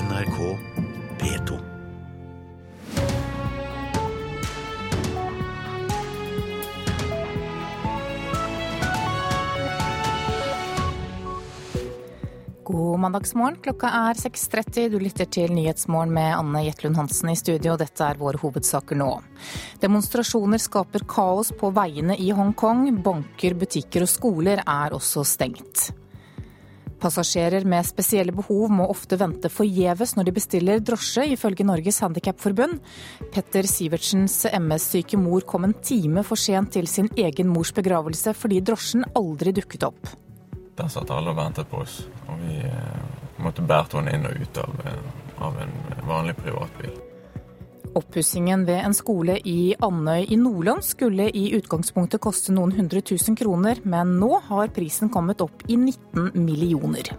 NRK P2. God mandagsmorgen. Klokka er 6.30. Du lytter til Nyhetsmorgen med Anne Jetlund Hansen i studio. Dette er våre hovedsaker nå. Demonstrasjoner skaper kaos på veiene i Hongkong. Banker, butikker og skoler er også stengt. Passasjerer med spesielle behov må ofte vente forgjeves når de bestiller drosje, ifølge Norges Handikapforbund. Petter Sivertsens MS-syke mor kom en time for sent til sin egen mors begravelse fordi drosjen aldri dukket opp. Der satt alle og ventet på oss. Og vi eh, måtte bære henne inn og ut av, av en vanlig privatbil. Oppussingen ved en skole i Andøy i Nordland skulle i utgangspunktet koste noen hundre tusen kroner, men nå har prisen kommet opp i 19 millioner.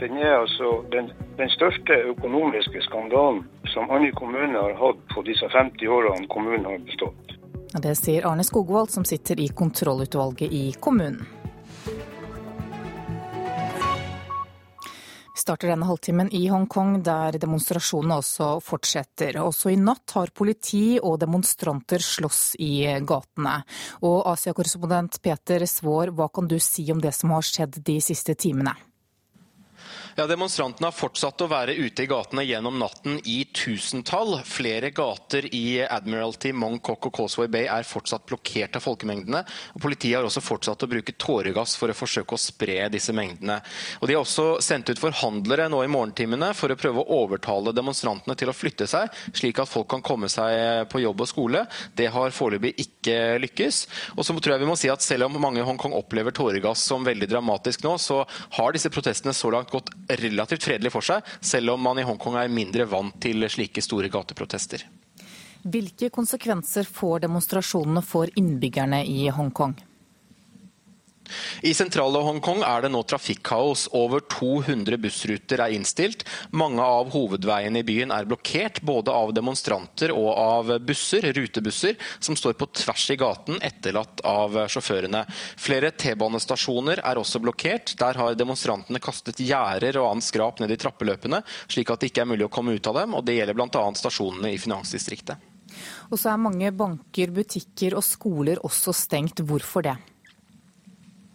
Den er altså den, den største økonomiske skandalen som Andøy kommune har hatt på disse 50 årene kommunen har bestått. Det sier Arne Skogvold, som sitter i kontrollutvalget i kommunen. Starter denne halvtimen i Hongkong, der demonstrasjonene også fortsetter. Også i natt har politi og demonstranter slåss i gatene. Og Asia-korrespondent Peter Svaar, hva kan du si om det som har skjedd de siste timene? Ja, Demonstrantene har fortsatt å være ute i gatene gjennom natten i tusentall. Flere gater i Admiralty, Mong Kok og Causeway Bay er fortsatt blokkert av folkemengdene. og Politiet har også fortsatt å bruke tåregass for å forsøke å spre disse mengdene. Og De har også sendt ut forhandlere nå i morgentimene for å prøve å overtale demonstrantene til å flytte seg, slik at folk kan komme seg på jobb og skole. Det har foreløpig ikke lykkes. Og så tror jeg vi må si at Selv om mange i Hongkong opplever tåregass som veldig dramatisk nå, så har disse protestene så langt gått relativt fredelig for seg, selv om man i Hongkong er mindre vant til slike store gateprotester. Hvilke konsekvenser får demonstrasjonene for innbyggerne i Hongkong? I sentrale Hongkong er det nå trafikkaos. Over 200 bussruter er innstilt. Mange av hovedveiene i byen er blokkert, både av demonstranter og av busser, rutebusser, som står på tvers i gaten, etterlatt av sjåførene. Flere T-banestasjoner er også blokkert. Der har demonstrantene kastet gjerder og annet skrap ned i trappeløpene, slik at det ikke er mulig å komme ut av dem. og Det gjelder bl.a. stasjonene i finansdistriktet. Og så er mange banker, butikker og skoler også stengt. Hvorfor det?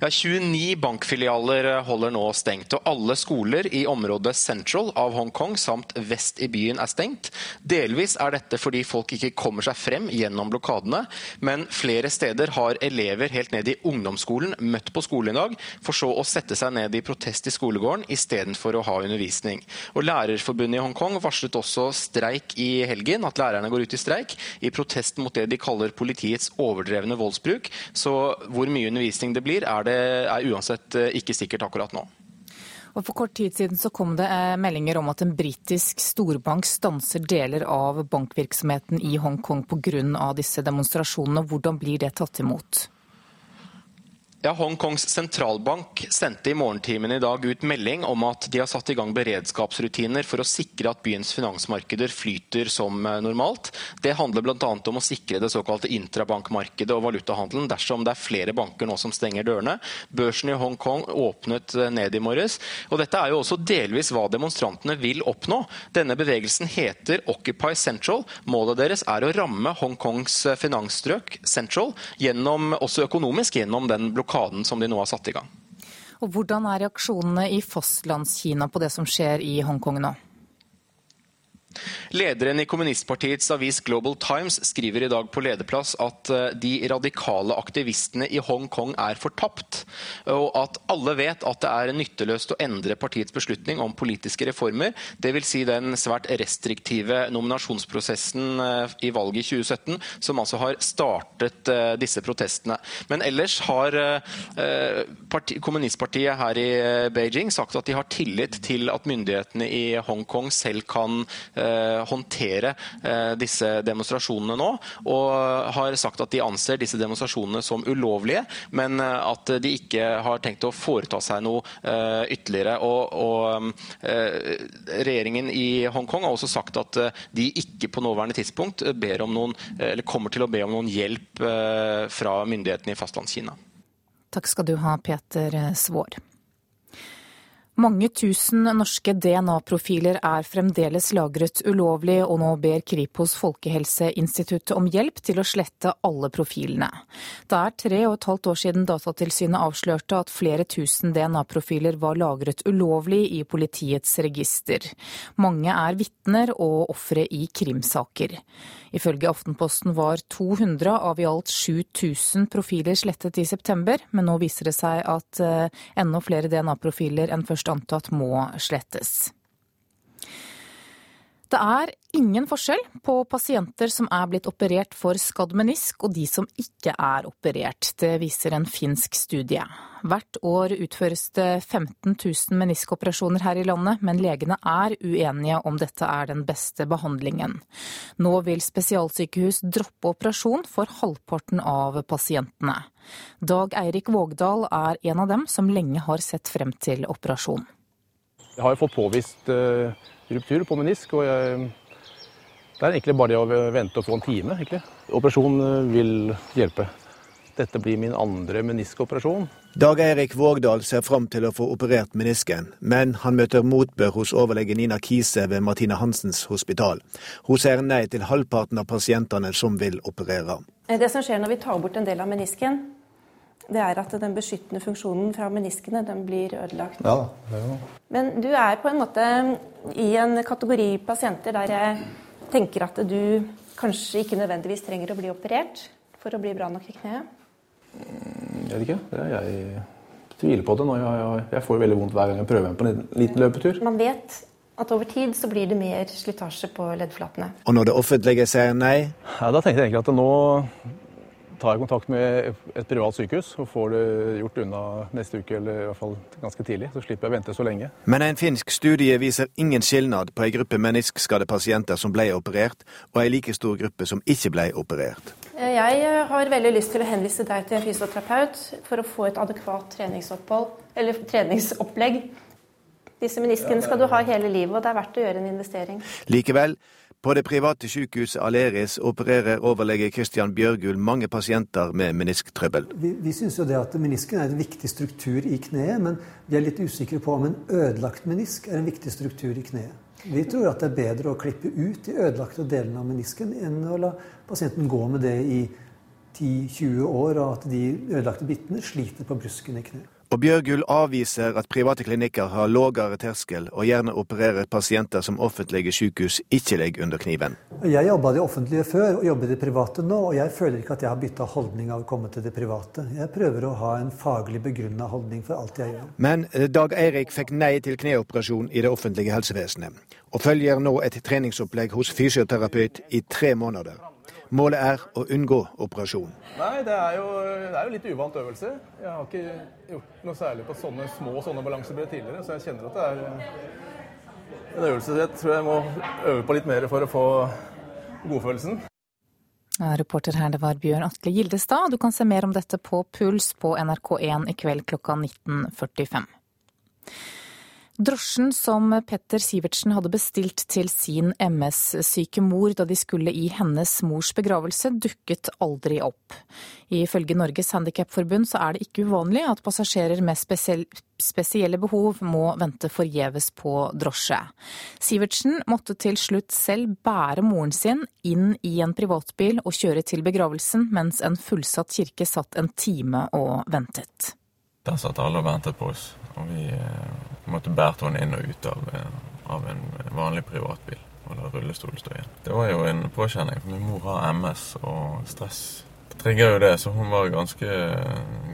Ja, 29 bankfilialer holder nå stengt, og alle skoler i området Central av Hongkong samt vest i byen er stengt. Delvis er dette fordi folk ikke kommer seg frem gjennom blokadene, men flere steder har elever helt ned i ungdomsskolen møtt på skolen i dag, for så å sette seg ned i protest i skolegården istedenfor å ha undervisning. Og Lærerforbundet i Hongkong varslet også streik i helgen, at lærerne går ut i streik, i protest mot det de kaller politiets overdrevne voldsbruk. Så hvor mye undervisning det blir, er det er uansett eh, ikke sikkert akkurat nå. Og For kort tid siden så kom det eh, meldinger om at en britisk storbank stanser deler av bankvirksomheten i Hongkong pga. disse demonstrasjonene. Hvordan blir det tatt imot? Ja, Hongkongs sentralbank sendte i morgentimen i dag ut melding om at de har satt i gang beredskapsrutiner for å sikre at byens finansmarkeder flyter som eh, normalt. Det handler bl.a. om å sikre det såkalte intrabankmarkedet og valutahandelen dersom det er flere banker nå som stenger dørene. Børsen i Hongkong åpnet eh, ned i morges. og Dette er jo også delvis hva demonstrantene vil oppnå. Denne bevegelsen heter Occupy Central. Målet deres er å ramme Hongkongs eh, finansstrøk Central, gjennom, også økonomisk gjennom den blokaden blokaden som de nå har satt i gang. Og Hvordan er reaksjonene i fastlandskina på det som skjer i Hongkong nå? Lederen i kommunistpartiets avis Global Times skriver i dag på lederplass at eh, de radikale aktivistene i Hongkong er fortapt, og at alle vet at det er nytteløst å endre partiets beslutning om politiske reformer, dvs. Si den svært restriktive nominasjonsprosessen eh, i valget i 2017, som altså har startet eh, disse protestene. Men ellers har parti, kommunistpartiet her i Beijing sagt at de har tillit til at myndighetene i Hongkong selv kan håndtere eh, disse demonstrasjonene nå, og har sagt at de anser disse demonstrasjonene som ulovlige, men eh, at de ikke har tenkt å foreta seg noe ytterligere. Og, og Regjeringen i Hongkong har også sagt at de ikke på nåværende tidspunkt ber om noen, eller kommer til å be om noen hjelp fra myndighetene i Fastlandskina. Takk skal du ha, Peter Svaar. Mange tusen norske DNA-profiler er fremdeles lagret ulovlig, og nå ber Kripos Folkehelseinstituttet om hjelp til å slette alle profilene. Det er tre og et halvt år siden Datatilsynet avslørte at flere tusen DNA-profiler var lagret ulovlig i politiets register. Mange er vitner og ofre i krimsaker. Ifølge Aftenposten var 200 av i alt 7000 profiler slettet i september, men nå viser det seg at eh, enda flere DNA-profiler enn først antatt må slettes. Det er ingen forskjell på pasienter som er blitt operert for skadd menisk og de som ikke er operert. Det viser en finsk studie. Hvert år utføres det 15 000 meniskoperasjoner her i landet, men legene er uenige om dette er den beste behandlingen. Nå vil spesialsykehus droppe operasjon for halvparten av pasientene. Dag Eirik Vågdal er en av dem som lenge har sett frem til operasjon. Jeg har fått påvist uh ruptur på menisk. og jeg, Det er egentlig bare det å vente og få en time. egentlig. Operasjon eh, vil hjelpe. Dette blir min andre meniskoperasjon. Dag Eirik Vågdal ser fram til å få operert menisken, men han møter motbør hos overlege Nina Kise ved Martine Hansens hospital. Hun sier nei til halvparten av pasientene som vil operere. Det som skjer når vi tar bort en del av menisken, det er at den beskyttende funksjonen fra meniskene den blir ødelagt. Ja, det er jo. Men du er på en måte i en kategori pasienter der jeg tenker at du kanskje ikke nødvendigvis trenger å bli operert for å bli bra nok i kneet? Jeg vet ikke. Jeg tviler på det nå. Jeg, jeg får veldig vondt hver gang jeg prøver meg på en liten løpetur. Man vet at over tid så blir det mer slitasje på leddflatene. Og når det offentlige sier nei? Ja, da tenkte jeg egentlig at nå tar jeg kontakt med et privat sykehus og får det gjort unna neste uke, eller i hvert fall ganske tidlig. Så slipper jeg å vente så lenge. Men en finsk studie viser ingen skilnad på en gruppe meniskskadepasienter som ble operert, og en like stor gruppe som ikke ble operert. Jeg har veldig lyst til å henvise deg til en fysioterapeut for å få et adekvat treningsopphold, eller treningsopplegg. Disse meniskene skal du ha hele livet, og det er verdt å gjøre en investering. Likevel, på det private sykehuset Aleris opererer overlege Christian Bjørgul mange pasienter med menisktrøbbel. Vi, vi syns jo det at menisken er en viktig struktur i kneet, men vi er litt usikre på om en ødelagt menisk er en viktig struktur i kneet. Vi tror at det er bedre å klippe ut de ødelagte delene av menisken enn å la pasienten gå med det i 10-20 år, og at de ødelagte bitene sliter på brusken i kneet. Og Bjørgul avviser at private klinikker har lavere terskel og gjerne opererer pasienter som offentlige sykehus ikke legger under kniven. Jeg jobba i det offentlige før og jobber i det private nå, og jeg føler ikke at jeg har bytta holdning av å komme til det private. Jeg prøver å ha en faglig begrunna holdning for alt jeg gjør. Men eh, Dag Eirik fikk nei til kneoperasjon i det offentlige helsevesenet, og følger nå et treningsopplegg hos fysioterapeut i tre måneder. Målet er å unngå operasjon. Nei, det er, jo, det er jo litt uvant øvelse. Jeg har ikke gjort noe særlig på sånne små sånne balansebrett tidligere, så jeg kjenner at det er en øvelse jeg tror jeg må øve på litt mer for å få godfølelsen. Ja, reporter her, det var Bjørn Atle Gildestad. Du kan se mer om dette på Puls på NRK1 i kveld klokka 19.45. Drosjen som Petter Sivertsen hadde bestilt til sin MS-syke mor da de skulle i hennes mors begravelse, dukket aldri opp. Ifølge Norges Handikapforbund så er det ikke uvanlig at passasjerer med spesielle behov må vente forgjeves på drosje. Sivertsen måtte til slutt selv bære moren sin inn i en privatbil og kjøre til begravelsen, mens en fullsatt kirke satt en time og ventet. Der satt alle og ventet på oss. Og vi eh, måtte bære henne inn og ut av, eh, av en vanlig privatbil. Og la rullestolen stå igjen. Det var jo en påkjenning, min mor har MS og stress. Det trigger jo det, så hun var ganske,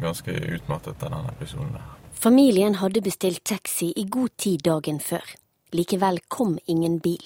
ganske utmattet av den episoden der. Familien hadde bestilt taxi i god tid dagen før. Likevel kom ingen bil.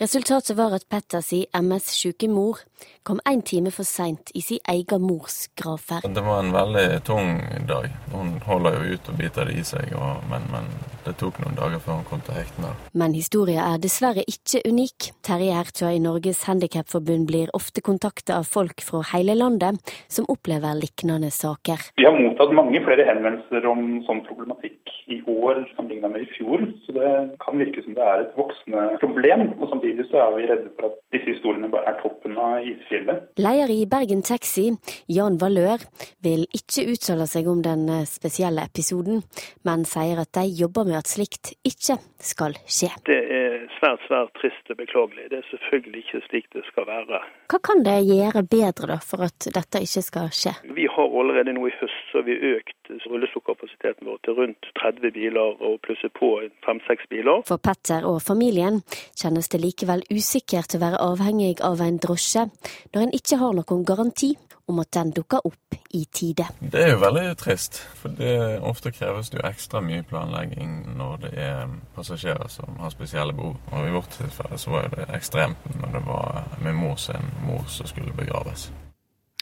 Resultatet var at Petters MS-syke mor kom én time for seint i sin egen mors gravferd. Det var en veldig tung dag. Hun holder jo ut og biter det i seg, og, men, men, det tok noen dager før hun kom til hektene. Men historien er dessverre ikke unik. Terje Hertø i Norges Handikapforbund blir ofte kontakta av folk fra hele landet som opplever lignende saker. Vi har mottatt mange flere henvendelser om sånn problematikk i år sammenlignet med i fjor, så det kan virke som det er et voksende problem. og samtidig Samtidig så er vi redde for at disse historiene bare er toppen av isfjellet. Leder i Bergen Taxi, Jan Valør, vil ikke uttale seg om den eh, spesielle episoden, men sier at de jobber med at slikt ikke skal skje. Det er svært, svært trist og beklagelig. Det er selvfølgelig ikke slik det skal være. Hva kan det gjøre bedre da, for at dette ikke skal skje? Vi har allerede nå i høst så vi økt rullestolkapasiteten vår til rundt 30 biler og plusset på fem-seks biler. For Petter og familien kjennes det likevel usikkert å være avhengig av en drosje, når en ikke har noen garanti om at den dukker opp i tide. Det er jo veldig trist, for det ofte kreves det jo ekstra mye planlegging når det er passasjerer som har spesielle behov. Og i vårt tilfelle så var det ekstremt når det var min mor sin mor som skulle begraves.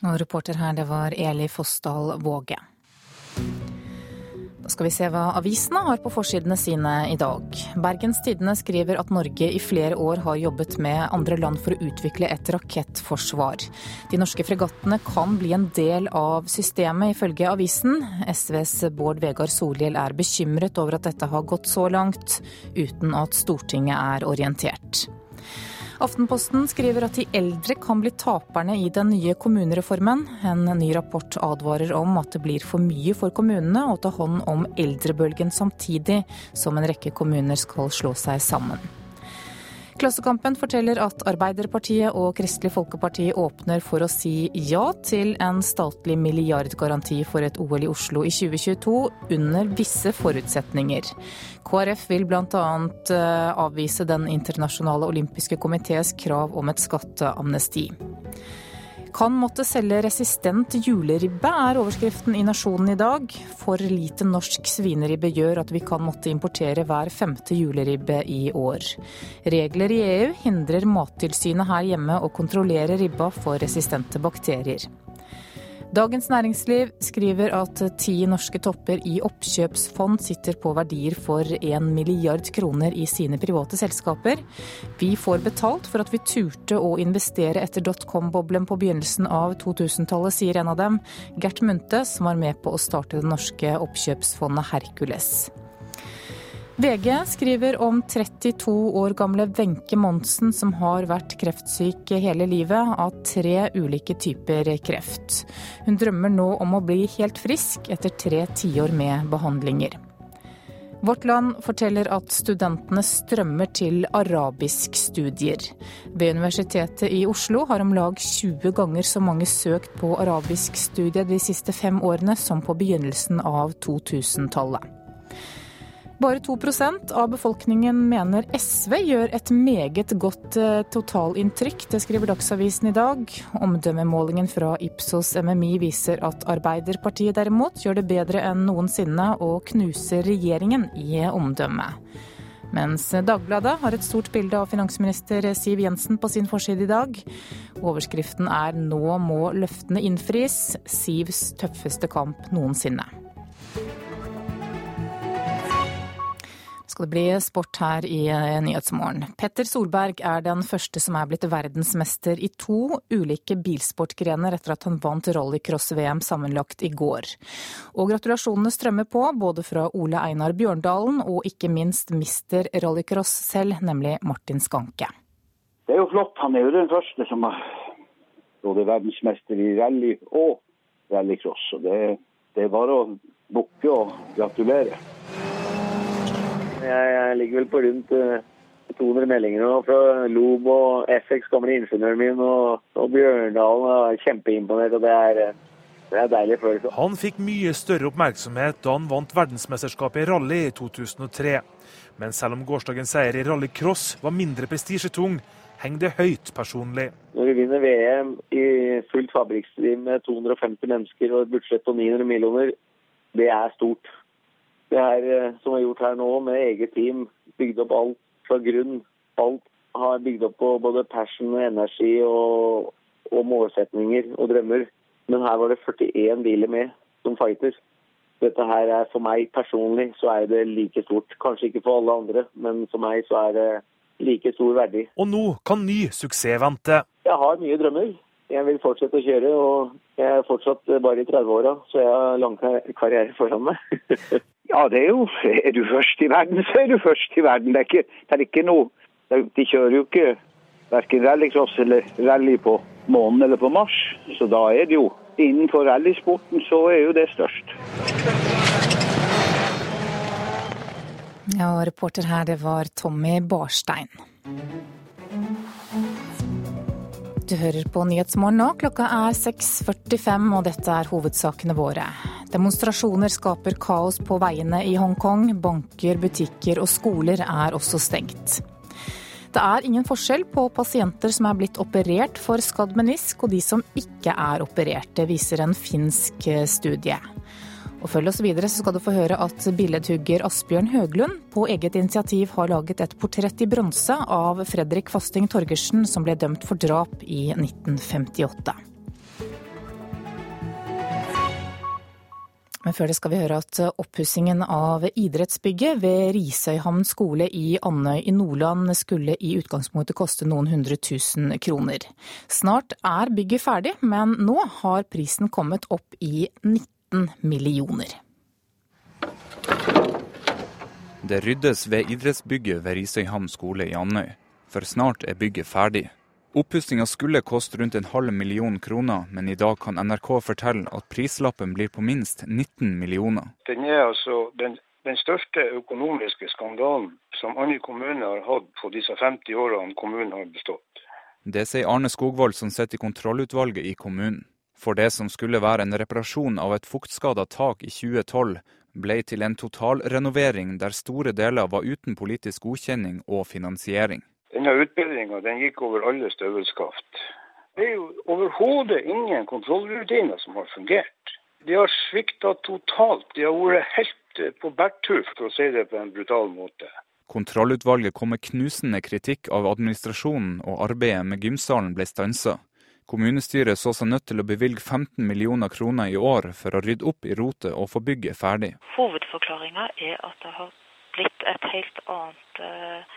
Og reporter her, det var Eli Fossdal Våge. Skal vi se hva avisene har på forsidene sine i dag. Bergens Tidende skriver at Norge i flere år har jobbet med andre land for å utvikle et rakettforsvar. De norske fregattene kan bli en del av systemet, ifølge avisen. SVs Bård Vegar Solhjell er bekymret over at dette har gått så langt, uten at Stortinget er orientert. Aftenposten skriver at de eldre kan bli taperne i den nye kommunereformen. En ny rapport advarer om at det blir for mye for kommunene å ta hånd om eldrebølgen samtidig som en rekke kommuner skal slå seg sammen. Klassekampen forteller at Arbeiderpartiet og Kristelig Folkeparti åpner for å si ja til en statlig milliardgaranti for et OL i Oslo i 2022, under visse forutsetninger. KrF vil bl.a. Eh, avvise Den internasjonale olympiske komités krav om et skatteamnesti. Kan måtte selge resistent juleribbe, er overskriften i Nasjonen i dag. For lite norsk svineribbe gjør at vi kan måtte importere hver femte juleribbe i år. Regler i EU hindrer Mattilsynet her hjemme å kontrollere ribba for resistente bakterier. Dagens Næringsliv skriver at ti norske topper i oppkjøpsfond sitter på verdier for 1 milliard kroner i sine private selskaper. Vi får betalt for at vi turte å investere etter dotcom-boblen på begynnelsen av 2000-tallet, sier en av dem, Gert Munthe, som var med på å starte det norske oppkjøpsfondet Hercules. VG skriver om 32 år gamle Wenche Monsen som har vært kreftsyk hele livet av tre ulike typer kreft. Hun drømmer nå om å bli helt frisk etter tre tiår med behandlinger. Vårt Land forteller at studentene strømmer til arabiskstudier. Ved Universitetet i Oslo har om lag 20 ganger så mange søkt på arabiskstudiet de siste fem årene som på begynnelsen av 2000-tallet. Bare 2% av befolkningen mener SV gjør et meget godt eh, totalinntrykk. Det skriver Dagsavisen i dag. Omdømmemålingen fra Ipsos MMI viser at Arbeiderpartiet derimot gjør det bedre enn noensinne og knuser regjeringen i omdømme. Mens Dagbladet har et stort bilde av finansminister Siv Jensen på sin forside i dag. Overskriften er 'Nå må løftene innfris'. Sivs tøffeste kamp noensinne. Skal det bli sport her i eh, Nyhetsmorgen. Petter Solberg er den første som er blitt verdensmester i to ulike bilsportgrener etter at han vant rallycross-VM sammenlagt i går. Og gratulasjonene strømmer på, både fra Ole Einar Bjørndalen og ikke minst mister rallycross selv, nemlig Martin Skanke. Det er jo flott. Han er jo den første som er både verdensmester i rally og rallycross. Det, det er bare å bukke og gratulere. Jeg, jeg ligger vel på rundt 200 eh, meldinger nå fra Lob og FX, gamle ingeniøren min, og, og Bjørndalen. er kjempeimponert. og det er, eh, det er deilig følelse. Han fikk mye større oppmerksomhet da han vant verdensmesterskapet i rally i 2003. Men selv om gårsdagens seier i rallycross var mindre prestisjetung, henger det høyt personlig. Når vi vinner VM i fullt fabrikksdriv med 250 mennesker og et budsjett på 900 millioner, det er stort det her eh, som er gjort her nå, med eget team, bygd opp alt fra grunn. Alt har bygd opp på både passion, og energi og, og målsetninger og drømmer. Men her var det 41 biler med som fighter. Dette her er For meg personlig så er det like stort. Kanskje ikke for alle andre, men for meg så er det like stor verdi. Og nå kan ny suksess vente. Jeg har mye drømmer. Jeg vil fortsette å kjøre, og jeg er fortsatt bare i 30-åra, så jeg har lang karriere foran meg. Ja, det er jo Er du først i verden, så er du først i verden. Det er ikke, det er ikke noe De kjører jo ikke verken rallycross eller rally på månen eller på Mars. Så da er det jo innenfor rallysporten så er jo det størst. Ja, og reporter her, det var Tommy Barstein. Du hører på Nyhetsmorgen nå. Klokka er 6.45, og dette er hovedsakene våre. Demonstrasjoner skaper kaos på veiene i Hongkong. Banker, butikker og skoler er også stengt. Det er ingen forskjell på pasienter som er blitt operert for skadd menisk og de som ikke er operert. Det viser en finsk studie. Og følg oss videre, så skal du få høre at billedhugger Asbjørn Høglund på eget initiativ har laget et portrett i bronse av Fredrik Fasting Torgersen, som ble dømt for drap i 1958. Men før det skal vi høre at oppussingen av idrettsbygget ved Risøyhamn skole i Andøy i Nordland skulle i utgangspunktet koste noen hundre tusen kroner. Snart er bygget ferdig, men nå har prisen kommet opp i 19 millioner. Det ryddes ved idrettsbygget ved Risøyhamn skole i Andøy, for snart er bygget ferdig. Oppussinga skulle koste rundt en halv million kroner, men i dag kan NRK fortelle at prislappen blir på minst 19 millioner. Den er altså den, den største økonomiske skandalen som andre kommuner har hatt på disse 50 årene kommunen har bestått. Det sier Arne Skogvold, som sitter i kontrollutvalget i kommunen. For det som skulle være en reparasjon av et fuktskada tak i 2012, ble til en totalrenovering der store deler var uten politisk godkjenning og finansiering. Denne utbedringa den gikk over alle støvelskaft. Det er jo overhodet ingen kontrollrutiner som har fungert. De har svikta totalt. De har vært helt på bærtur, for å si det på en brutal måte. Kontrollutvalget kom med knusende kritikk av administrasjonen, og arbeidet med gymsalen ble stansa. Kommunestyret så seg nødt til å bevilge 15 millioner kroner i år for å rydde opp i rotet og få bygget ferdig. Hovedforklaringa er at det har blitt et helt annet eh,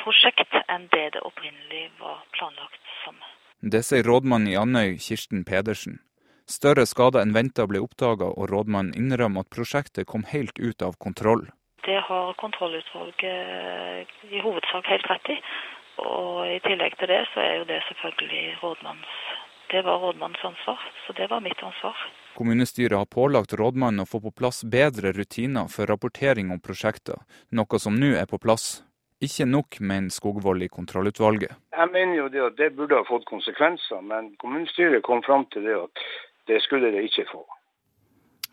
prosjekt enn det det opprinnelig var planlagt som. Det sier rådmannen i Andøy, Kirsten Pedersen. Større skader enn venta ble oppdaga, og rådmannen innrømmer at prosjektet kom helt ut av kontroll. Det har kontrollutvalget i hovedsak helt rett i. Og i tillegg til det, så er jo det selvfølgelig rådmannens Det var rådmannens ansvar, så det var mitt ansvar. Kommunestyret har pålagt rådmannen å få på plass bedre rutiner for rapportering om prosjekter, noe som nå er på plass. Ikke nok, mener Skogvold i kontrollutvalget. Jeg mener jo det at det burde ha fått konsekvenser, men kommunestyret kom fram til det at det skulle det ikke få.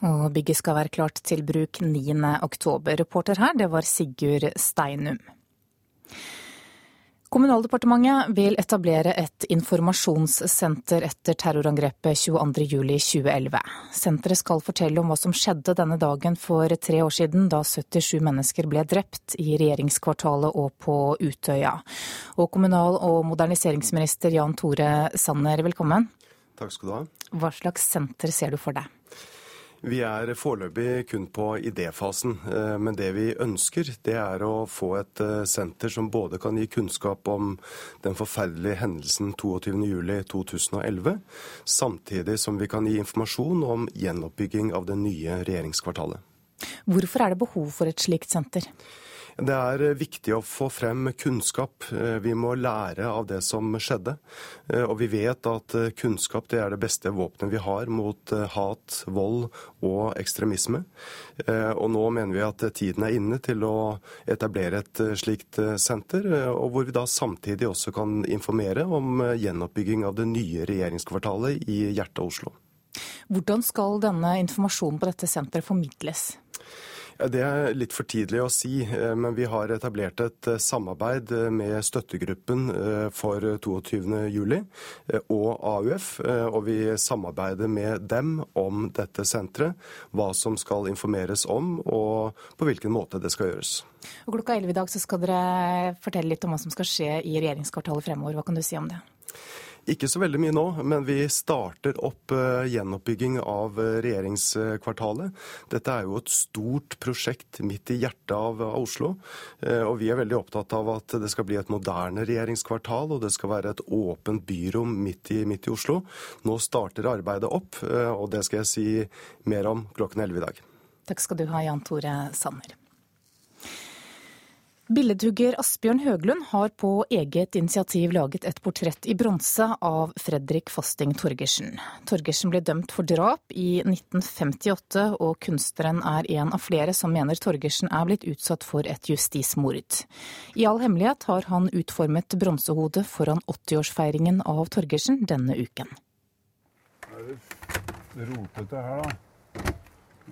Og bygget skal være klart til bruk 9.10. Reporter her, det var Sigurd Steinum. Kommunaldepartementet vil etablere et informasjonssenter etter terrorangrepet 22.07.2011. Senteret skal fortelle om hva som skjedde denne dagen for tre år siden, da 77 mennesker ble drept i regjeringskvartalet og på Utøya. Og kommunal- og moderniseringsminister Jan Tore Sanner, velkommen. Takk skal du ha. Hva slags senter ser du for deg? Vi er foreløpig kun på idéfasen, eh, men det vi ønsker, det er å få et eh, senter som både kan gi kunnskap om den forferdelige hendelsen 22.07.2011, samtidig som vi kan gi informasjon om gjenoppbygging av det nye regjeringskvartalet. Hvorfor er det behov for et slikt senter? Det er eh, viktig å få frem kunnskap. Eh, vi må lære av det som skjedde. Eh, og vi vet at kunnskap det er det beste våpenet vi har mot hat, vold og ekstremisme. Og nå mener vi at tiden er inne til å etablere et slikt senter, og hvor vi da samtidig også kan informere om gjenoppbygging av det nye regjeringskvartalet i hjertet av Oslo. Hvordan skal denne informasjonen på dette senteret formidles? Det er litt for tidlig å si, eh, men vi har etablert et eh, samarbeid eh, med støttegruppen for 22.07. og AUF. Og vi samarbeider med dem om dette senteret, hva som skal informeres om og på hvilken måte det skal gjøres. Og klokka 11 i dag skal dere fortelle litt om hva som skal skje i regjeringskvartalet fremover. Hva kan du si om det? Ikke så veldig mye nå, men vi starter opp uh, gjenoppbygging av uh, regjeringskvartalet. Dette er jo et stort prosjekt midt i hjertet av, Oslo. Uh, og vi er veldig opptatt av at det skal bli et moderne regjeringskvartal, og det skal være et åpent byrom midt i, midt i Oslo. Nå starter arbeidet opp, og det skal jeg si mer om klokken 11 i dag. Takk skal du ha, Jan Tore Sanner. Billedhugger Asbjørn Høglund har på eget initiativ laget et portrett i bronse av Fredrik Fasting Torgersen. Torgersen ble dømt for drap i 1958, og kunstneren er en av flere som mener Torgersen er blitt utsatt for et justismord. I all hemmelighet har han utformet bronsehodet foran 80-årsfeiringen av Torgersen denne uken. Det er rotete her, da.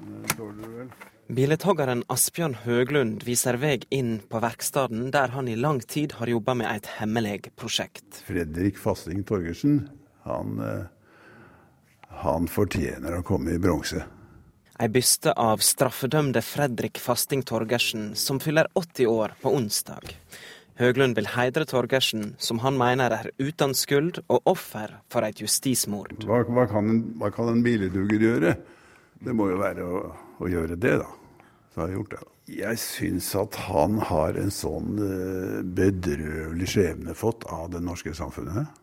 Det tåler du vel. Billedhoggeren Asbjørn Høglund viser vei inn på verkstedet der han i lang tid har jobba med et hemmelig prosjekt. Fredrik Fasting Torgersen, han, eh, han fortjener å komme i bronse. Ei byste av straffedømte Fredrik Fasting Torgersen, som fyller 80 år på onsdag. Høglund vil heidre Torgersen, som han mener er uten skyld og offer for et justismord. Hva, hva, kan en, hva kan en gjøre? Det må jo være å, å gjøre det, da så har gjort det. Jeg syns at han har en sånn eh, bedrøvelig skjebne fått av det norske samfunnet.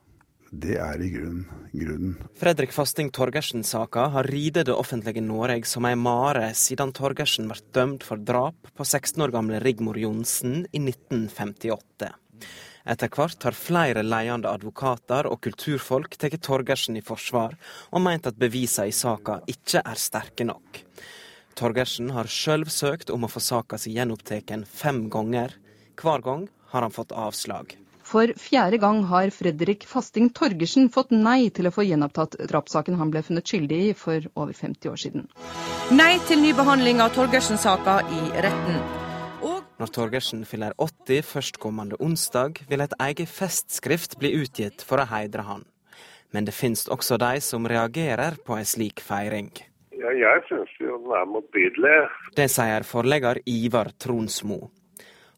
Det er i grunnen grunnen. Fredrik Fasting Torgersen-saka har ridet det offentlige Norge som ei mare siden Torgersen ble dømt for drap på 16 år gamle Rigmor Johnsen i 1958. Etter hvert har flere ledende advokater og kulturfolk tatt Torgersen i forsvar, og meint at bevisene i saka ikke er sterke nok. Torgersen har sjøl søkt om å få saka si gjenopptatt fem ganger. Hver gang har han fått avslag. For fjerde gang har Fredrik Fasting Torgersen fått nei til å få gjenopptatt drapssaken han ble funnet skyldig i for over 50 år siden. Nei til ny behandling av Torgersen-saka i retten. Og Når Torgersen fyller 80 førstkommende onsdag, vil et eget festskrift bli utgitt for å heidre han. Men det finnes også de som reagerer på en slik feiring. Ja, jeg syns jo den er motbydelig. Det sier forlegger Ivar Tronsmo.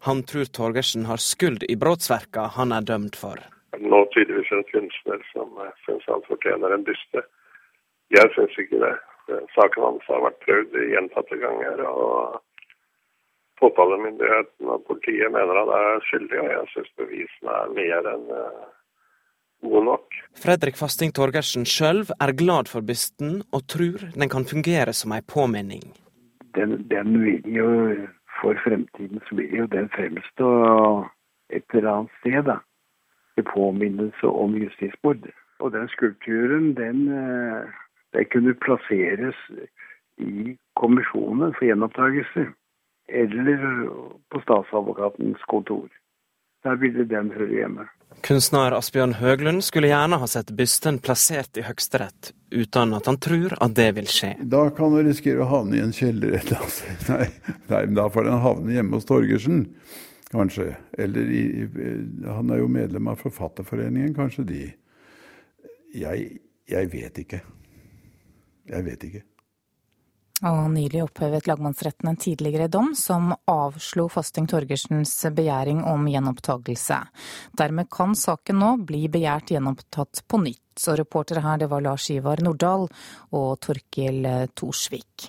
Han tror Torgersen har skyld i brotsverka han er dømt for. Nå tydeligvis en kunstner som syns han fortjener en byste. Jeg syns ikke det. Saken hans har vært prøvd gjentatte ganger. og Påtalemyndigheten og politiet mener han er skyldig, og jeg syns bevisene er mer enn eh, god nok. Fredrik Fasting Torgersen sjøl er glad for bysten, og tror den kan fungere som ei påminning. Den, den, vil jo for fremtiden så vil jo den fremstå et eller annet sted, da. Til påminnelse om justismord. Og den skulpturen, den, eh, den kunne plasseres i kommisjonen for gjenopptakelse. Eller på statsadvokatens kontor. Der ville den høre hjemme. Kunstner Asbjørn Høglund skulle gjerne ha sett bysten plassert i Høyesterett, uten at han tror at det vil skje. Da kan du risikere å havne i en kjeller et eller annet Nei, nei, da får den havne hjemme hos Torgersen, kanskje. Eller i, Han er jo medlem av Forfatterforeningen, kanskje de Jeg, jeg vet ikke. Jeg vet ikke. Og nylig opphevet lagmannsretten en tidligere dom som avslo Fasting Torgersens begjæring om gjenopptakelse. Dermed kan saken nå bli begjært gjenopptatt på nytt. Så reportere her det var Lars Ivar Nordahl og Torkil Torsvik.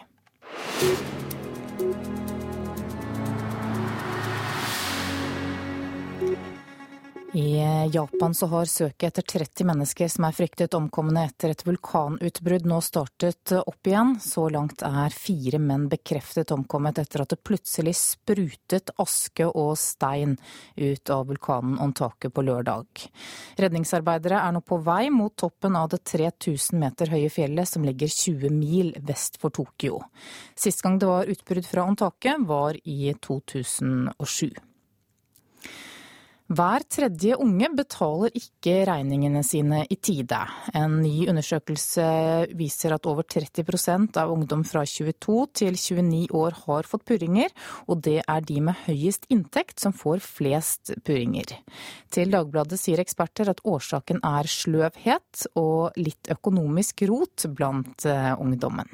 I Japan så har søket etter 30 mennesker som er fryktet omkomne etter et vulkanutbrudd nå startet opp igjen. Så langt er fire menn bekreftet omkommet etter at det plutselig sprutet aske og stein ut av vulkanen Ontake på lørdag. Redningsarbeidere er nå på vei mot toppen av det 3000 meter høye fjellet som ligger 20 mil vest for Tokyo. Sist gang det var utbrudd fra Ontake var i 2007. Hver tredje unge betaler ikke regningene sine i tide. En ny undersøkelse viser at over 30% av ungdom fra 22 til 29 år har fått purringer, og det er de med høyest inntekt som får flest purringer. Til Dagbladet sier eksperter at årsaken er sløvhet og litt økonomisk rot blant eh, ungdommen.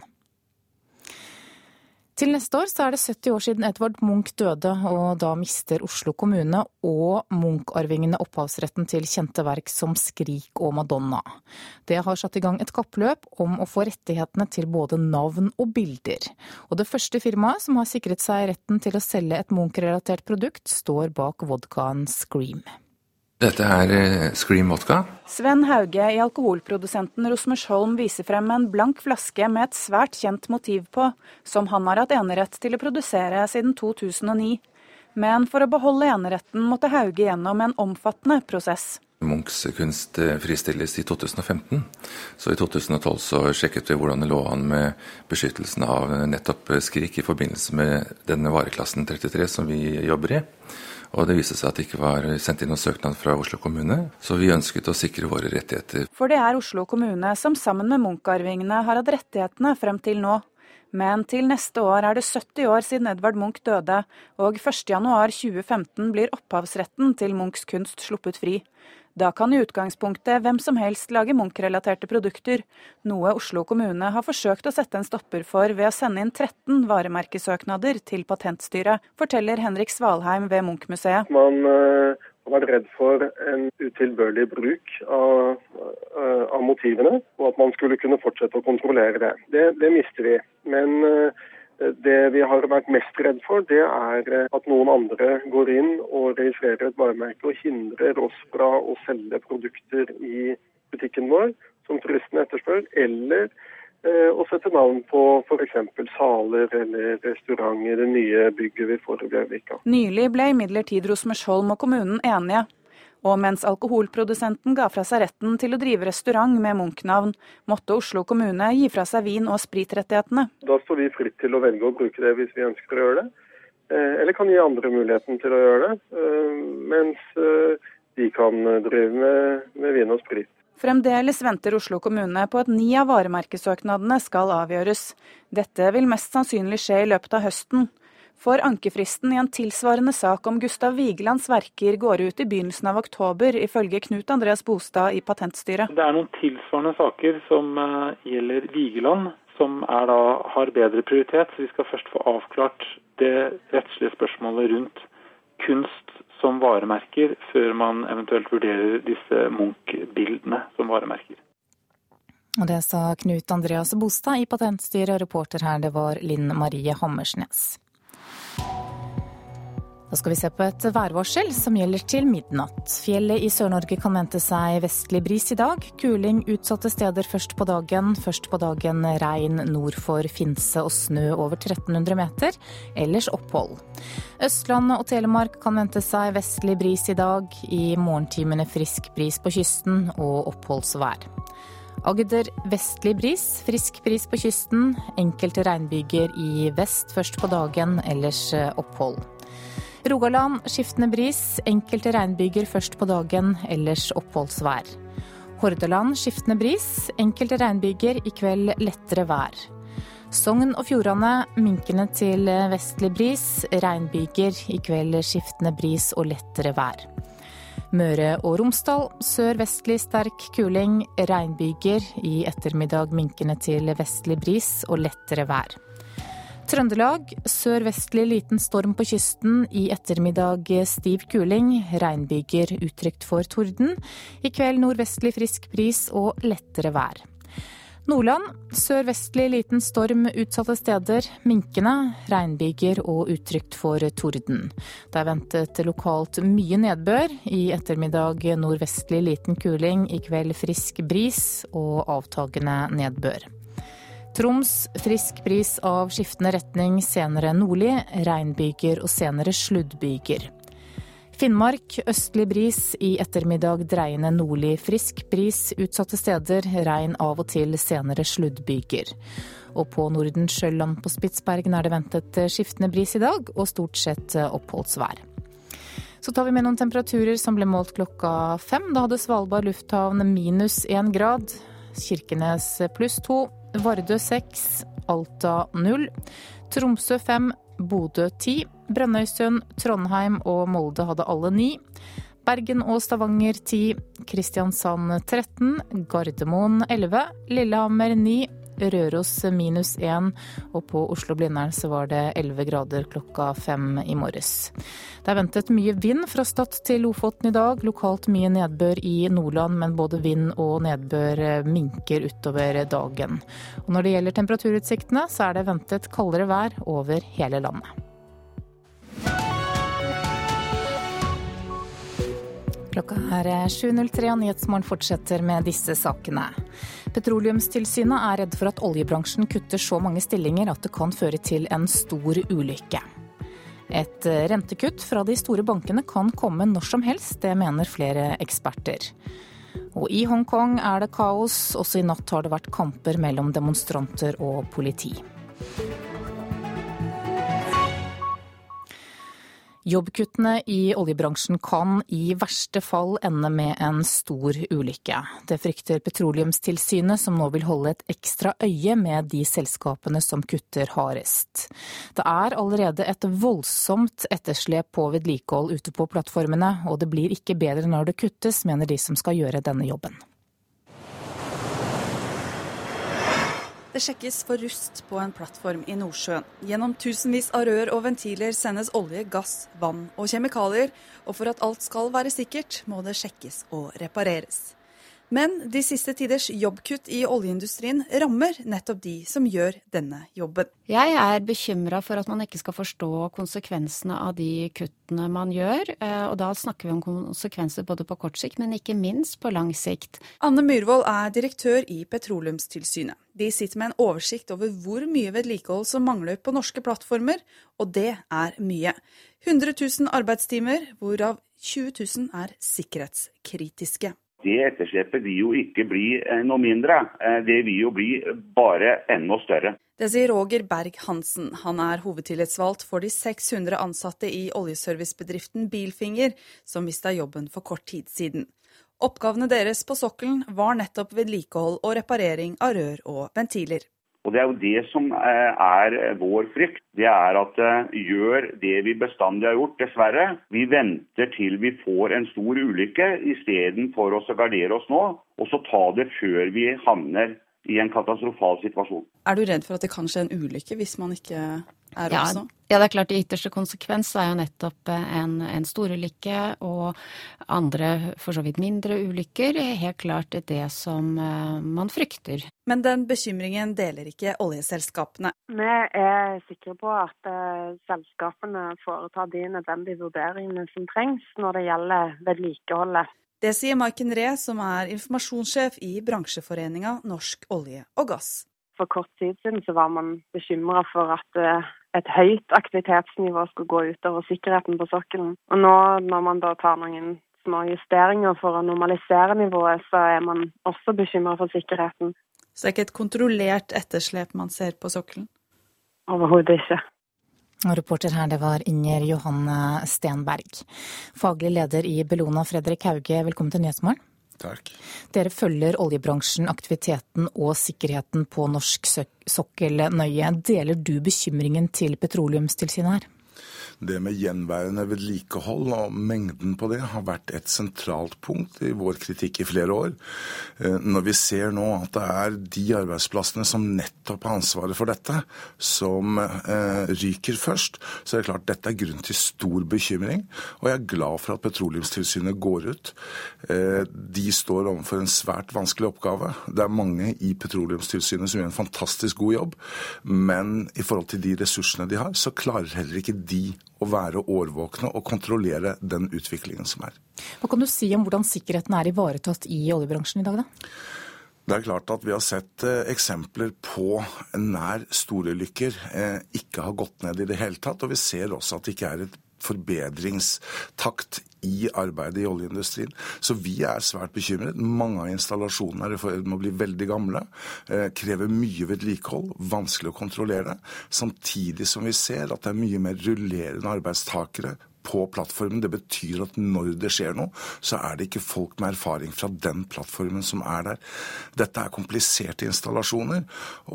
Til neste år er det 70 år siden Edvard Munch døde, og da mister Oslo kommune og Munch-arvingene opphavsretten til kjente verk som Skrik og Madonna. Det har satt i gang et kappløp om å få rettighetene til både navn og bilder. Og det første firmaet som har sikret seg retten til å selge et Munch-relatert produkt, står bak vodkaen Scream. Dette er eh, Scream Vodka. Sven Hauge i alkoholprodusenten Rosmersholm viser frem en blank flaske med et svært kjent motiv på, som han har hatt enerett til å produsere siden 2009. Men for å beholde eneretten måtte Hauge gjennom en omfattende prosess. Munchs kunst fristilles i 2015. Så i 2012 så sjekket vi hvordan det lå an med beskyttelsen av nettopp Skrik i forbindelse med denne vareklassen 33 som vi jobber i. Og det viste seg at det ikke var sendt inn noen søknad fra Oslo kommune, så vi ønsket å sikre våre rettigheter. For det er Oslo kommune som sammen med Munch-arvingene har hatt rettighetene frem til nå. Men til neste år er det 70 år siden Edvard Munch døde, og 1.1.2015 blir opphavsretten til Munchs kunst sluppet fri. Da kan i utgangspunktet hvem som helst lage Munch-relaterte produkter, noe Oslo kommune har forsøkt å sette en stopper for ved å sende inn 13 varemerkesøknader til Patentstyret, forteller Henrik Svalheim ved Munch-museet. Man uh, har vært redd for en utilbørlig bruk av, uh, av, motivene, og at man skulle kunne fortsette å kontrollere det. Det, det mister vi. Men uh, det vi har vært mest redd for, det er eh, at noen andre går inn og registrerer et varemerke og hindrer oss fra å selge produkter i butikken vår som turistene etterspør, eller eh, å sette navn på f.eks. saler eller restauranter, i det nye bygget vi får i Bjørvika. Nylig ble imidlertid Rosmersholm og kommunen enige og mens alkoholprodusenten ga fra seg retten til å drive restaurant med Munch-navn, måtte Oslo kommune gi fra seg vin- og spritrettighetene. Da står vi fritt til å velge å bruke det hvis vi ønsker å gjøre det. Eh, eller kan gi andre muligheten til å gjøre det, eh, mens de kan drive med, med vin og sprit. Fremdeles venter Oslo kommune på at ni av varemerkesøknadene skal avgjøres. Dette vil mest sannsynlig skje i løpet av høsten for ankefristen i en tilsvarende sak om Gustav Vigelands verker går ut i begynnelsen av oktober, ifølge Knut Andreas Bostad i Patentstyret. Det er noen tilsvarende saker som uh, gjelder Vigeland, som da, har bedre prioritet. Så vi skal først få avklart det rettslige spørsmålet rundt kunst som varemerker, før man eventuelt vurderer disse Munch-bildene som varemerker. Og Det sa Knut Andreas Bostad i Patentstyret, og reporter her det var Linn Marie Hammersnes. Da skal vi se på et værvarsel som gjelder til midnatt. Fjellet i Sør-Norge kan vente seg vestlig bris i dag. Kuling utsatte steder først på dagen. Først på dagen regn nord for Finse og snø over 1300 meter. Ellers opphold. Østlandet og Telemark kan vente seg vestlig bris i dag. I morgentimene frisk bris på kysten og oppholdsvær. Agder vestlig bris, frisk bris på kysten. Enkelte regnbyger i vest først på dagen, ellers opphold. Rogaland skiftende bris, enkelte regnbyger først på dagen, ellers oppholdsvær. Hordaland skiftende bris, enkelte regnbyger, i kveld lettere vær. Sogn og Fjordane minkende til vestlig bris, regnbyger, i kveld skiftende bris og lettere vær. Møre og Romsdal sørvestlig sterk kuling, regnbyger, i ettermiddag minkende til vestlig bris og lettere vær. Trøndelag sørvestlig liten storm på kysten. I ettermiddag stiv kuling. Regnbyger utrygt for torden. I kveld nordvestlig frisk bris og lettere vær. Nordland sørvestlig liten storm utsatte steder. Minkende. Regnbyger og utrygt for torden. Det er ventet lokalt mye nedbør. I ettermiddag nordvestlig liten kuling. I kveld frisk bris og avtagende nedbør. Troms frisk bris av skiftende retning, senere nordlig. Regnbyger og senere sluddbyger. Finnmark østlig bris, i ettermiddag dreiende nordlig frisk bris. Utsatte steder regn av og til, senere sluddbyger. Og på Nordensjøland på Spitsbergen er det ventet skiftende bris i dag, og stort sett oppholdsvær. Så tar vi med noen temperaturer som ble målt klokka fem. Da hadde Svalbard lufthavn minus én grad. Kirkenes pluss to. Vardø 6, Alta 0, Tromsø 5, Bodø 10, Brønnøysund, Trondheim og Molde hadde alle 9. Bergen og Stavanger 10, Kristiansand 13, Gardermoen 11, Lillehammer 9, Røros minus 1, og på Oslo-Blindern så var det 11 grader klokka fem i morges. Det er ventet mye vind fra Stad til Lofoten i dag. Lokalt mye nedbør i Nordland, men både vind og nedbør minker utover dagen. Og når det gjelder temperaturutsiktene, så er det ventet kaldere vær over hele landet. Klokka er 7.03 og Nyhetsmorgen fortsetter med disse sakene. Petroleumstilsynet er redd for at oljebransjen kutter så mange stillinger at det kan føre til en stor ulykke. Et rentekutt fra de store bankene kan komme når som helst, det mener flere eksperter. Og i Hongkong er det kaos. Også i natt har det vært kamper mellom demonstranter og politi. Jobbkuttene i oljebransjen kan i verste fall ende med en stor ulykke. Det frykter Petroleumstilsynet, som nå vil holde et ekstra øye med de selskapene som kutter hardest. Det er allerede et voldsomt etterslep på vedlikehold ute på plattformene, og det blir ikke bedre når det kuttes, mener de som skal gjøre denne jobben. Det sjekkes for rust på en plattform i Nordsjøen. Gjennom tusenvis av rør og ventiler sendes olje, gass, vann og kjemikalier. Og for at alt skal være sikkert, må det sjekkes og repareres. Men de siste tiders jobbkutt i oljeindustrien rammer nettopp de som gjør denne jobben. Jeg er bekymra for at man ikke skal forstå konsekvensene av de kuttene man gjør. Eh, og da snakker vi om konsekvenser både på kort sikt, men ikke minst på lang sikt. Anne Myhrvold er direktør i Petroleumstilsynet. De sitter med en oversikt over hvor mye vedlikehold som mangler på norske plattformer, og det er mye. 100 000 arbeidstimer, hvorav 20 000 er sikkerhetskritiske. Det etterslepet vil jo ikke bli eh, noe mindre, eh, det vil jo bli bare enda større. Det sier Roger Berg-Hansen. Han er hovedtillitsvalgt for de 600 ansatte i oljeservicebedriften Bilfinger, som mista jobben for kort tid siden. Oppgavene deres på sokkelen var nettopp vedlikehold og reparering av rør og ventiler. Og Det er jo det som eh, er vår frykt. Det er at gjør det vi bestandig har gjort, dessverre. Vi venter til vi får en stor ulykke, istedenfor å gardere oss nå. Og så ta det før vi havner i en katastrofal situasjon. Er du redd for at det kan skje en ulykke hvis man ikke er ja, også? Ja, det er klart. I ytterste konsekvens er jo nettopp en, en storulykke og andre for så vidt mindre ulykker helt klart det som uh, man frykter. Men den bekymringen deler ikke oljeselskapene. Vi er sikre på at uh, selskapene foretar de nødvendige vurderingene som trengs når det gjelder vedlikeholdet. Det sier Maiken Ree, som er informasjonssjef i bransjeforeninga Norsk olje og gass. For kort tid siden så var man bekymra for at uh, et høyt aktivitetsnivå skulle gå utover sikkerheten på sokkelen. Og nå når man da tar noen små justeringer for å normalisere nivået, så er man også bekymra for sikkerheten. Så det er ikke et kontrollert etterslep man ser på sokkelen? Overhodet ikke. Og reporter her, det var Inger Johanne Stenberg. Faglig leder i Bellona, Fredrik Hauge, velkommen til Nyhetsmorgen. Takk. Dere følger oljebransjen, aktiviteten og sikkerheten på norsk sokkel nøye. Deler du bekymringen til Petroleumstilsynet her? Det med gjenværende vedlikehold og mengden på det har vært et sentralt punkt i vår kritikk i flere år. Eh, når vi ser nå at det er de arbeidsplassene som nettopp har ansvaret for dette, som eh, ryker først, så er det klart dette er grunn til stor bekymring. Og jeg er glad for at Petroleumstilsynet går ut. Eh, de står overfor en svært vanskelig oppgave. Det er mange i Petroleumstilsynet som gjør en fantastisk god jobb, men i forhold til de ressursene de har, så klarer heller ikke de å være årvåkne og kontrollere den utviklingen som er. Hva kan du si om hvordan sikkerheten er ivaretatt i oljebransjen i dag, da? Det er klart at Vi har sett eh, eksempler på nær storulykker eh, ikke har gått ned i det hele tatt. Og vi ser også at det ikke er et forbedringstakt i arbeidet i oljeindustrien. Så vi er svært bekymret. Mange av installasjonene er i ferd med å bli veldig gamle. Eh, krever mye vedlikehold, vanskelig å kontrollere. Samtidig som vi ser at det er mye mer rullerende arbeidstakere på plattformen. Det betyr at når det skjer noe, så er det ikke folk med erfaring fra den plattformen som er der. Dette er kompliserte installasjoner,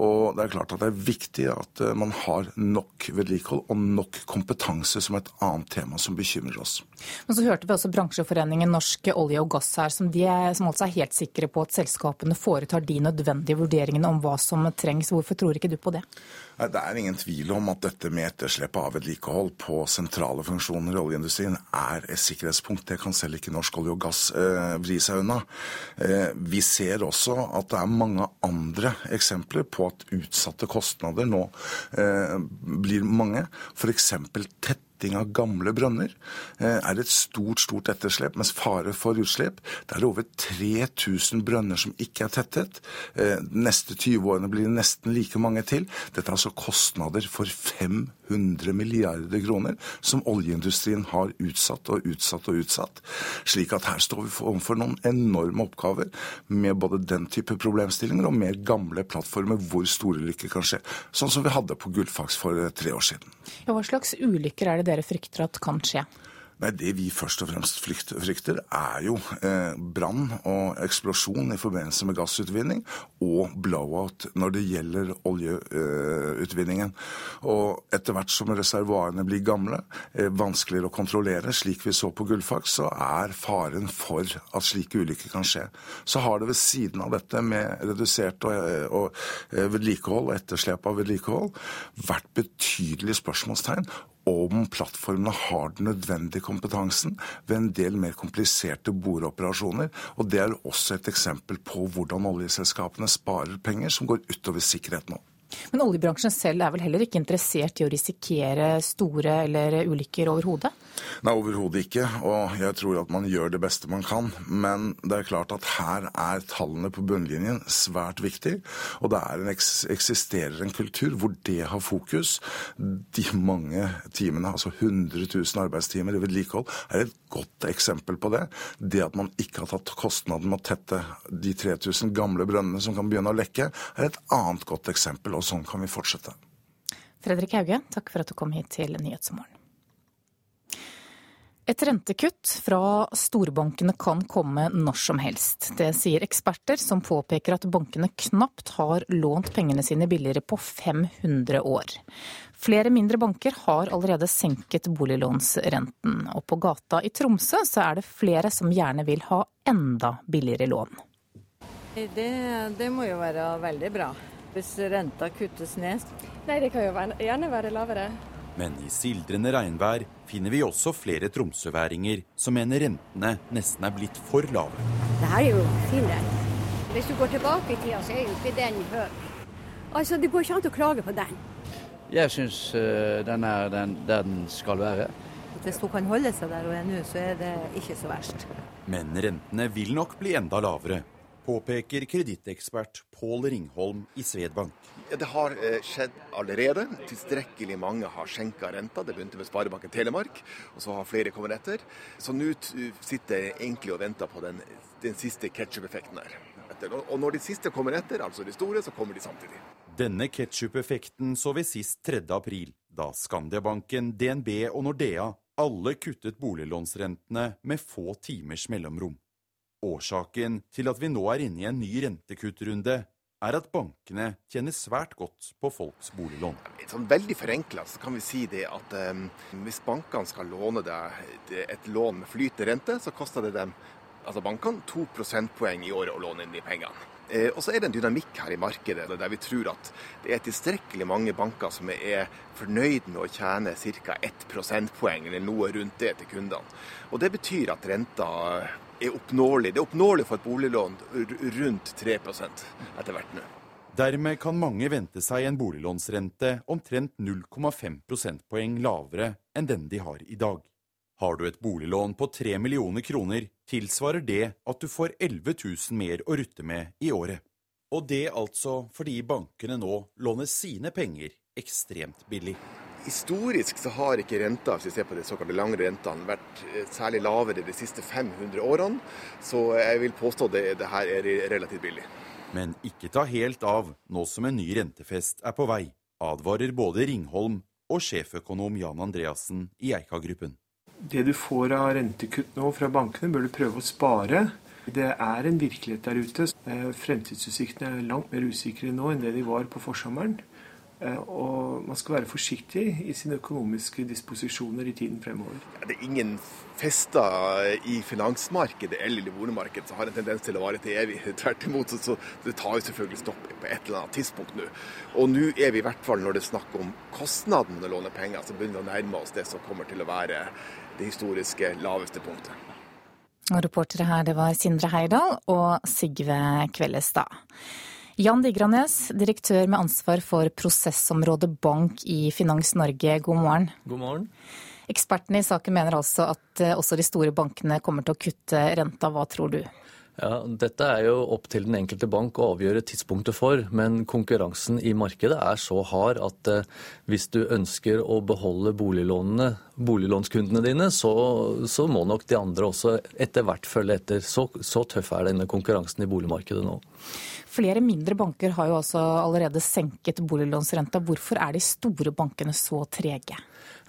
og det er klart at det er viktig at eh, man har nok vedlikehold og nok kompetanse som et annet tema som bekymrer oss. Men så hørte vi også bransjeforeningen Norsk olje og gass her, som, de som altså er helt sikre på at selskapene foretar de nødvendige vurderingene om hva som trengs. Hvorfor tror ikke du på det? Det er ingen tvil om at dette med etterslepet av vedlikehold på sentrale funksjoner i oljeindustrien er et sikkerhetspunkt. Det kan selv ikke norsk olje og gass eh, vri seg unna. Eh, vi ser også at det er mange andre eksempler på at utsatte kostnader nå eh, blir mange. F.eks. tett tetting av gamle brønner eh, er et stort, stort etterslep, mens fare for utslipp Det er over 3000 brønner som ikke er tettet. De eh, neste 20 årene blir det nesten like mange til. Dette er altså kostnader for 500 milliarder kroner som oljeindustrien har utsatt og utsatt og utsatt. Slik at her står vi overfor noen enorme oppgaver med både den type problemstillinger og mer gamle plattformer hvor store lykker kan skje. Sånn som vi hadde på Gullfaks for tre år siden. Ja, hva slags ulykker er det dere frykter at kan skje? Nei, Det vi først og fremst frykter, er jo eh, brann og eksplosjon i forbindelse med gassutvinning, og blowout når det gjelder oljeutvinningen. Og etter hvert som reservoarene blir gamle, eh, vanskeligere å kontrollere, slik vi så på Gullfaks, så er faren for at slike ulykker kan skje. Så har det ved siden av dette med redusert og, eh, og eh, vedlikehold etterslep av vedlikehold vært betydelige spørsmålstegn om plattformene har den nødvendige kompetansen ved en del mer kompliserte boreoperasjoner. Og det er også et eksempel på hvordan oljeselskapene sparer penger som går utover sikkerhet nå. Men oljebransjen selv er vel heller ikke interessert i å risikere store eller ulykker overhodet? Nei, overhodet ikke. Og jeg tror at man gjør det beste man kan. Men det er klart at her er tallene på bunnlinjen svært viktig. Og det en eksisterer en kultur hvor det har fokus. De mange timene, altså 100 000 arbeidstimer i vedlikehold, er et godt eksempel på det. Det at man ikke har tatt kostnaden med å tette de 3000 gamle brønnene som kan begynne å lekke, er et annet godt eksempel og sånn kan vi fortsette. Fredrik Hauge, takk for at du kom hit til Nyhetsmorgen. Et rentekutt fra storbankene kan komme når som helst. Det sier eksperter, som påpeker at bankene knapt har lånt pengene sine billigere på 500 år. Flere mindre banker har allerede senket boliglånsrenten, og på gata i Tromsø så er det flere som gjerne vil ha enda billigere lån. Det, det må jo være veldig bra hvis renta kuttes ned? Nei, det kan jo gjerne være lavere. Men i sildrende regnvær finner vi også flere tromsøværinger som mener rentene nesten er blitt for lave. Det her er jo fin rent. Hvis du går tilbake i tida, så er jo ikke den høy. Altså, Det går ikke an å klage på den. Jeg syns uh, den er den, den skal være. Hvis hun kan holde seg der hun er nå, så er det ikke så verst. Men rentene vil nok bli enda lavere påpeker kredittekspert Pål Ringholm i Svedbank. Ja, det har eh, skjedd allerede. Tilstrekkelig mange har skjenka renta. Det begynte med Sparebanken Telemark, og så har flere kommet etter. Så nå sitter jeg egentlig og venter på den, den siste ketsjup-effekten her. Og når de siste kommer etter, altså de store, så kommer de samtidig. Denne ketsjup-effekten så vi sist 3. april, da Skandiabanken, DNB og Nordea alle kuttet boliglånsrentene med få timers mellomrom. Årsaken til at vi nå er inne i en ny rentekuttrunde, er at bankene tjener svært godt på folks boliglån. Sånn veldig forenkla kan vi si det at um, hvis bankene skal låne deg et lån med flytende rente, så koster det dem altså bankene to prosentpoeng i året å låne inn de pengene. Eh, og så er det en dynamikk her i markedet der vi tror at det er tilstrekkelig mange banker som er fornøyd med å tjene ca. 1 prosentpoeng eller noe rundt det til kundene. Og Det betyr at renta er oppnåelig. Det er oppnåelig for et boliglån rundt 3% etter hvert nå. Dermed kan mange vente seg en boliglånsrente omtrent 0,5 prosentpoeng lavere enn den de har i dag. Har du et boliglån på 3 millioner kroner, tilsvarer det at du får 11 000 mer å rutte med i året. Og det altså fordi bankene nå låner sine penger ekstremt billig. Historisk så har ikke renta hvis vi ser på de såkalte lange rentene, vært eh, særlig lavere de siste 500 årene. Så jeg vil påstå det, det her er relativt billig. Men ikke ta helt av nå som en ny rentefest er på vei, advarer både Ringholm og sjeføkonom Jan Andreassen i Eika-gruppen. Det du får av rentekutt nå fra bankene, bør du prøve å spare. Det er en virkelighet der ute. Eh, fremtidsutsiktene er langt mer usikre nå enn det de var på forsommeren. Eh, og man skal være forsiktig i sine økonomiske disposisjoner i tiden fremover. Det er ingen fester i finansmarkedet eller i boligmarkedet som har en tendens til å vare til evig. Tvert imot, så det tar jo selvfølgelig stopp på et eller annet tidspunkt nå. Og nå er vi i hvert fall, når det er snakk om kostnaden med å låne penger, så begynner vi å nærme oss det som kommer til å være det historiske laveste punktet. Og reportere her, det var Sindre Heidal og Sigve Kvellestad. Jan Digranes, direktør med ansvar for prosessområdet bank i Finans Norge, god morgen. God morgen. Ekspertene i saken mener altså at eh, også de store bankene kommer til å kutte renta. Hva tror du? Ja, Dette er jo opp til den enkelte bank å avgjøre tidspunktet for, men konkurransen i markedet er så hard at eh, hvis du ønsker å beholde boliglånene, boliglånskundene dine, så, så, må nok de andre også etter hvert følge etter. Så, så tøff er denne konkurransen i boligmarkedet nå. Flere mindre banker har jo altså allerede senket boliglånsrenta. Hvorfor er de store bankene så trege?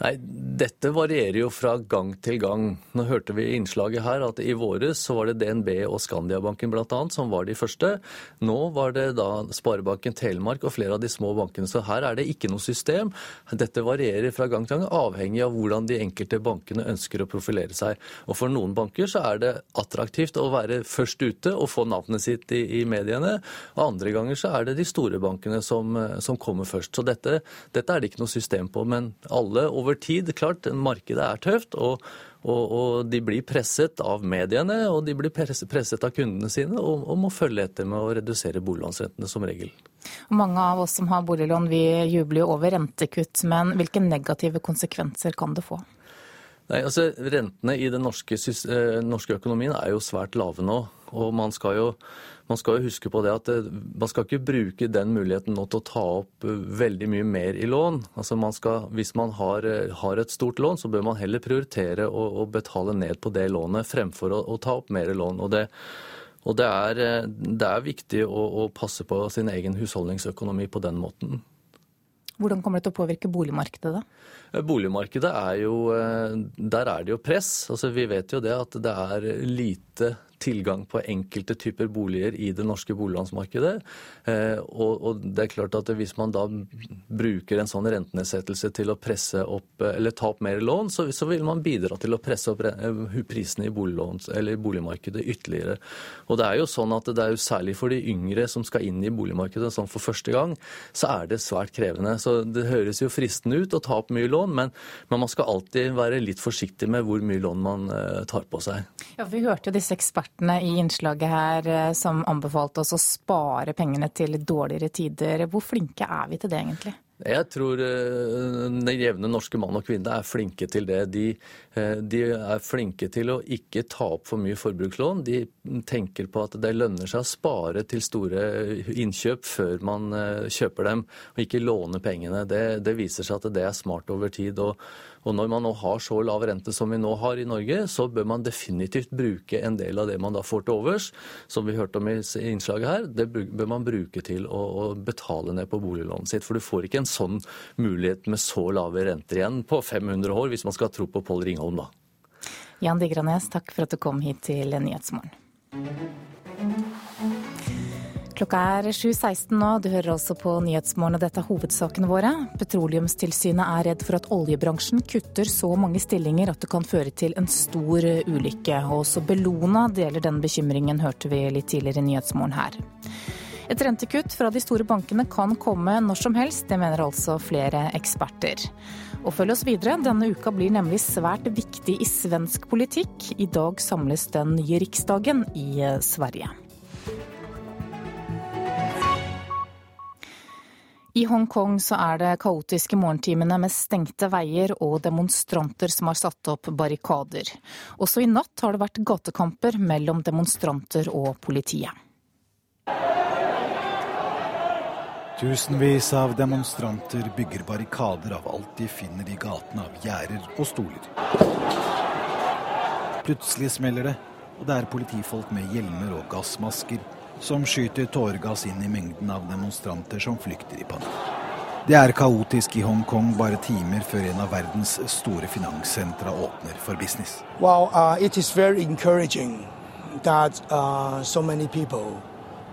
Nei, Dette varierer jo fra gang til gang. Nå hørte vi i innslaget her at i våres så var det DNB og Skandiabanken bl.a. som var de første. Nå var det da Sparebanken Telemark og flere av de små bankene. Så her er det ikke noe system. Dette varierer fra gang til gang, avhengig av hvordan de enkelte bankene ønsker å profilere seg. Og For noen banker så er det attraktivt å være først ute og få navnet sitt i, i mediene. Og andre ganger så er det de store bankene som, som kommer først. Så dette, dette er det ikke noe system på. Men alle over tid. Klart, markedet er tøft. og og, og, de blir presset av mediene, og de blir presset av kundene sine, og, og må følge etter med å redusere boliglånsrentene som regel. Mange av oss som har boliglån, vi jubler jo over rentekutt, men hvilke negative konsekvenser kan det få? Nei, altså Rentene i den norske, eh, norske økonomien er jo svært lave nå. Og man skal jo man skal jo huske på det at eh, man skal ikke bruke den muligheten nå til å ta opp eh, veldig mye mer i lån. Altså man skal, hvis man har, har, et stort lån, så bør man heller prioritere å, å betale ned på det lånet fremfor å, å ta opp mer lån. Og det, og det, er, det er, viktig å, å passe på sin egen husholdningsøkonomi på den måten. Hvordan kommer det til å påvirke boligmarkedet, da? Boligmarkedet er jo Der er det jo press. Altså, vi vet jo det at det er lite tilgang på enkelte typer boliger i det norske boliglånsmarkedet. Eh, og, det er klart at hvis man da bruker en sånn rentenedsettelse til å presse opp, eller ta opp mer lån, så, vil man bidra til å presse opp eh, prisene i boligmarkedet ytterligere. Og det er jo sånn at det er jo særlig for de yngre som skal inn i boligmarkedet sånn for første gang, så er det svært krevende. Så det høres jo fristende ut å ta opp mye lån, men, men man skal alltid være litt forsiktig med hvor mye lån man eh, tar på seg. Ja, Vi hørte jo disse ekspertene ekspertene i innslaget her eh, som anbefalte oss å spare pengene til dårligere tider. Hvor flinke er vi til det, egentlig? Jeg tror eh, den jevne norske mann og kvinne er flinke til det. De, eh, de, er flinke til å ikke ta opp for mye forbrukslån. De tenker på at det lønner seg å spare til store innkjøp før man kjøper dem, og ikke låne pengene. Det, det viser seg at det er smart over tid. og og når man nå har så lav rente som vi nå har i Norge, så bør man definitivt bruke en del av det man da får til overs, som vi hørte om i innslaget her, det bør man bruke til å, betale ned på boliglånet sitt. For du får ikke en sånn mulighet med så lave renter igjen på 500 år, hvis man skal tro på Pål Ringholm, da. Jan Digranes, takk for at du kom hit til Nyhetsmorgen. Klokka er 7.16 nå. Du hører altså på Nyhetsmorgen, og dette er hovedsakene våre. Petroleumstilsynet er redd for at oljebransjen kutter så mange stillinger at det kan føre til en stor ulykke. Og også Bellona deler den bekymringen, hørte vi litt tidligere i Nyhetsmorgen her. Et rentekutt fra de store bankene kan komme når som helst, det mener altså flere eksperter. Og følg oss videre, denne uka blir nemlig svært viktig i svensk politikk. I dag samles den nye riksdagen i Sverige. I Hongkong så er det kaotiske morgentimene med stengte veier og demonstranter som har satt opp barrikader. Også i natt har det vært gatekamper mellom demonstranter og politiet. Tusenvis av demonstranter bygger barrikader av alt de finner i gatene av gjerder og stoler. Plutselig smeller det, og det er politifolk med hjelmer og gassmasker som skyter tåregass inn i mengden av demonstranter som flykter i panikk. Det er kaotisk i Hongkong bare timer før en av verdens store finanssentra åpner for business. Well, uh, it is very encouraging that uh, so many people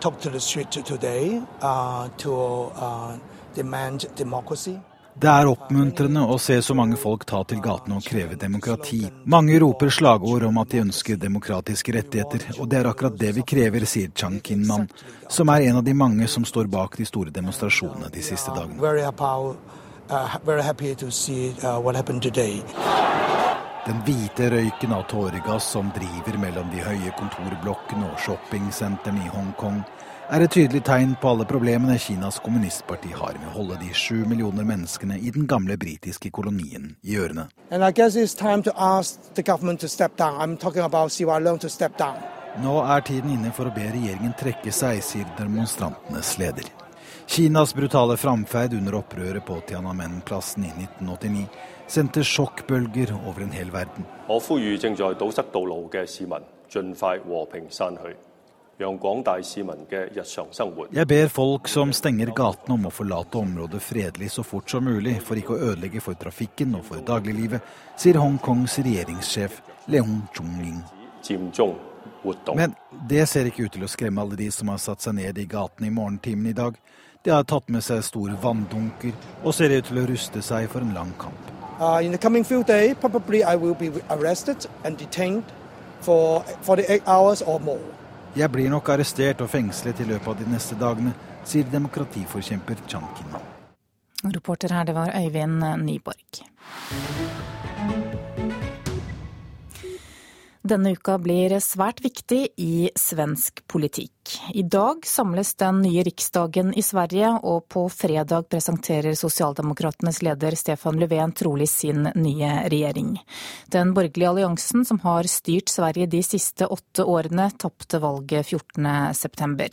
took to the street today uh, to uh, demand democracy. Det er oppmuntrende å se så mange folk ta til gatene og kreve demokrati. Mange roper slagord om at de ønsker demokratiske rettigheter, og det er akkurat det vi krever, sier Chang Kinman, som er en av de mange som står bak de store demonstrasjonene de siste dagene. Uh, uh, Den hvite røyken av tåregass som driver mellom de høye kontorblokkene og shoppingsentrene i Hongkong, er et tydelig tegn på alle problemene Kinas kommunistparti har med å holde de sju millioner menneskene i den gamle britiske kolonien i ørene. Nå er tiden inne for å be regjeringen trekke seg, sier demonstrantenes leder. Kinas brutale framferd under opprøret på Tiananmen-plassen i 1989 sendte sjokkbølger over en hel verden. Jeg ber folk som stenger gatene om å forlate området fredelig så fort som mulig, for ikke å ødelegge for trafikken og for dagliglivet, sier Hongkongs regjeringssjef Leung Chung-ling. Men det ser ikke ut til å skremme alle de som har satt seg ned i gatene i morgentimene i dag. De har tatt med seg store vanndunker og ser ut til å ruste seg for en lang kamp. Uh, in the coming few days, probably I will be arrested and detained for 48 hours or more. Jeg blir nok arrestert og fengslet i løpet av de neste dagene, sier demokratiforkjemper Chan Kinman. Reporter her, det var Øyvind Nyborg. Denne uka blir svært viktig i svensk politikk. I dag samles den nye riksdagen i Sverige, og på fredag presenterer sosialdemokratenes leder Stefan Löfven trolig sin nye regjering. Den borgerlige alliansen som har styrt Sverige de siste åtte årene, tapte valget 14.9.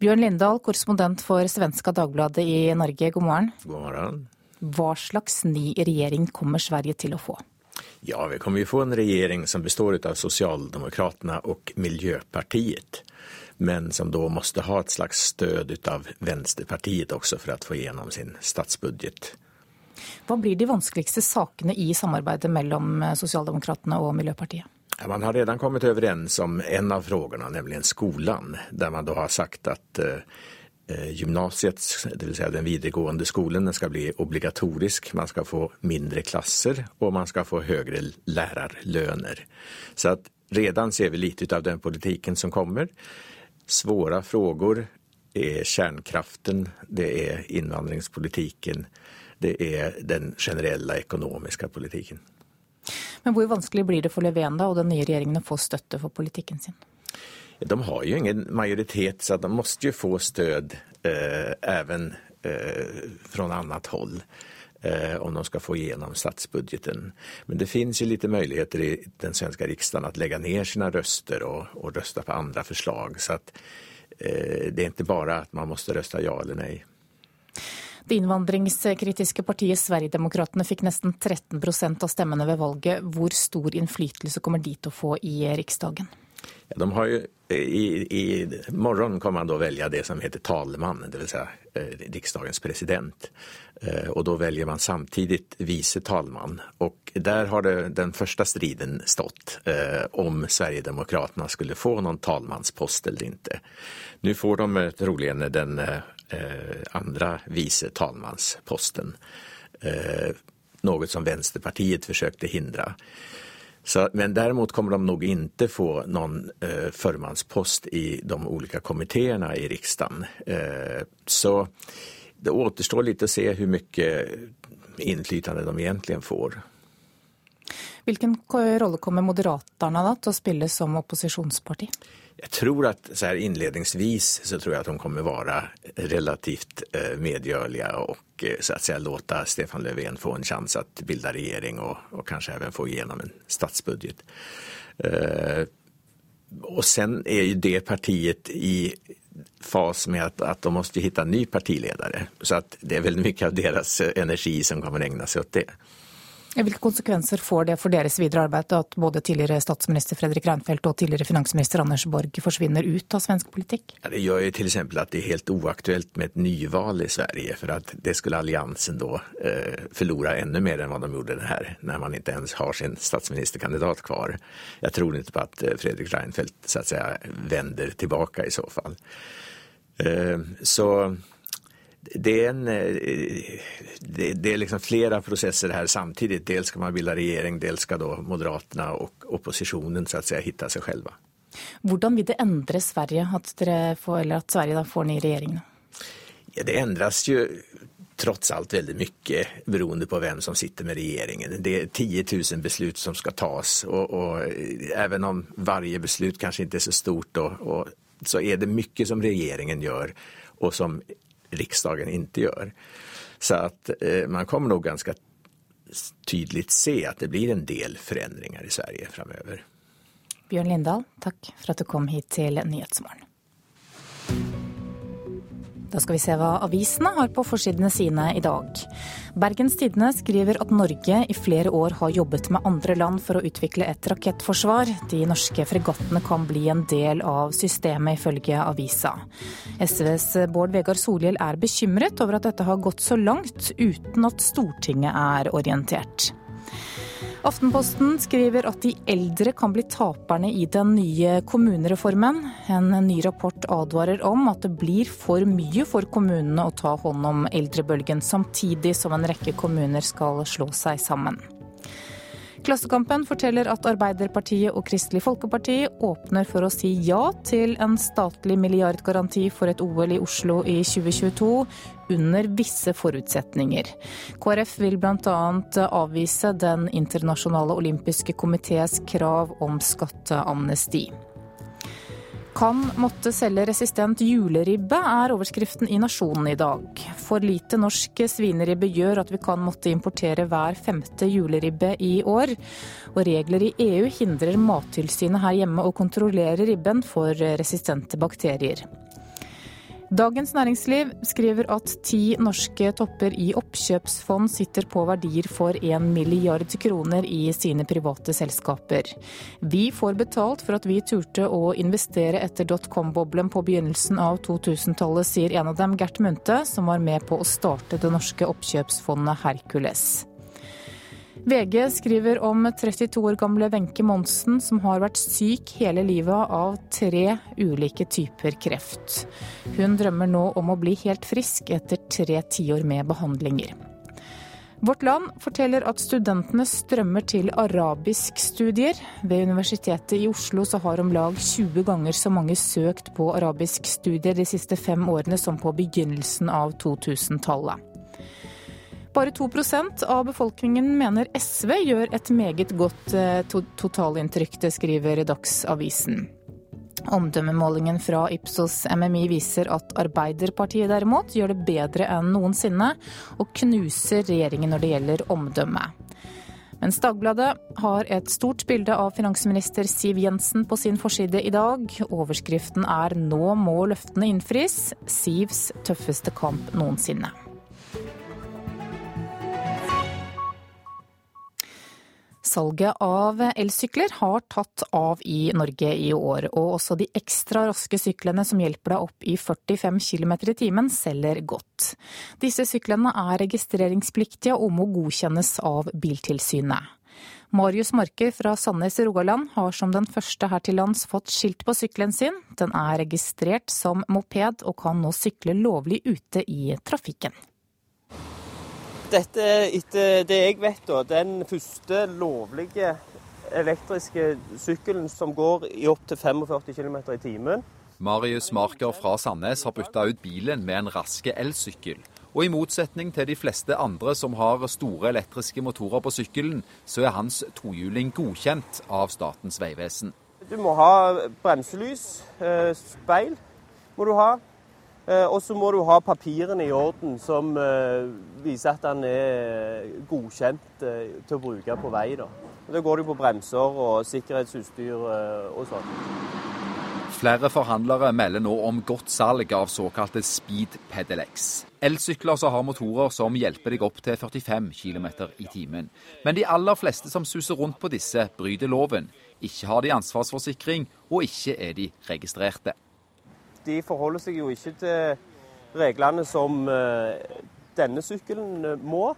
Bjørn Lindahl, korrespondent for Svenska Dagbladet i Norge, god morgen. God morgen. Hva slags ny regjering kommer Sverige til å få? Ja, vi kommer ju få en regjering som består av Socialdemokraterna och Miljöpartiet men som da måste ha et slags stöd av Vänsterpartiet også for å få gjennom sin statsbudget. Hva blir de vanskeligste sakene i samarbeidet mellom Sosialdemokratene og Miljøpartiet? Man har redan kommet overens om en av frågorna, nemlig skolan, der man da har sagt at eh, Eh, gymnasiet, dvs. Si den videregående skolen, den skal bli obligatorisk. Man skal få mindre klasser, og man skal få høyere lærerlønner. Så at redan ser vi litt av den politikken som kommer. Svåre frågor er kjernekraften, det er innvandringspolitikken, det er den generelle økonomiske politikken. Men hvor vanskelig blir det for Löfven og den nye regjeringen å få støtte for politikken sin? De har ju ingen majoritet så de måste ju få stöd eh, även eh, från annat håll eh, om de ska få igenom statsbudgeten. Men det finns ju lite möjligheter i den svenska riksdagen att lägga ner sina röster och, och rösta på andra förslag. Så att eh, det är inte bara att man måste rösta ja eller nej. Det innvandringskritiske partiet Sverigedemokraterna fikk nesten 13% av stemmene ved valget. Hvor stor innflytelse kommer de til å få i Riksdagen? De har ju, i, i morgon kommer man då välja det som heter talman, det vill säga eh, riksdagens president. Eh, och då väljer man samtidigt vice talman. Och där har det, den första striden stått eh, om Sverigedemokraterna skulle få någon talmanspost eller inte. Nu får de troligen den andra vice talmansposten. Något som Vänsterpartiet försökte hindra. Så, men däremot kommer de nog inte få någon eh, förmanspost i de olika kommittéerna i riksdagen. Eh, så det återstår lite att se hur mycket inflytande de egentligen får. Hvilken rolle kommer Moderaterna til å spille som opposisjonsparti? Jeg tror at så här inledningsvis så tror jeg at de kommer være relativt eh, medgjørlige og eh, så att säga låta Stefan Löfven få en chans att bilda regjering og och kanske även få igenom en statsbudget. Og och sen er jo det partiet i fas med at att de måste hitta en ny partiledare. Så att det er veldig mye av deres energi som kommer ägna seg åt det. Hvilke konsekvenser får det for deres videre arbeid at både tidligere statsminister Fredrik Reinfeldt og tidligere finansminister Anders Borg forsvinner ut av svensk politikk? Ja, det gjør jo til eksempel at det er helt uaktuelt med et nyvalg i Sverige. For at det skulle alliansen da eh, forlore enda mer enn hva de gjorde det her, når man ikke ens har sin statsministerkandidat kvar. Jeg tror ikke på at eh, Fredrik Reinfeldt så å si, vender tilbake i så fall. Eh, så det er, en, eh, det, det er liksom flere prosesser her samtidig. Dels skal man bilde regjering, dels skal da Moderaterna og opposisjonen så seg selv. Hvordan vil det endre Sverige at, får, eller at Sverige får ny regjering? Ja, det endres jo trots alt veldig mye beroende på hvem som sitter med regjeringen. Det er 10 000 beslut som skal tas og, og Even om varje beslut kanskje ikke er så stort og, og så er det mye som regjeringen gjør, og som riksdagen inte gör. Så att eh, man kommer nog ganska tydligt se at det blir en del förändringar i Sverige framöver. Bjørn Lindahl, takk for at du kom hit til Nyhetsmorgen. Da skal vi se hva avisene har på forsidene sine i dag. Bergens Tidende skriver at Norge i flere år har jobbet med andre land for å utvikle et rakettforsvar. De norske fregattene kan bli en del av systemet, ifølge avisa. SVs Bård Vegar Solhjell er bekymret over at dette har gått så langt uten at Stortinget er orientert. Aftenposten skriver at de eldre kan bli taperne i den nye kommunereformen. En ny rapport advarer om at det blir for mye for kommunene å ta hånd om eldrebølgen, samtidig som en rekke kommuner skal slå seg sammen. Klassekampen forteller at Arbeiderpartiet og Kristelig Folkeparti åpner for å si ja til en statlig milliardgaranti for et OL i Oslo i 2022, under visse forutsetninger. KrF vil bl.a. avvise Den internasjonale olympiske komitees krav om skatteamnesti. Kan måtte selge resistent juleribbe, er overskriften i Nasjonen i dag. For lite norsk svineribbe gjør at vi kan måtte importere hver femte juleribbe i år. Og regler i EU hindrer Mattilsynet her hjemme å kontrollere ribben for resistente bakterier. Dagens Næringsliv skriver at ti norske topper i oppkjøpsfond sitter på verdier for 1 milliard kroner i sine private selskaper. Vi får betalt for at vi turte å investere etter dotcom-boblen på begynnelsen av 2000-tallet, sier en av dem, Gert Munthe, som var med på å starte det norske oppkjøpsfondet Hercules. VG skriver om 32 år gamle Wenche Monsen som har vært syk hele livet av tre ulike typer kreft. Hun drømmer nå om å bli helt frisk etter tre tiår med behandlinger. Vårt Land forteller at studentene strømmer til arabiskstudier. Ved Universitetet i Oslo så har om lag 20 ganger så mange søkt på arabiskstudier de siste fem årene som på begynnelsen av 2000-tallet. Bare 2% av befolkningen mener SV gjør et meget godt eh, totalinntrykk, det skriver Dagsavisen. Omdømmemålingen fra Ipsos MMI viser at Arbeiderpartiet derimot gjør det bedre enn noensinne, og knuser regjeringen når det gjelder omdømme. Mens Dagbladet har et stort bilde av finansminister Siv Jensen på sin forside i dag. Overskriften er 'Nå må løftene innfris'. Sivs tøffeste kamp noensinne. Salget av elsykler har tatt av i Norge i år, og også de ekstra raske syklene som hjelper deg opp i 45 km i timen, selger godt. Disse syklene er registreringspliktige og må godkjennes av Biltilsynet. Marius Marker fra Sandnes i Rogaland har som den første her til lands fått skilt på sykkelen sin. Den er registrert som moped og kan nå sykle lovlig ute i trafikken. Dette er etter det jeg vet, da, den første lovlige elektriske sykkelen som går i opptil 45 km i timen. Marius Marker fra Sandnes har bytta ut bilen med en raske elsykkel. Og i motsetning til de fleste andre som har store elektriske motorer på sykkelen, så er hans tohjuling godkjent av Statens vegvesen. Du må ha bremselys, eh, speil må du ha. Eh, og så må du ha papirene i orden som eh, viser at den er godkjent eh, til å bruke på vei. Da, da går du på bremser og sikkerhetsutstyr og sånn. Flere forhandlere melder nå om godt salg av såkalte speed pedelecs. Elsykler som har motorer som hjelper deg opp til 45 km i timen. Men de aller fleste som suser rundt på disse, bryter loven. Ikke har de ansvarsforsikring, og ikke er de registrerte de forholder seg jo ikke til reglene som eh, denne sykkelen eh, må.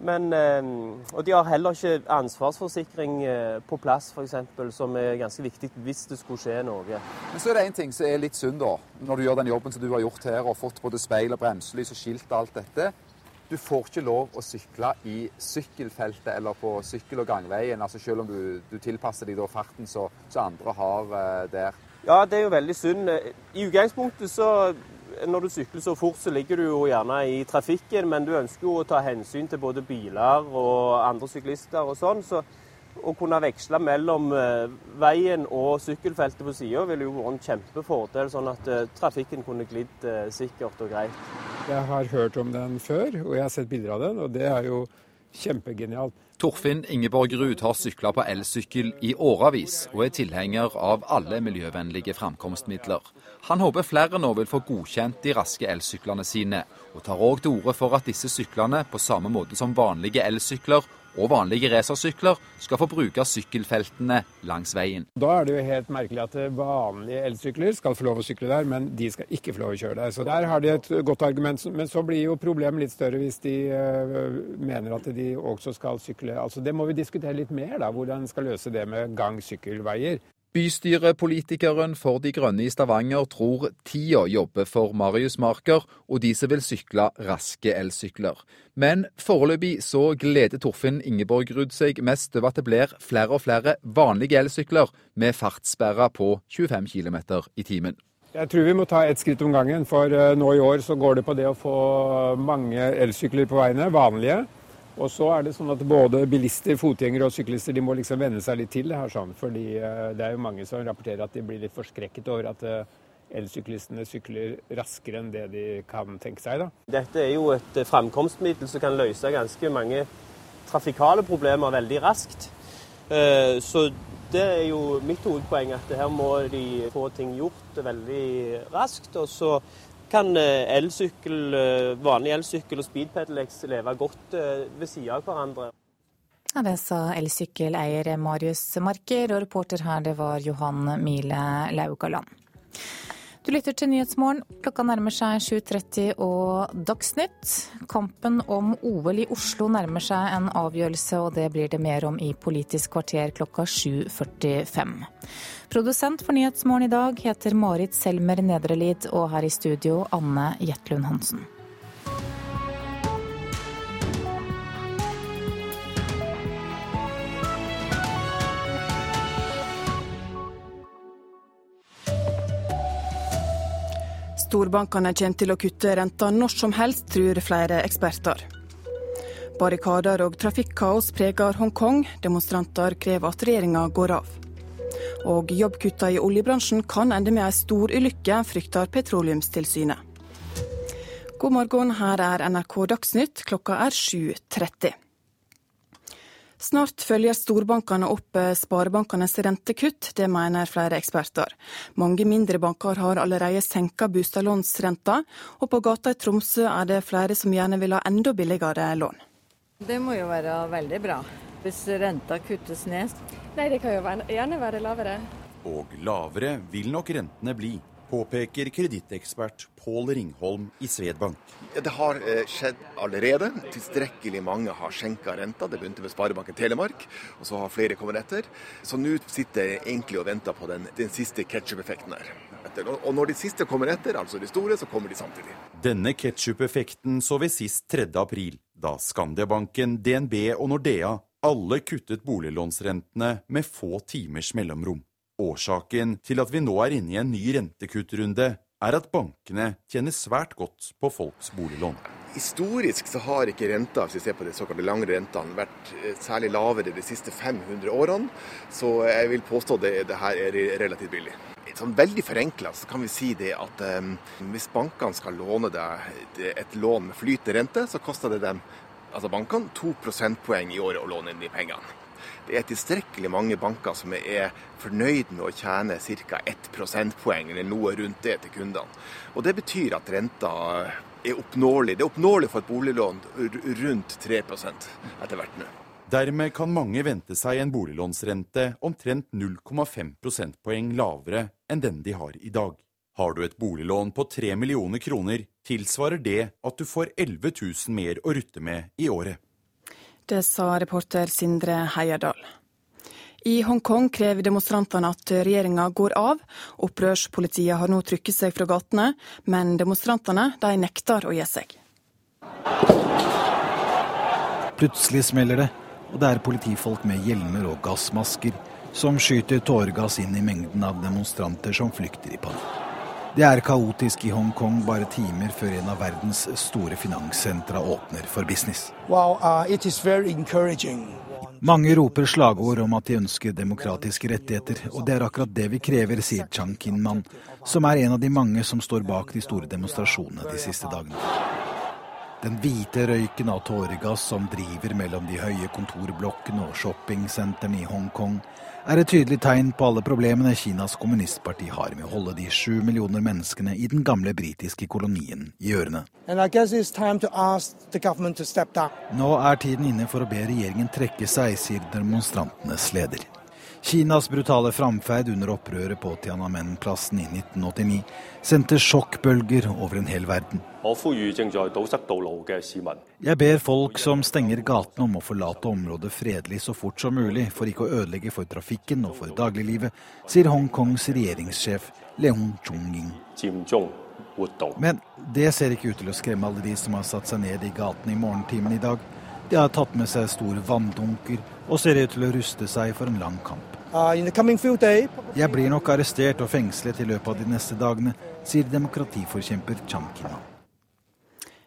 Men, eh, og de har heller ikke ansvarsforsikring på plass, f.eks., som er ganske viktig hvis det skulle skje noe. Men så er det én ting som er litt synd, da. Når du gjør den jobben som du har gjort her, og fått både speil og bremselys og skilt og alt dette. Du får ikke lov å sykle i sykkelfeltet eller på sykkel- og gangveien, altså selv om du, du tilpasser deg farten som andre har der. Ja, det er jo veldig synd. I utgangspunktet så når du sykler så fort, så ligger du jo gjerne i trafikken, men du ønsker jo å ta hensyn til både biler og andre syklister og sånn. Så å kunne veksle mellom eh, veien og sykkelfeltet på sida ville jo vært en kjempefordel, sånn at eh, trafikken kunne glidd eh, sikkert og greit. Jeg har hørt om den før, og jeg har sett bilder av den, og det er jo kjempegenialt. Torfinn Ingeborg Ruud har sykla på elsykkel i årevis, og er tilhenger av alle miljøvennlige framkomstmidler. Han håper flere nå vil få godkjent de raske elsyklene sine, og tar òg til orde for at disse syklene, på samme måte som vanlige elsykler og vanlige racersykler skal få bruke sykkelfeltene langs veien. Da er det jo helt merkelig at vanlige elsykler skal få lov å sykle der, men de skal ikke få lov å kjøre der. Så der har de et godt argument. Men så blir jo problemet litt større hvis de uh, mener at de også skal sykle. Altså Det må vi diskutere litt mer, da, hvordan en skal løse det med gang-sykkelveier. Bystyrepolitikeren for De Grønne i Stavanger tror tida jobber for Marius Marker og de som vil sykle raske elsykler. Men foreløpig så gleder Torfinn Ingeborg Ruud seg mest over at det blir flere og flere vanlige elsykler med fartssperre på 25 km i timen. Jeg tror vi må ta ett skritt om gangen, for eh, nå i år så går det på det å få mange elsykler på veiene, vanlige. Og så er det sånn at både bilister, fotgjengere og syklister de må liksom venne seg litt til det her. sånn, fordi eh, det er jo mange som rapporterer at de blir litt forskrekket over at eh, elsyklistene sykler raskere enn det de kan tenke seg. da. Dette er jo et eh, framkomstmiddel som kan løse ganske mange trafikale problemer veldig raskt. Så det er jo mitt hovedpoeng, at her må de få ting gjort veldig raskt. Og så kan eh, elsykkel, eh, vanlig elsykkel og Speedpedalex leve godt eh, ved siden av hverandre. Ja, det sa elsykkeleier Marius Marker, og reporter her det var Johan Mile Laugaland. Du lytter til Nyhetsmorgen. Klokka nærmer seg 7.30 og Dagsnytt. Kampen om OL i Oslo nærmer seg en avgjørelse, og det blir det mer om i Politisk kvarter klokka 7.45. Produsent for Nyhetsmorgen i dag heter Marit Selmer Nedrelid, og her i studio Anne Jetlund Hansen. Storbankene kommer til å kutte renta når som helst, tror flere eksperter. Barrikader og trafikkaos preger Hongkong. Demonstranter krever at regjeringa går av. Og jobbkutta i oljebransjen kan ende med ei storulykke, frykter Petroleumstilsynet. God morgen, her er NRK Dagsnytt. Klokka er 7.30. Snart følger storbankene opp eh, sparebankenes rentekutt, det mener flere eksperter. Mange mindre banker har allerede senka bostadlånsrenta, og på gata i Tromsø er det flere som gjerne vil ha enda billigere lån. Det må jo være veldig bra, hvis renta kuttes ned. Nei, det kan jo gjerne være lavere. Og lavere vil nok rentene bli påpeker kredittekspert Pål Ringholm i Svedbank. Det har eh, skjedd allerede. Tilstrekkelig mange har skjenka renta. Det begynte med Sparebanken Telemark, og så har flere kommet etter. Så nå sitter jeg egentlig og venter på den, den siste ketsjup-effekten her. Og når de siste kommer etter, altså de store, så kommer de samtidig. Denne ketsjup-effekten så vi sist 3. april, da Skandiabanken, DNB og Nordea alle kuttet boliglånsrentene med få timers mellomrom. Årsaken til at vi nå er inne i en ny rentekuttrunde, er at bankene tjener svært godt på folks boliglån. Historisk så har ikke renta hvis vi ser på de såkalte lange rentene, vært eh, særlig lavere de siste 500 årene. Så jeg vil påstå det, det her er relativt billig. Sånn veldig forenkla så kan vi si det at um, hvis bankene skal låne deg et lån med flytende rente, så koster det dem, altså bankene, to prosentpoeng i året å låne inn de pengene det er tilstrekkelig mange banker som er fornøyd med å tjene ca. 1 prosentpoeng eller noe rundt det til kundene. Og Det betyr at renta er oppnåelig. Det er oppnåelig for et boliglån rundt 3 etter hvert nå. Dermed kan mange vente seg en boliglånsrente omtrent 0,5 prosentpoeng lavere enn den de har i dag. Har du et boliglån på 3 millioner kroner, tilsvarer det at du får 11 000 mer å rutte med i året. Det sa reporter Sindre Heierdal. I Hongkong krever demonstrantene at regjeringa går av. Opprørspolitiet har nå trykket seg fra gatene, men demonstrantene de nekter å gi seg. Plutselig smeller det, og det er politifolk med hjelmer og gassmasker som skyter tåregass inn i mengden av demonstranter som flykter i panikk. Det er kaotisk i Hongkong bare timer før en av verdens store finanssentra åpner for business. Uh, Mange roper slagord om at de ønsker demokratiske rettigheter, og det er akkurat det vi krever, sier Chang Kin-man, som er en av de mange som står bak de store demonstrasjonene de siste dagene. Den hvite røyken av tåregass som driver mellom de høye kontorblokkene og shoppingsentrene i Hongkong, er et tydelig tegn på alle problemene Kinas kommunistparti har med å holde de sju millioner menneskene i den gamle britiske kolonien i ørene. Nå er tiden inne for å be regjeringen trekke seg, sier demonstrantenes leder. Kinas brutale framferd under opprøret på Tiananmen-plassen i 1989 sendte sjokkbølger over en hel verden. Jeg ber folk som stenger gatene om å forlate området fredelig så fort som mulig, for ikke å ødelegge for trafikken og for dagliglivet, sier Hongkongs regjeringssjef Leung Chung-ying. Men det ser ikke ut til å skremme alle de som har satt seg ned i gatene i morgentimen i dag. De har tatt med seg store vanndunker og ser ut til å ruste seg for en lang kamp. Uh, Jeg blir nok arrestert og fengslet i løpet av de neste dagene, sier demokratiforkjemper Chan Kina.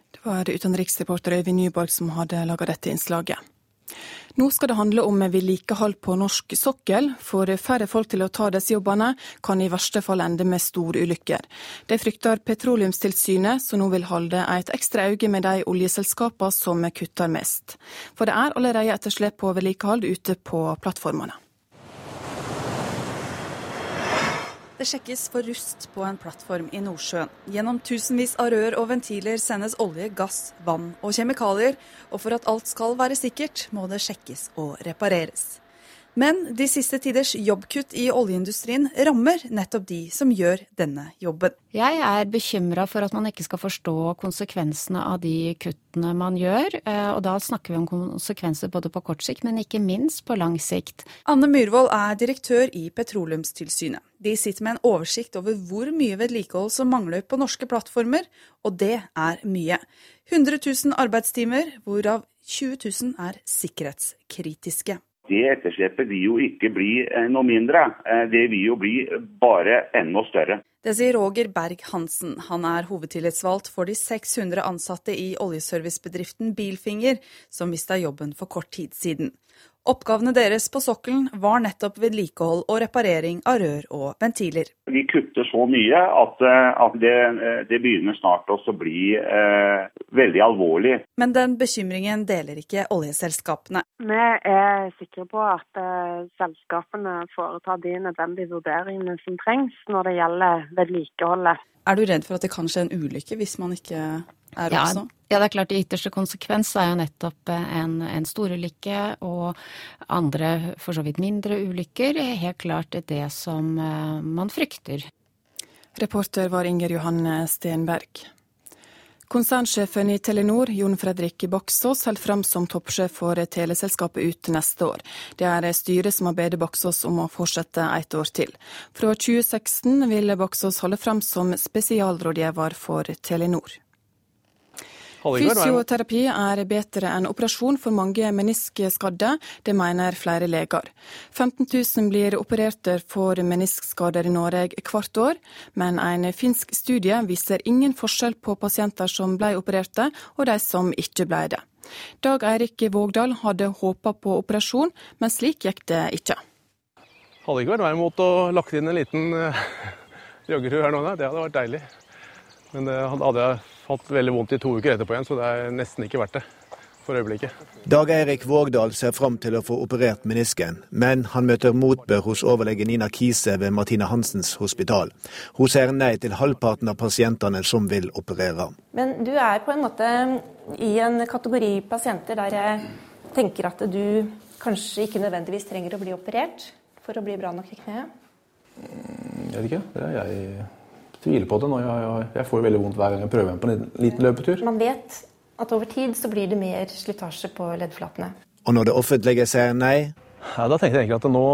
Det var utenriksreporter Øyvind Nyborg som hadde laga dette innslaget. Nå skal det handle om vedlikehold på norsk sokkel, for færre folk til å ta disse jobbene kan i verste fall ende med storulykker. Det frykter Petroleumstilsynet, som nå vil holde et ekstra øye med de oljeselskapene som kutter mest. For det er allerede etterslep på vedlikehold ute på plattformene. Det sjekkes for rust på en plattform i Nordsjøen. Gjennom tusenvis av rør og ventiler sendes olje, gass, vann og kjemikalier. Og for at alt skal være sikkert, må det sjekkes og repareres. Men de siste tiders jobbkutt i oljeindustrien rammer nettopp de som gjør denne jobben. Jeg er bekymra for at man ikke skal forstå konsekvensene av de kuttene man gjør. Eh, og da snakker vi om konsekvenser både på kort sikt, men ikke minst på lang sikt. Anne Myhrvold er direktør i Petroleumstilsynet. De sitter med en oversikt over hvor mye vedlikehold som mangler på norske plattformer, og det er mye. 100 000 arbeidstimer, hvorav 20 000 er sikkerhetskritiske. Det etterslepet vil jo ikke bli eh, noe mindre, eh, det vil jo bli bare enda større. Det sier Roger Berg-Hansen. Han er hovedtillitsvalgt for de 600 ansatte i oljeservicebedriften Bilfinger, som mista jobben for kort tid siden. Oppgavene deres på sokkelen var nettopp vedlikehold og reparering av rør og ventiler. Vi kutter så mye at, eh, at det, eh, det, begynner snart å bli eh, veldig alvorlig. Men den bekymringen deler ikke oljeselskapene. Vi er sikre på at eh, selskapene foretar de nødvendige vurderingene som trengs når det gjelder vedlikeholdet. Er du redd for at det kan skje en ulykke hvis man ikke er ja, også? Ja, det er klart. I ytterste konsekvens er jo nettopp en, en storulykke og andre for så vidt mindre ulykker helt klart det som eh, man frykter. Reporter var Inger Johanne Stenberg. Konsernsjefen i Telenor, Jon Fredrik Baksås, holder fram som toppsjef for teleselskapet ut neste år. Det er styret som har bedt Baksås om å fortsette et år til. Fra 2016 vil Baksås holde fram som spesialrådgiver for Telenor. Fysioterapi er bedre enn operasjon for mange meniskskadde, det mener flere leger. 15 000 blir operert for meniskskader i Norge hvert år, men en finsk studie viser ingen forskjell på pasienter som ble opererte og de som ikke ble det. Dag Eirik Vågdal hadde håpa på operasjon, men slik gikk det ikke. Hadde ikke vært vei mot å lagt inn en liten joggerud her nå, det hadde vært deilig. Men det hadde jeg hatt veldig vondt i to uker etterpå igjen, så det er nesten ikke verdt det for øyeblikket. Dag Eirik Vågdal ser fram til å få operert menisken, men han møter motbør hos overlege Nina Kise ved Martine Hansens hospital. Hun sier nei til halvparten av pasientene som vil operere. Men du er på en måte i en kategori pasienter der jeg tenker at du kanskje ikke nødvendigvis trenger å bli operert for å bli bra nok i kneet? Jeg vet ikke. Det er jeg tviler på det nå. Jeg, jeg får veldig vondt hver gang jeg prøver på en liten løpetur. Man vet at over tid så blir det mer slitasje på leddflatene. Og når det offentlige sier nei? Ja, da tenkte jeg egentlig at nå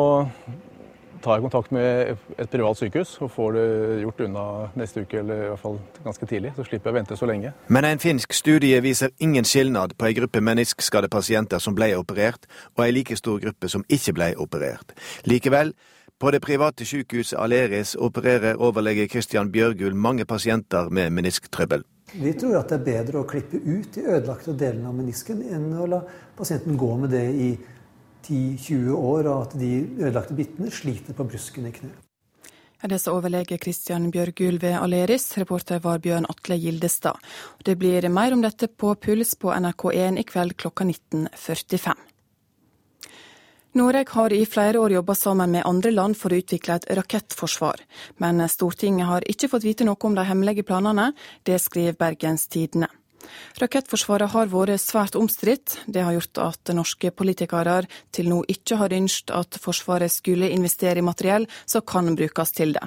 tar jeg kontakt med et privat sykehus og får det gjort unna neste uke, eller i hvert fall ganske tidlig. Så slipper jeg å vente så lenge. Men en finsk studie viser ingen skilnad på en gruppe meniskskadde pasienter som ble operert, og en like stor gruppe som ikke ble operert. Likevel På det private sykehuset Aleris opererer overlege Christian Bjørgul mange pasienter med menisktrøbbel. Vi tror at det er bedre å klippe ut de ødelagte delene av menisken enn å la pasienten gå med det i 10-20 år, og at de ødelagte bitene sliter på brusken i kneet. Det sa overlege Kristian Bjørgul ved Aleris. Reporter var Bjørn Atle Gildestad. Det blir mer om dette på Puls på NRK1 i kveld klokka 19.45. Norge har i flere år jobba sammen med andre land for å utvikle et rakettforsvar. Men Stortinget har ikke fått vite noe om de hemmelige planene. Det skriver Bergens Tidende. Rakettforsvaret har vært svært omstridt. Det har gjort at norske politikere til nå ikke har ønsket at Forsvaret skulle investere i materiell som kan brukes til det.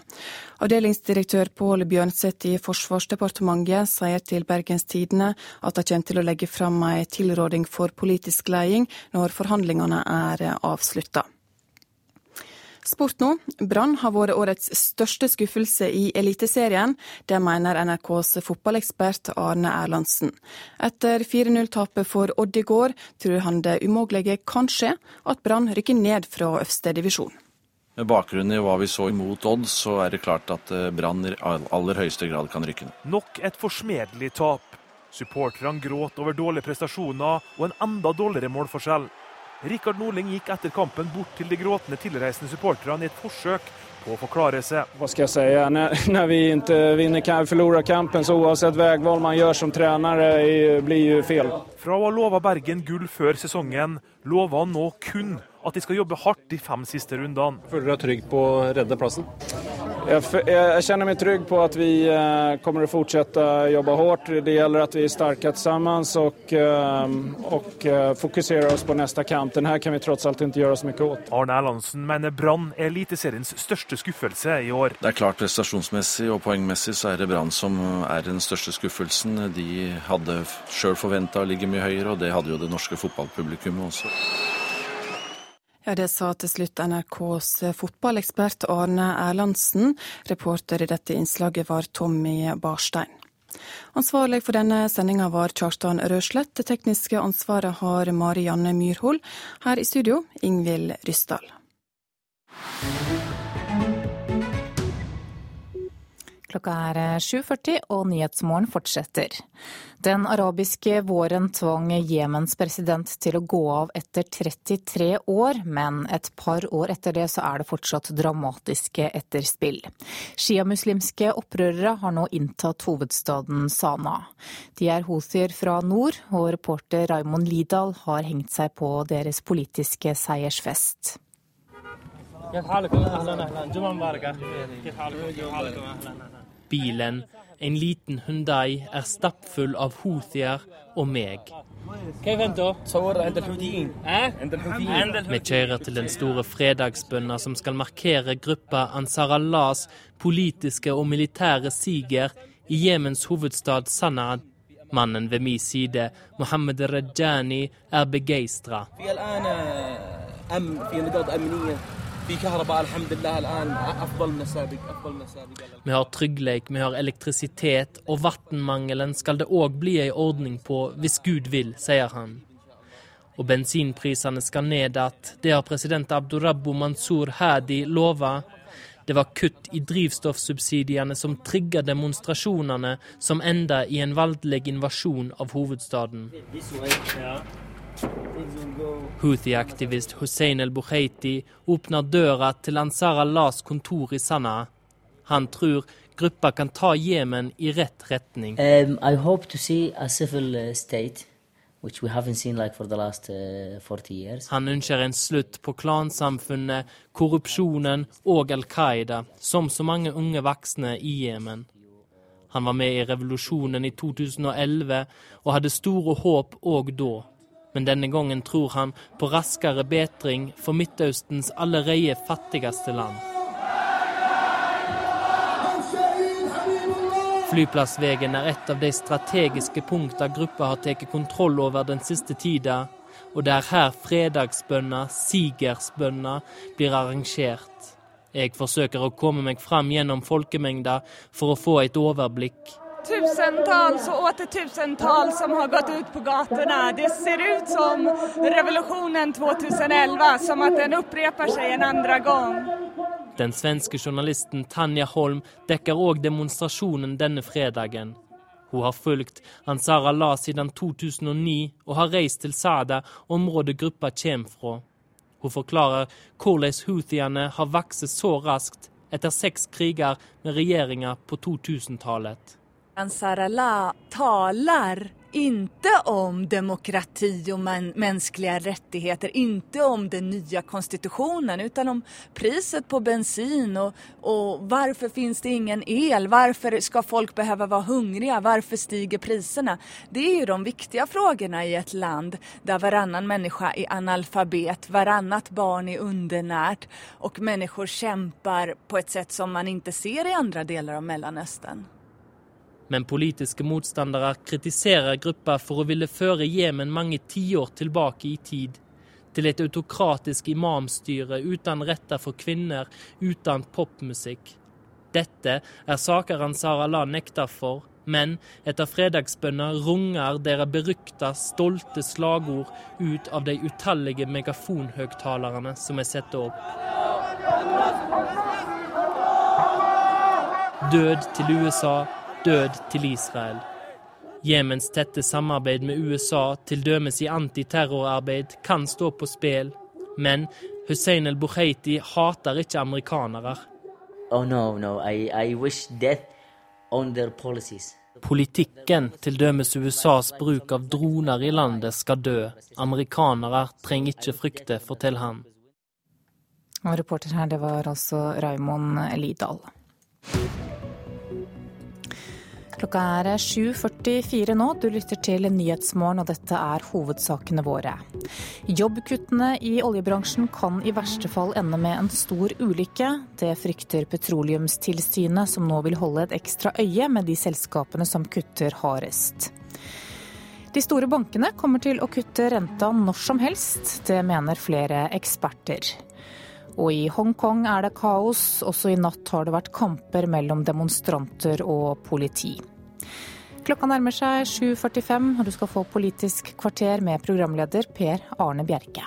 Avdelingsdirektør Pål Bjørnseth i Forsvarsdepartementet sier til Bergens Tidende at de kommer til å legge fram en tilråding for politisk ledelse når forhandlingene er avslutta. Sport nå. Brann har vært årets største skuffelse i Eliteserien. Det mener NRKs fotballekspert Arne Erlandsen. Etter 4-0-tapet for Odd i går, tror han det umulige kan skje at Brann rykker ned fra øverste divisjon. Med bakgrunn i hva vi så imot Odd, så er det klart at eh, Brann i aller høyeste grad kan rykke ned. Nok et forsmedelig tap. Supporterne gråt over dårlige prestasjoner og en enda dårligere målforskjell. Rikard Norling gikk etter kampen bort til de gråtende tilreisende supporterne i et forsøk på å forklare seg. Hva skal jeg si? Når, når vi ikke vinner forlorer kampen, så uansett veivalg man gjør som trener, blir jo feil. Fra å ha lova Bergen gull før sesongen, lover han nå kun at de skal jobbe hardt de fem siste rundene. Føler du deg trygg på å redde plassen? Jeg, jeg kjenner meg trygg på at vi uh, kommer å fortsette å jobbe hardt. Det gjelder at vi er sterke sammen og, uh, og uh, fokuserer oss på neste kamp. Den her kan vi tross alt ikke gjøre så mye åt. Arne Erlandsen mener Brann er Eliteseriens største skuffelse i år. Det er klart prestasjonsmessig og poengmessig så er det Brann som er den største skuffelsen. De hadde sjøl forventa å ligge mye høyere, og det hadde jo det norske fotballpublikummet også. Ja, Det sa til slutt NRKs fotballekspert Arne Erlandsen. Reporter i dette innslaget var Tommy Barstein. Ansvarlig for denne sendinga var Kjartan Røslett. Det tekniske ansvaret har Mari Janne Myrhol. Her i studio, Ingvild Ryssdal. Klokka er 7.40 og Nyhetsmorgen fortsetter. Den arabiske våren tvang Jemens president til å gå av etter 33 år, men et par år etter det så er det fortsatt dramatiske etterspill. Sjiamuslimske opprørere har nå inntatt hovedstaden Sana. De er houthier fra nord, og reporter Raymond Lidahl har hengt seg på deres politiske seiersfest. Bilen, en liten Hundai, er stappfull av houthier og meg. Vi kjører til den store fredagsbønna som skal markere gruppa Ansar Allahs politiske og militære siger i Jemens hovedstad Sanad. Mannen ved min side, Mohammed Rajani, er begeistra. Vi har tryggleik, vi har elektrisitet, og vannmangelen skal det òg bli ei ordning på hvis Gud vil, sier han. Og bensinprisene skal ned igjen, det har president Abdurabbu Mansour Hadi lova. Det var kutt i drivstoffsubsidiene som trigga demonstrasjonene som enda i en valdelig invasjon av hovedstaden. Houthi-aktivist Hussein el-Bukhaiti åpner døra til Ansar Allahs kontor i Sanaa. Han tror gruppa kan ta Jemen i rett retning. Um, Han ønsker en slutt på klansamfunnet, korrupsjonen og Al Qaida, som så mange unge voksne i Jemen. Han var med i revolusjonen i 2011 og hadde store håp òg da men denne gangen tror han på raskere bedring for Midtøstens allerede fattigste land. Flyplassveien er et av de strategiske punktene gruppa har tatt kontroll over den siste tida, og det er her fredagsbønna, sigersbønna, blir arrangert. Jeg forsøker å komme meg fram gjennom folkemengda for å få et overblikk. Tusentals og åter tusentals som har gått ut på gatene. Det ser ut som revolusjonen 2011, som at den upprepar seg en andre gang. Den svenske journalisten Tanja Holm dekker òg demonstrasjonen denne fredagen. Hun har fulgt Ansar Allah siden 2009 og har reist til Sada, området gruppa kommer fra. Hun forklarer hvordan houthiene har vokst så raskt etter seks kriger med regjeringa på 2000-tallet. Ansar Allah taler inte om demokrati och mänskliga rättigheter, inte om den nya konstitutionen utan om priset på bensin och, och varför finns det ingen el? Varför ska folk behöva vara hungriga? Varför stiger priserna? Det är ju de viktiga frågorna i ett land där varannan människa är analfabet, varannat barn är undernärt och människor kämpar på ett sätt som man inte ser i andra delar av Mellanöstern. Men politiske motstandere kritiserer gruppa for å ville føre Jemen mange tiår tilbake i tid. Til et autokratisk imamstyre uten retter for kvinner, uten popmusikk. Dette er saker Ansar Allah nekter for, men etter fredagsbønner runger deres berykta, stolte slagord ut av de utallige megafonhøgtalerne som er satt opp. Død til USA, død til Israel. Jemens tette samarbeid med USA, til dømes i antiterrorarbeid, kan stå på spill. Men Hussein el-Bukhaiti hater ikke amerikanere. Oh, no, no. I, I wish death on their policies. Politikken, dømes USAs bruk av droner i landet, skal dø. Amerikanere trenger ikke frykte, forteller han. Og reporter her, det var altså Raymond Lidal. Klokka er 7.44 nå. Du lytter til Nyhetsmorgen, og dette er hovedsakene våre. Jobbkuttene i oljebransjen kan i verste fall ende med en stor ulykke. Det frykter Petroleumstilsynet, som nå vil holde et ekstra øye med de selskapene som kutter hardest. De store bankene kommer til å kutte renta når som helst. Det mener flere eksperter. Og i Hongkong er det kaos. Også i natt har det vært kamper mellom demonstranter og politi. Klokka nærmer seg 7.45, og du skal få Politisk kvarter med programleder Per Arne Bjerke.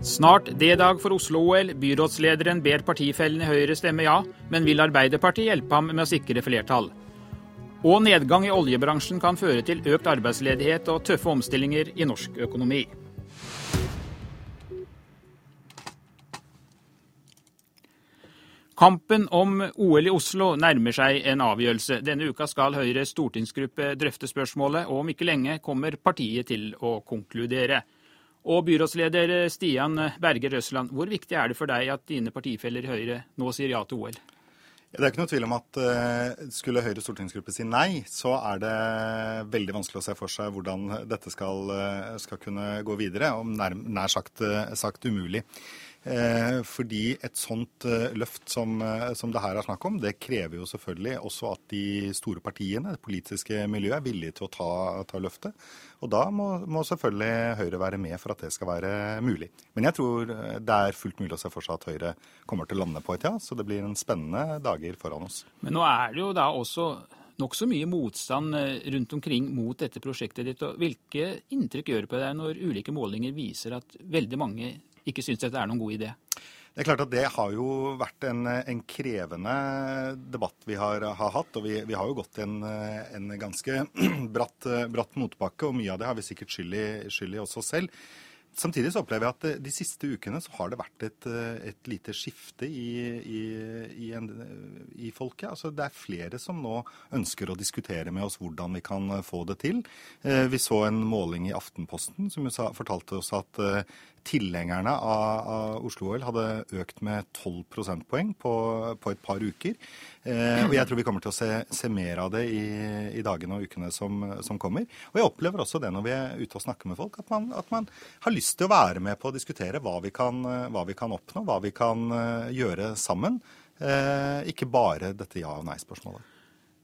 Snart D-dag for Oslo-OL. Byrådslederen ber partifellene i Høyre stemme ja, men vil Arbeiderpartiet hjelpe ham med å sikre flertall. Og nedgang i oljebransjen kan føre til økt arbeidsledighet og tøffe omstillinger i norsk økonomi. Kampen om OL i Oslo nærmer seg en avgjørelse. Denne uka skal Høyres stortingsgruppe drøfte spørsmålet, og om ikke lenge kommer partiet til å konkludere. Og byrådsleder Stian Berger Røsland, hvor viktig er det for deg at dine partifeller i Høyre nå sier ja til OL? Det er ikke noe tvil om at uh, skulle Høyres stortingsgruppe si nei, så er det veldig vanskelig å se for seg hvordan dette skal, uh, skal kunne gå videre, og nær, nær sagt, uh, sagt umulig. Eh, fordi et sånt eh, løft som, eh, som, det her er snakk om, det krever jo selvfølgelig også at de store partiene, det politiske miljøet, er villige til å ta, ta løftet. Og da må, må, selvfølgelig Høyre være med for at det skal være mulig. Men jeg tror det er fullt mulig å se for seg at Høyre kommer til å lande på et ja, så det blir en spennende dager foran oss. Men nå er det jo da også nokså mye motstand rundt omkring mot dette prosjektet ditt. og Hvilke inntrykk gjør det på deg når ulike målinger viser at veldig mange ikke syns dette er noen god idé? Det er klart at det har jo vært en, en krevende debatt vi har, har hatt. Og vi, vi, har jo gått en, en ganske bratt, bratt, motbakke, og mye av det har vi sikkert skyld i, også selv. Samtidig så opplever jeg at de siste ukene så har det vært et, et lite skifte i, i, i, en, i, folket. Altså Det er flere som nå ønsker å diskutere med oss hvordan vi kan få det til. Eh, vi så en måling i Aftenposten som fortalte oss at tilhengerne av, av Oslo-OL hadde økt med 12 prosentpoeng på, på et par uker. Eh, og jeg tror vi kommer til å se, se mer av det i, i, dagene og ukene som, som, kommer. Og jeg opplever også det når vi er ute og snakker med folk, at man, at man har lyst til å være med på å diskutere hva vi kan, hva vi kan oppnå, hva vi kan uh, gjøre sammen. Eh, ikke bare dette ja- og nei-spørsmålet.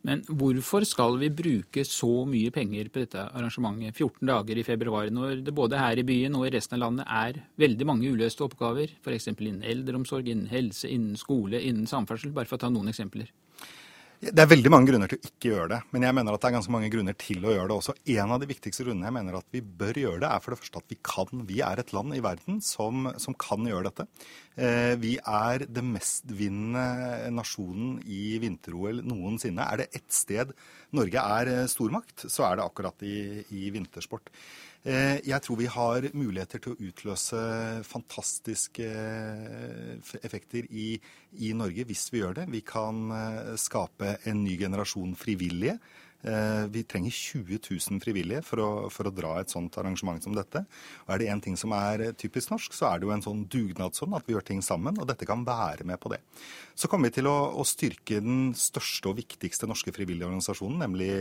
Men hvorfor skal vi bruke så mye penger på dette arrangementet 14 dager i februar, når det både her i byen og i resten av landet er veldig mange uløste oppgaver, f.eks. innen eldreomsorg, innen helse, innen skole, innen samferdsel, bare for å ta noen eksempler? Det er veldig mange grunner til å ikke gjøre det, men jeg mener at det er ganske mange grunner til å gjøre det også. En av de viktigste grunnene jeg mener at vi bør gjøre det, er for det første at vi kan. Vi er et land i verden som, som kan gjøre dette. Eh, vi er det mestvinnende nasjonen i vinter-OL noensinne. Er det ett sted Norge er eh, stormakt, så er det akkurat i, i vintersport. Eh, jeg tror vi har muligheter til å utløse fantastiske eh, effekter i, i, Norge hvis vi gjør det. Vi kan eh, skape en ny generasjon frivillige. Vi trenger 20 000 frivillige for å, for å, dra et sånt arrangement som dette. Og Er det én ting som er typisk norsk, så er det jo en sånn dugnadsånd, at vi gjør ting sammen. Og dette kan være med på det. Så kommer vi til å, å styrke den største og viktigste norske frivillige organisasjonen, nemlig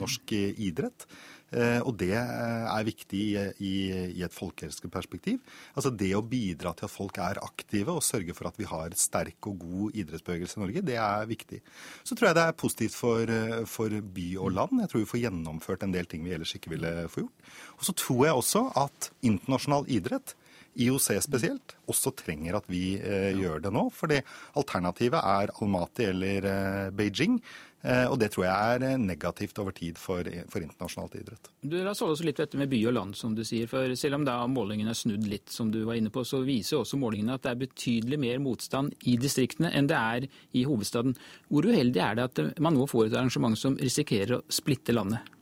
norsk idrett. Eh, og det eh, er viktig i, i et folkehelseperspektiv. Altså det å bidra til at folk er aktive og sørge for at vi har sterk og god idrettsbevegelse i Norge, det er viktig. Så tror jeg det er positivt for, eh, for by og land. Jeg tror vi får gjennomført en del ting vi ellers ikke ville få gjort. Og så tror jeg også at internasjonal idrett IOC spesielt også trenger at vi eh, gjør det nå. fordi alternativet er Almaty eller eh, Beijing. Eh, og det tror jeg er eh, negativt over tid for, for internasjonalt idrett. Du, La oss holde oss litt dette med by og land, som du sier. for Selv om da målingene er snudd litt, som du var inne på, så viser også målingene at det er betydelig mer motstand i distriktene enn det er i hovedstaden. Hvor uheldig er det at man nå får et arrangement som risikerer å splitte landet?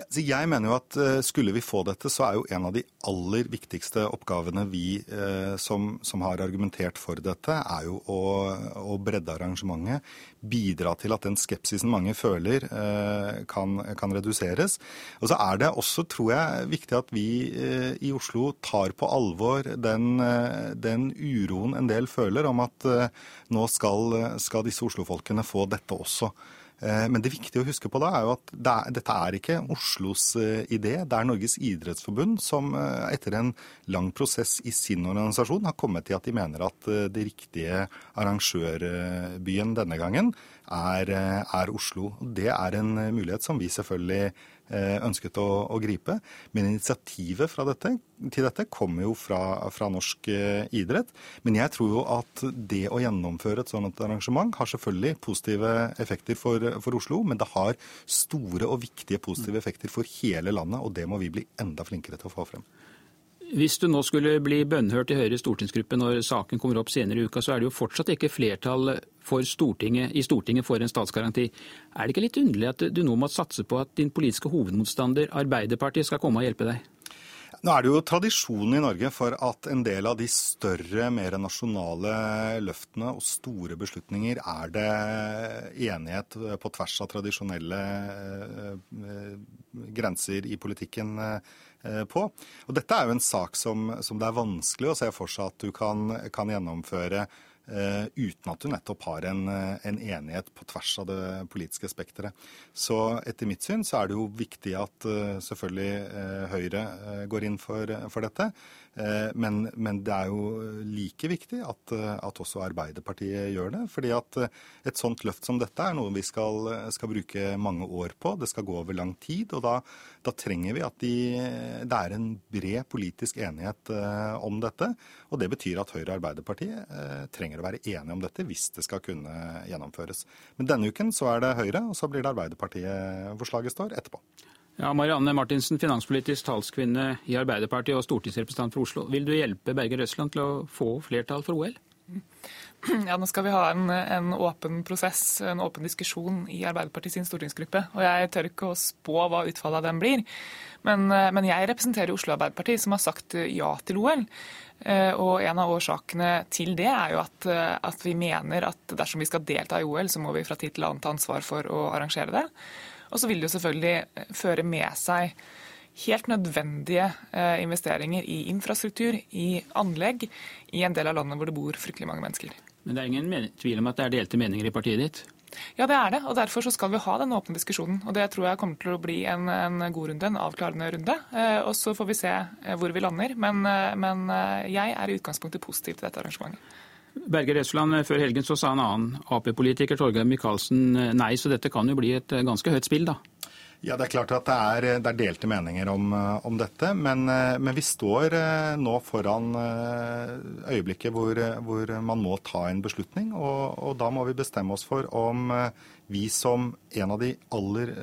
Ja, jeg mener jo at uh, Skulle vi få dette, så er jo en av de aller viktigste oppgavene vi uh, som, som, har argumentert for dette, er jo å, å, bredde arrangementet. Bidra til at den skepsisen mange føler, uh, kan, kan, reduseres. Og så er det også, tror jeg, viktig at vi i Oslo tar på alvor den, den, uroen en del føler om at nå skal, skal disse Oslo-folkene få dette også. Eh, men det viktige å huske på da er jo at det er, dette er ikke Oslos eh, idé. Det er Norges idrettsforbund som eh, etter en lang prosess i sin organisasjon har kommet til at de mener at det riktige arrangørbyen denne gangen er, er Oslo. Det er en mulighet som vi selvfølgelig Eh, ønsket å, å gripe. Men initiativet dette, til dette kommer jo fra, fra, norsk eh, idrett. Men jeg tror jo at det å gjennomføre et sånt arrangement har selvfølgelig positive effekter for, for Oslo, men det har store og viktige positive effekter for hele landet, og det må vi bli enda flinkere til å få frem. Hvis du nå skulle bli bønnhørt i Høyres stortingsgruppe når saken kommer opp senere i uka, så er det jo fortsatt ikke flertall Stortinget, i Stortinget for en statsgaranti. Er det ikke litt underlig at du nå må satse på at din politiske hovedmotstander Arbeiderpartiet skal komme og hjelpe deg? Nå er det jo tradisjon i Norge for at en del av de større, mer nasjonale løftene og store beslutninger er det enighet på tvers av tradisjonelle eh, grenser i politikken eh, på. Og dette er jo en sak som, som det er vanskelig å se for seg at du kan, kan gjennomføre Uh, uten at du nettopp har en, eh, en, enighet på tvers av det politiske spekteret. Så etter mitt syn så er det jo viktig at uh, selvfølgelig Høyre går inn for, for dette. Men, men, det er jo like viktig at, at, også Arbeiderpartiet gjør det. fordi at et sånt løft som dette er noe vi skal, skal bruke mange år på. Det skal gå over lang tid. og da, da trenger vi at de, det er en bred politisk enighet om dette. Og det betyr at Høyre og Arbeiderpartiet trenger å være enige om dette hvis det skal kunne gjennomføres. Men denne uken så er det Høyre, og så blir det Arbeiderpartiet hvor slaget står etterpå. Ja, Marianne Martinsen, finanspolitisk talskvinne i Arbeiderpartiet og stortingsrepresentant for Oslo. Vil du hjelpe Berger Røsland til å få flertall for OL? Ja, Nå skal vi ha en, en, åpen prosess, en åpen diskusjon i Arbeiderpartiet sin stortingsgruppe. Og jeg tør ikke å spå hva utfallet av den blir. Men, men jeg representerer Oslo Arbeiderparti, som har sagt ja til OL. Eh, og en av årsakene til det er jo at, eh, at, vi mener at dersom vi skal delta i OL, så må vi fra tid til annen ta ansvar for å arrangere det. Og så vil det jo selvfølgelig eh, føre med seg helt nødvendige investeringer i infrastruktur, i anlegg, i en del av landet hvor det bor fryktelig mange mennesker. Men det er ingen tvil om at det er delte meninger i partiet ditt? Ja, det er det. og Derfor så skal vi ha den åpne diskusjonen. og Det tror jeg kommer til å bli en, en god runde, en avklarende runde. Eh, og Så får vi se eh, hvor vi lander. Men, eh, men eh, jeg er i utgangspunktet positiv til dette arrangementet. Berger Røsland, før helgen så sa en annen Ap-politiker, Torgeir Micaelsen, nei, så dette kan jo bli et ganske høyt spill, da? Ja, Det er klart at det er, det er delte meninger om, om dette. Men, men, vi står nå foran øyeblikket hvor, hvor, man må ta en beslutning. Og, og, da må vi bestemme oss for om vi som en av de aller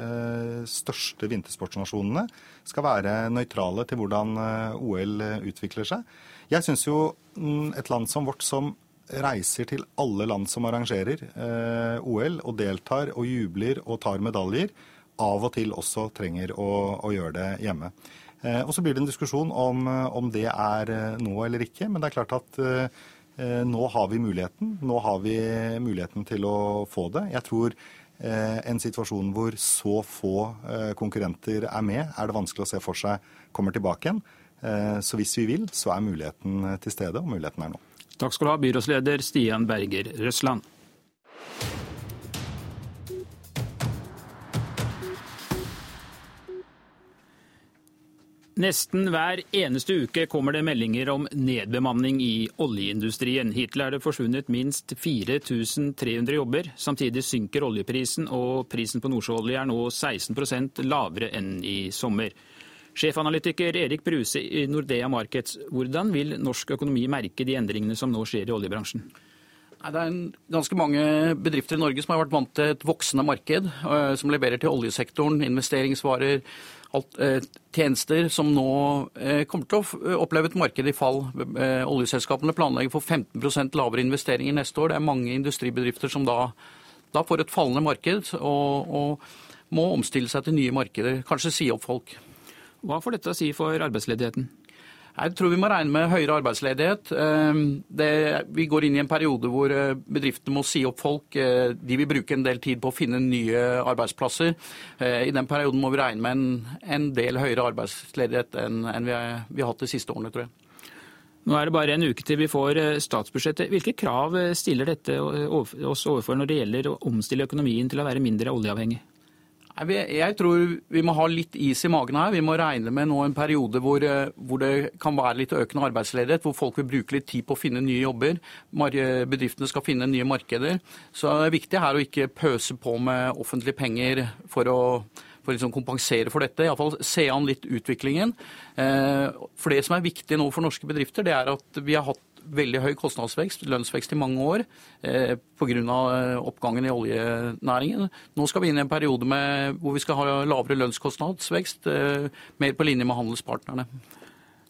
største vintersportsnasjonene skal være nøytrale til hvordan OL utvikler seg. Jeg syns jo mm, et land som vårt som reiser til alle land som arrangerer eh, OL, og deltar og jubler og tar medaljer, av og til også trenger å, å gjøre det hjemme. Eh, og Så blir det en diskusjon om, om, det er eh, nå eller ikke. Men det er klart at eh, nå har vi muligheten. Nå har vi muligheten til å få det. Jeg tror eh, en situasjon hvor så få eh, konkurrenter er med, er det vanskelig å se for seg kommer tilbake igjen. Så hvis vi vil, så er muligheten til stede, og muligheten er nå. Takk skal du ha, byrådsleder Stian Berger Røsland. Nesten hver eneste uke kommer det meldinger om nedbemanning i oljeindustrien. Hittil er det forsvunnet minst 4300 jobber. Samtidig synker oljeprisen, og prisen på nordsjøolje er nå 16% lavere enn i sommer. Sjefanalytiker Erik Bruse i Nordea Markets, hvordan vil norsk økonomi merke de endringene som nå skjer i oljebransjen? Det er ganske mange bedrifter i Norge som har vært vant til et voksende marked, eh, som leverer til oljesektoren, investeringsvarer, eh, tjenester, som nå eh, kommer til å oppleve et marked i fall. Oljeselskapene planlegger for 15% lavere investeringer neste år. Det er mange industribedrifter som da, da får et fallende marked og, og må omstille seg til nye markeder, kanskje si opp folk. Hva får dette å si for arbeidsledigheten? Jeg tror vi må regne med høyere arbeidsledighet. Ehm, det, vi går inn i en periode hvor eh, bedriftene må si opp folk. Eh, de vil bruke en del tid på å finne nye arbeidsplasser. Eh, I den perioden må vi regne med en, en del høyere arbeidsledighet enn, enn vi, har, vi, har, hatt de siste årene, tror jeg. Nå er det bare en uke til vi får statsbudsjettet. Hvilke krav stiller dette oss overfor når det gjelder å omstille økonomien til å være mindre oljeavhengig? Jeg tror vi må ha litt is i magen her. Vi må regne med nå en periode hvor, eh, hvor, det kan være litt økende arbeidsledighet, hvor folk vil bruke litt tid på å finne nye jobber. Bedriftene skal finne nye markeder. Så det er viktig her å ikke pøse på med offentlige penger for å for liksom kompensere for dette. Iallfall se an litt utviklingen. Eh, for det som er viktig nå for norske bedrifter, det er at vi har hatt veldig høy kostnadsvekst, lønnsvekst i mange år eh, pga. Eh, oppgangen i oljenæringen. Nå skal vi inn i en periode med, hvor vi skal ha lavere lønnskostnadsvekst, eh, mer på linje med handelspartnerne.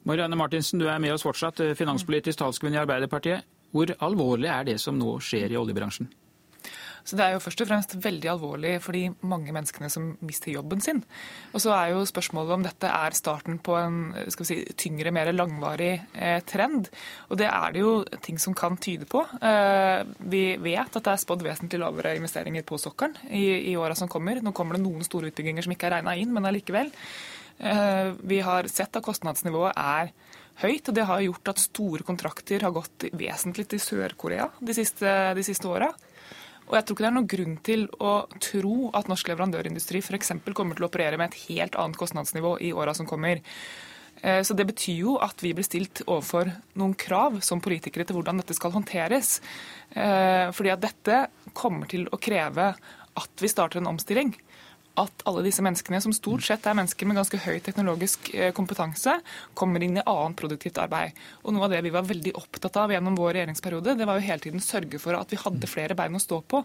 Marianne Martinsen, du er med oss fortsatt, eh, finanspolitisk talskvinne i Arbeiderpartiet. Hvor alvorlig er det som nå skjer i oljebransjen? Så det er jo først og fremst veldig alvorlig for de mange menneskene som mister jobben sin. Og så er jo spørsmålet om dette er starten på en si, tyngre, mer langvarig eh, trend. Og det er det jo ting som kan tyde på. Eh, vi vet at det er spådd vesentlig lavere investeringer på sokkelen i, i åra som kommer. Nå kommer det noen store utbygginger som ikke er regna inn, men allikevel. Eh, vi har sett at kostnadsnivået er høyt, og det har gjort at store kontrakter har gått vesentlig til Sør-Korea de siste, de siste åra. Og jeg tror ikke det er noen grunn til å tro at norsk leverandørindustri f.eks. kommer til å operere med et helt annet kostnadsnivå i åra som kommer. Eh, så Det betyr jo at vi blir stilt overfor noen krav som politikere til hvordan dette skal håndteres. Eh, fordi at dette kommer til å kreve at vi starter en omstilling at alle disse menneskene, som stort sett er mennesker med ganske høy teknologisk eh, kompetanse, kommer inn i annet produktivt arbeid. Og Noe av det vi var veldig opptatt av gjennom vår regjeringsperiode, det var jo hele tiden sørge for at vi hadde flere bein å stå på.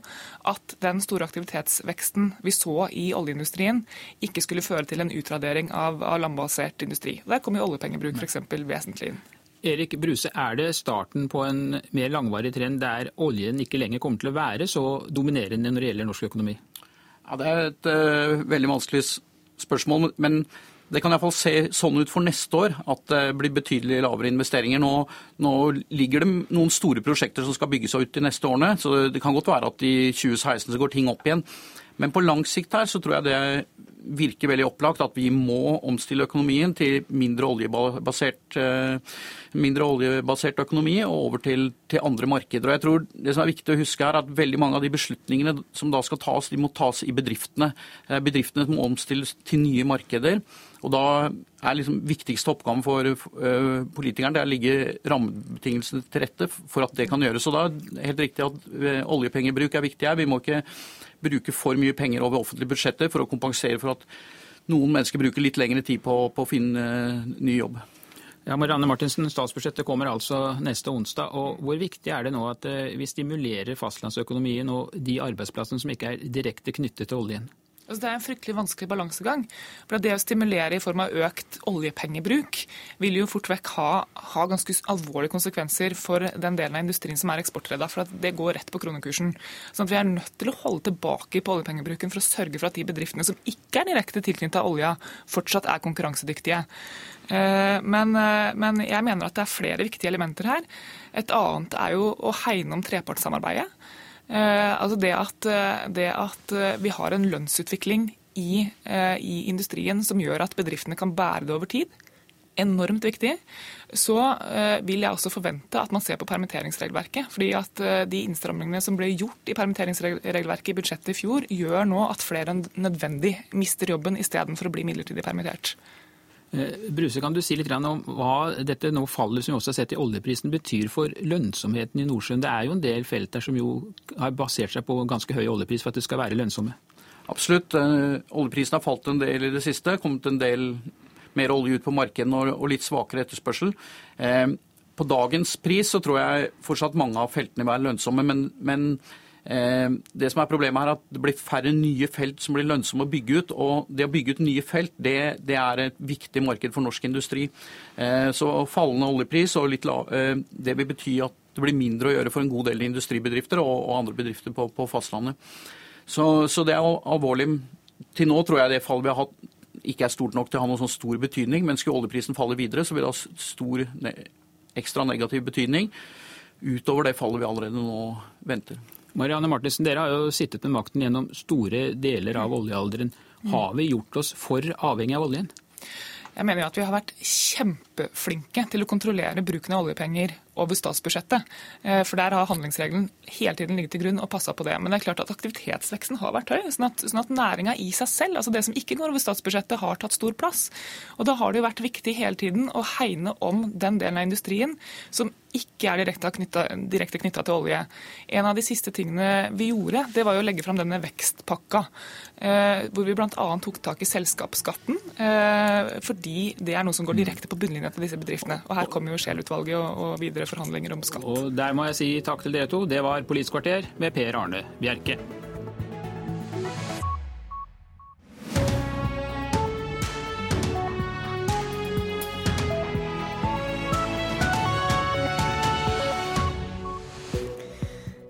At den store aktivitetsveksten vi så i oljeindustrien, ikke skulle føre til en utradering av, landbasert industri. Der kom jo oljepengebruk f.eks. vesentlig inn. Erik Bruse, er det starten på en mer langvarig trend der oljen ikke lenger kommer til å være så dominerende når det gjelder norsk økonomi? Ja, Det er et uh, veldig vanskelig spørsmål. men det kan iallfall se sånn ut for neste år, at det blir betydelig lavere investeringer. Nå, nå, ligger det noen store prosjekter som skal bygges ut de neste årene, så det kan godt være at i 2016 så går ting opp igjen. Men på lang sikt her så tror jeg det virker veldig opplagt at vi må omstille økonomien til mindre oljebasert, eh, mindre oljebasert økonomi og over til, til, andre markeder. Og jeg tror Det som er viktig å huske er at veldig mange av de beslutningene som da skal tas, de må tas i bedriftene. Eh, bedriftene må omstilles til nye markeder. Og da er liksom viktigste oppgaven for uh, politikeren det er å ligge rammebetingelsene til rette for at det kan gjøres. Og da er det helt riktig at oljepengebruk er viktig her. Vi må ikke bruke for mye penger over offentlige budsjetter for å kompensere for for at noen mennesker bruker litt lengre tid på, på å finne ny jobb. Ja, Marianne Martinsen, Statsbudsjettet kommer altså neste onsdag. og Hvor viktig er det nå at vi stimulerer fastlandsøkonomien og de arbeidsplassene som ikke er direkte knyttet til oljen? Altså det er en fryktelig vanskelig balansegang. For Det å stimulere i form av økt oljepengebruk vil jo fort vekk ha, ha, ganske alvorlige konsekvenser for den delen av industrien som er eksportredda. For det går rett på kronekursen. Sånn at Vi er nødt til å holde tilbake på oljepengebruken for å sørge for at de bedriftene som ikke er direkte tilknyttet olja, fortsatt er konkurransedyktige. Eh, men, eh, men jeg mener at det er flere viktige elementer her. Et annet er jo å hegne om trepartssamarbeidet. Eh, altså det at, eh, det at, eh, vi har en lønnsutvikling i, i, industrien som gjør at bedriftene kan bære det over tid, enormt viktig. Så vil jeg også forvente at man ser på permitteringsregelverket. fordi at de innstrammingene som ble gjort i permitteringsregelverket i budsjettet i fjor, gjør nå at flere enn nødvendig mister jobben istedenfor å bli midlertidig permittert. Eh, Bruse, kan du si litt om hva dette nå fallet som vi også har sett i oljeprisen betyr for lønnsomheten i Nordsjøen? Det er jo en del felt der som jo har basert seg på ganske høy oljepris for at det skal være lønnsomme? Absolutt. Eh, oljeprisen har falt en del i det siste. Kommet en del mer olje ut på markedene og litt svakere etterspørsel. Eh, på dagens pris så tror jeg fortsatt mange av feltene vil være lønnsomme, men, men det som er Problemet er at det blir færre nye felt som blir lønnsomme å bygge ut. og Det å bygge ut nye felt det, det er et viktig marked for norsk industri. Eh, så Fallende oljepris og litt lav, eh, det vil bety at det blir mindre å gjøre for en god del industribedrifter og, og andre bedrifter på, på fastlandet. Så, så, det er alvorlig. Til nå tror jeg det fallet vi har hatt ikke er stort nok til å ha noen sånn stor betydning. Men skulle oljeprisen falle videre, så vil det ha stor ekstra negativ betydning utover det fallet vi allerede nå venter. Marianne Martinsen, dere har jo sittet med makten gjennom store deler av oljealderen. Har vi gjort oss for avhengig av oljen? Jeg mener at vi har vært kjempeflinke til å kontrollere bruken av oljepenger over statsbudsjettet. Eh, for der har handlingsregelen hele tiden ligget til grunn og passa på det. Men det er klart at aktivitetsveksten har vært høy. Sånn at, sånn at næringa i seg selv, altså det som ikke går over statsbudsjettet, har tatt stor plass. Og da har det jo vært viktig hele tiden å hegne om den delen av industrien som ikke er direkte knytta til olje. En av de siste tingene vi gjorde, det var jo å legge fram denne vekstpakka. Eh, hvor vi bl.a. tok tak i selskapsskatten. Eh, fordi det er noe som går direkte på bunnlinja til disse bedriftene. Og her kommer jo Scheel-utvalget og, og videre videre forhandlinger om skatt. Og Der må jeg si takk til dere to. Det var Politisk kvarter med Per Arne Bjerke.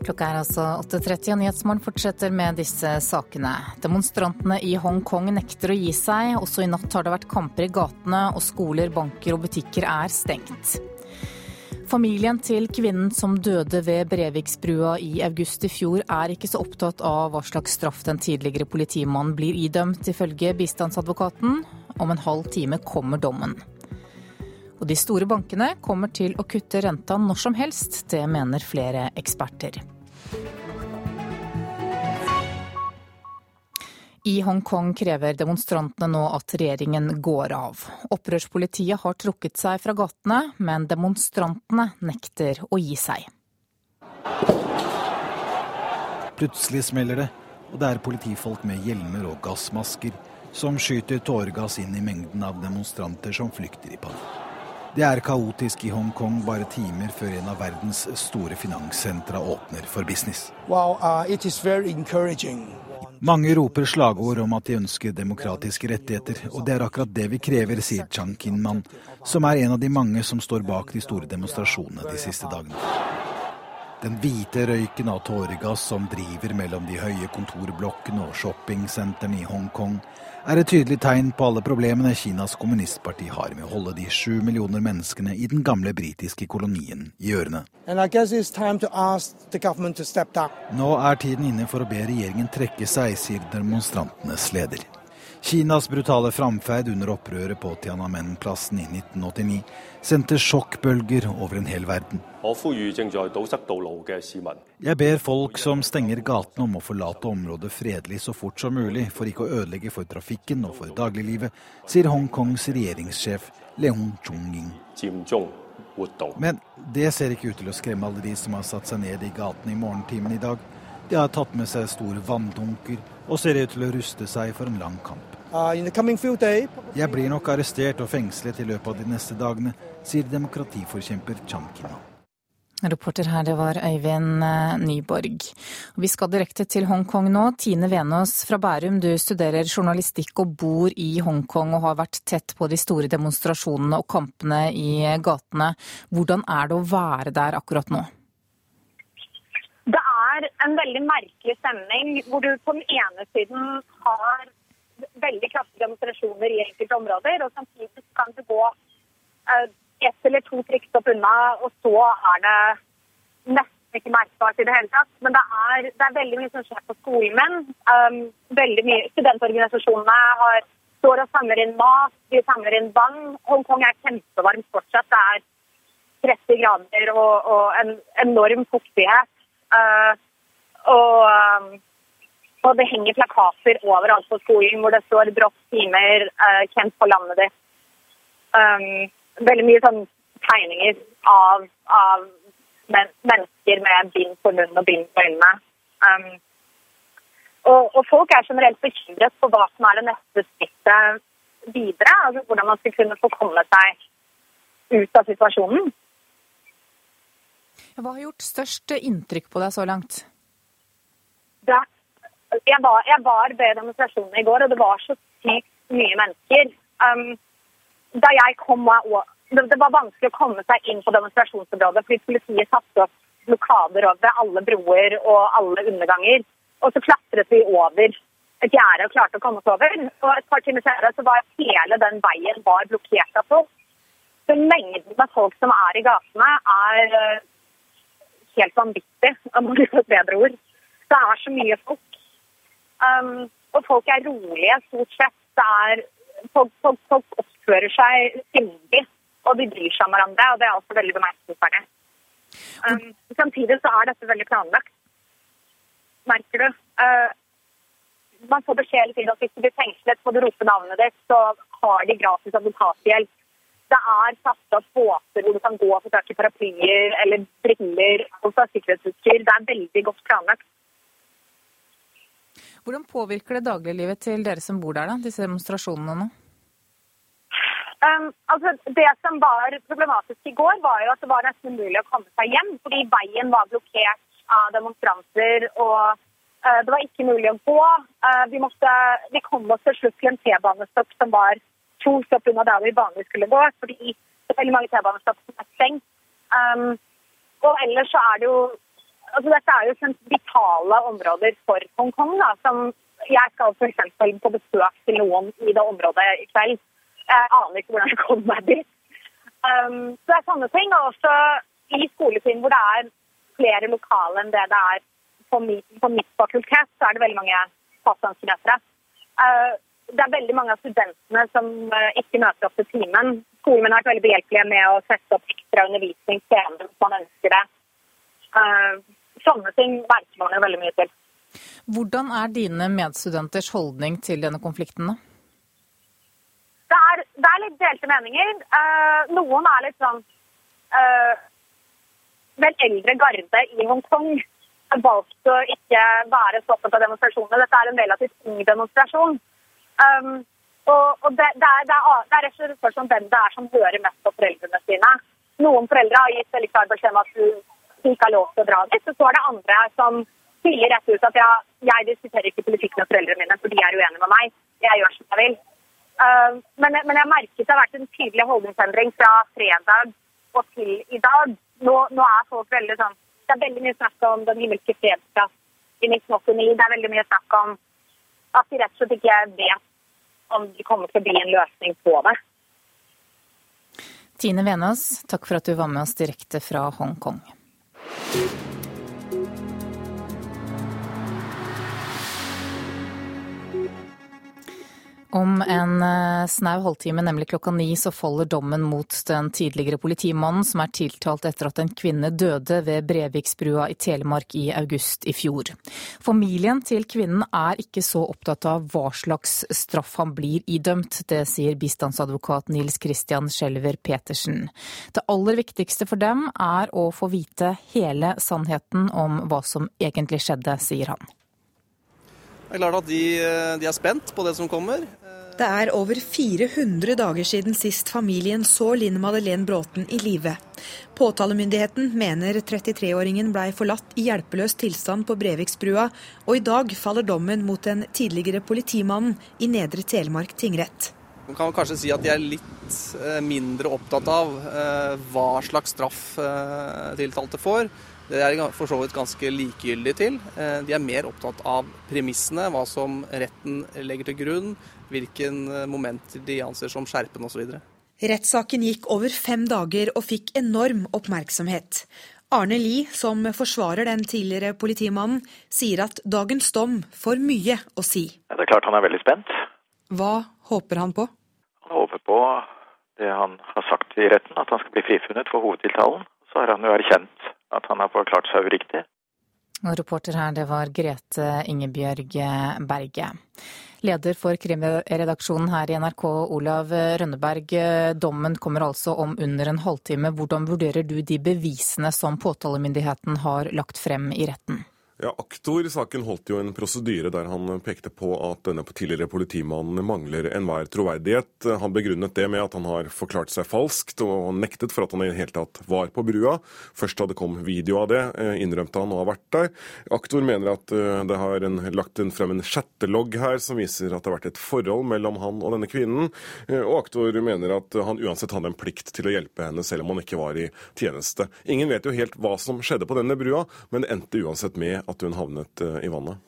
Klokka er altså 8.30 og Nyhetsmorgen fortsetter med disse sakene. Demonstrantene i Hongkong nekter å gi seg. Også i natt har det vært kamper i gatene, og skoler, banker og butikker er stengt. Familien til kvinnen som døde ved Breviksbrua i august i fjor, er ikke så opptatt av hva slags straff den tidligere politimannen blir idømt, ifølge bistandsadvokaten. Om en halv time kommer dommen. Og de store bankene kommer til å kutte renta når som helst, det mener flere eksperter. I Hongkong krever demonstrantene nå at regjeringen går av. Opprørspolitiet har trukket seg fra gatene, men demonstrantene nekter å gi seg. Plutselig smeller det, og det er politifolk med hjelmer og gassmasker som skyter tåregass inn i mengden av demonstranter som flykter i panikk. Det er kaotisk i Hongkong bare timer før en av verdens store finanssentra åpner for business. Wow, uh, mange roper slagord om at de ønsker demokratiske rettigheter, og det er akkurat det vi krever, sier Chang Kin-man, som er en av de mange som står bak de store demonstrasjonene de siste dagene. Den hvite røyken av tåregass som driver mellom de høye kontorblokkene og shoppingsentrene i Hongkong, er et tydelig tegn på alle problemene Kinas kommunistparti har med å holde de sju millioner menneskene i den gamle britiske kolonien i ørene. Nå er tiden inne for å be regjeringen trekke seg, sier demonstrantenes leder. Kinas brutale framferd under opprøret på Tiananmen-plassen i 1989 sendte sjokkbølger over en hel verden. Jeg ber folk som stenger gatene om å forlate området fredelig så fort som mulig, for ikke å ødelegge for trafikken og for dagliglivet, sier Hongkongs regjeringssjef Leung Chung-ying. Men det ser ikke ut til å skremme alle de som har satt seg ned i gatene i morgentimen i dag. De har tatt med seg store vanndunker og ser ut til å ruste seg for en lang kamp. Jeg blir nok arrestert og fengslet i løpet av de neste dagene, sier demokratiforkjemper Chan Kina. Reporter her, det var Øyvind eh, Nyborg. Vi skal direkte til Hongkong nå. Tine Venås fra Bærum, du studerer journalistikk og bor i Hongkong og har vært tett på de store demonstrasjonene og kampene i gatene. Hvordan er det å være der akkurat nå? Det er en veldig merkelig stemning, hvor du på den ene siden har veldig kraftige demonstrasjoner i enkelte områder, og samtidig kan du gå eh, ett eller to trikkstopp unna, og så er det nesten ikke merkbart i det hele tatt. Men det er, det er veldig mye som skjer på skolemenn. Um, veldig mye Studentorganisasjonene har, står og samler inn mat, de samler inn vann. Hongkong er kjempevarmt fortsatt. Det er 30 grader og, og en enorm fuktighet. Uh, og, um, og, det henger plakater overalt på skolen hvor det står 'brått timer, uh, kjent på landet ditt'. Um, veldig mye sånn tegninger av, av men, mennesker med bind på munn og bind på øynene. Um, og, og, folk er generelt bekymret for hva som er det neste skrittet videre. altså Hvordan man skal kunne få komme seg ut av situasjonen. Hva har gjort størst inntrykk på deg så langt? Det, jeg, var, jeg var ved demonstrasjonen i går, og det var så sykt mye mennesker. Um, da jeg kom det, det var vanskelig å komme seg inn på demonstrasjonsområdet fordi politiet satte opp blokader over alle broer og alle underganger. Og så klatret vi over et gjerde og klarte å komme oss over. Og et par timer senere så var hele den veien var blokkert av folk. Så mengden av folk som er i gatene, er eh, helt vanvittig, om man bruker et bedre ord. Det er så mye folk. Um, og folk er rolige, stort sett. Det er folk, folk, folk oppfører seg sindig, og de bryr seg om hverandre. og Det er også veldig bemerkelsesverdig. Um, samtidig så er dette veldig planlagt, merker du. Uh, man får beskjed hele tiden at hvis du blir fengslet, må du rope navnet ditt, så har de gratis advokathjelp. Det er satt opp båter hvor du kan gå og få tak i paraplyer eller briller og sikkerhetsutstyr. Det er veldig godt planlagt. Hvordan påvirker det dagliglivet til dere som bor der, da, disse demonstrasjonene nå? Um, altså, det som var problematisk i går, var jo at det var nesten umulig å komme seg hjem. Fordi veien var blokkert av demonstranter, og uh, det var ikke mulig å gå. Uh, vi, måtte, vi, kom oss til slutt til en T-banestopp som var to stopp unna der vi vanligvis skulle gå. Fordi det er veldig mange T-banestopp som er stengt. Um, og ellers så er det jo altså Dette er jo vitale områder for Hongkong. da, som Jeg skal f.eks. på besøk til noen i det området i kveld. Jeg aner ikke hvordan jeg kommer meg dit. Um, så det er sånne ting. Og også i skoletiden hvor det er flere lokale enn det det er på mitt, på mitt fakultet, så er det veldig mange fastlandskinesere. Uh, det er veldig mange av studentene som uh, ikke møter opp til timen. Skolen min har vært veldig behjelpelige med å sette opp ekstra undervisning senere hvis man ønsker det. Uh, sånne ting merker man jo veldig mye til. Hvordan er dine medstudenters holdning til denne konflikten? Det er, det er litt delte meninger. Uh, noen er litt sånn uh, Vel eldre garde i Hongkong har valgt å ikke være så opptatt av demonstrasjonene. Dette er en relativt ung demonstrasjon. Um, og, og det, det, er, det, er, det er rett og slett spørsmål om hvem det er som hører mest på foreldrene sine. Noen foreldre har gitt veldig klar beskjed om at du, du ikke har lov til å dra dit. Og så er det andre som sier rett ut at ja, jeg diskuterer ikke politikk med foreldrene mine, for de er uenige med meg. Jeg gjør som jeg vil. Uh, men, men, jeg merket det har vært en tydelig holdningsendring fra fredag og til i dag. Nå, nå, er folk veldig sånn Det er veldig mye snakk om den himmelske fredsplass i 1989. Det er veldig mye snakk om at de rett og slett ikke vet om det kommer til å bli en løsning på det. Tine Venås, takk for at du var med oss direkte fra Hongkong. Thank you. Om en eh, snau halvtime, nemlig klokka ni, så faller dommen mot den tidligere politimannen som er tiltalt etter at en kvinne døde ved Breviksbrua i Telemark i august i fjor. Familien til kvinnen er ikke så opptatt av hva slags straff han blir idømt. Det sier bistandsadvokat Nils Christian Skjelver Petersen. Det aller viktigste for dem er å få vite hele sannheten om hva som egentlig skjedde, sier han. Det er klart at de, de er spent på det som kommer. Det er over 400 dager siden sist familien så Linn Madeleine Bråten i live. Påtalemyndigheten mener 33-åringen blei forlatt i hjelpeløs tilstand på Breviksbrua, og i dag faller dommen mot den tidligere politimannen i Nedre Telemark tingrett. Man kan kanskje si at de er litt eh, mindre opptatt av eh, hva slags straff eh, tiltalte får. Det er de for så vidt ganske likegyldige til. De er mer opptatt av premissene, hva som retten legger til grunn, hvilken momenter de anser som skjerpende osv. Rettssaken gikk over fem dager og fikk enorm oppmerksomhet. Arne Lie, som forsvarer den tidligere politimannen, sier at dagens dom får mye å si. Det er klart han er veldig spent. Hva håper han på? Han håper på det han har sagt i retten, at han skal bli frifunnet for hovedtiltalen. Så har han jo erkjent at han har forklart seg uriktig. Og reporter her, det var Grete Ingebjørg Berge. Leder for krimredaksjonen her i NRK, Olav Rønneberg. Dommen kommer altså om under en halvtime. Hvordan vurderer du de bevisene som påtalemyndigheten har lagt frem i retten? Ja, Aktor i saken holdt jo en prosedyre der han pekte på at denne tidligere politimannen mangler enhver troverdighet. Han begrunnet det med at han har forklart seg falskt og nektet for at han i det hele tatt var på brua. Først da det kom video av det, eh, innrømte han å ha vært der. Aktor mener at eh, det har en, lagt en, frem en chattelogg her som viser at det har vært et forhold mellom han og denne kvinnen. Eh, og aktor mener at han uansett hadde en plikt til å hjelpe henne selv om han ikke var i tjeneste. Ingen vet jo helt hva som skjedde på denne brua, men det endte uansett med at hun havnet eh, i vannet.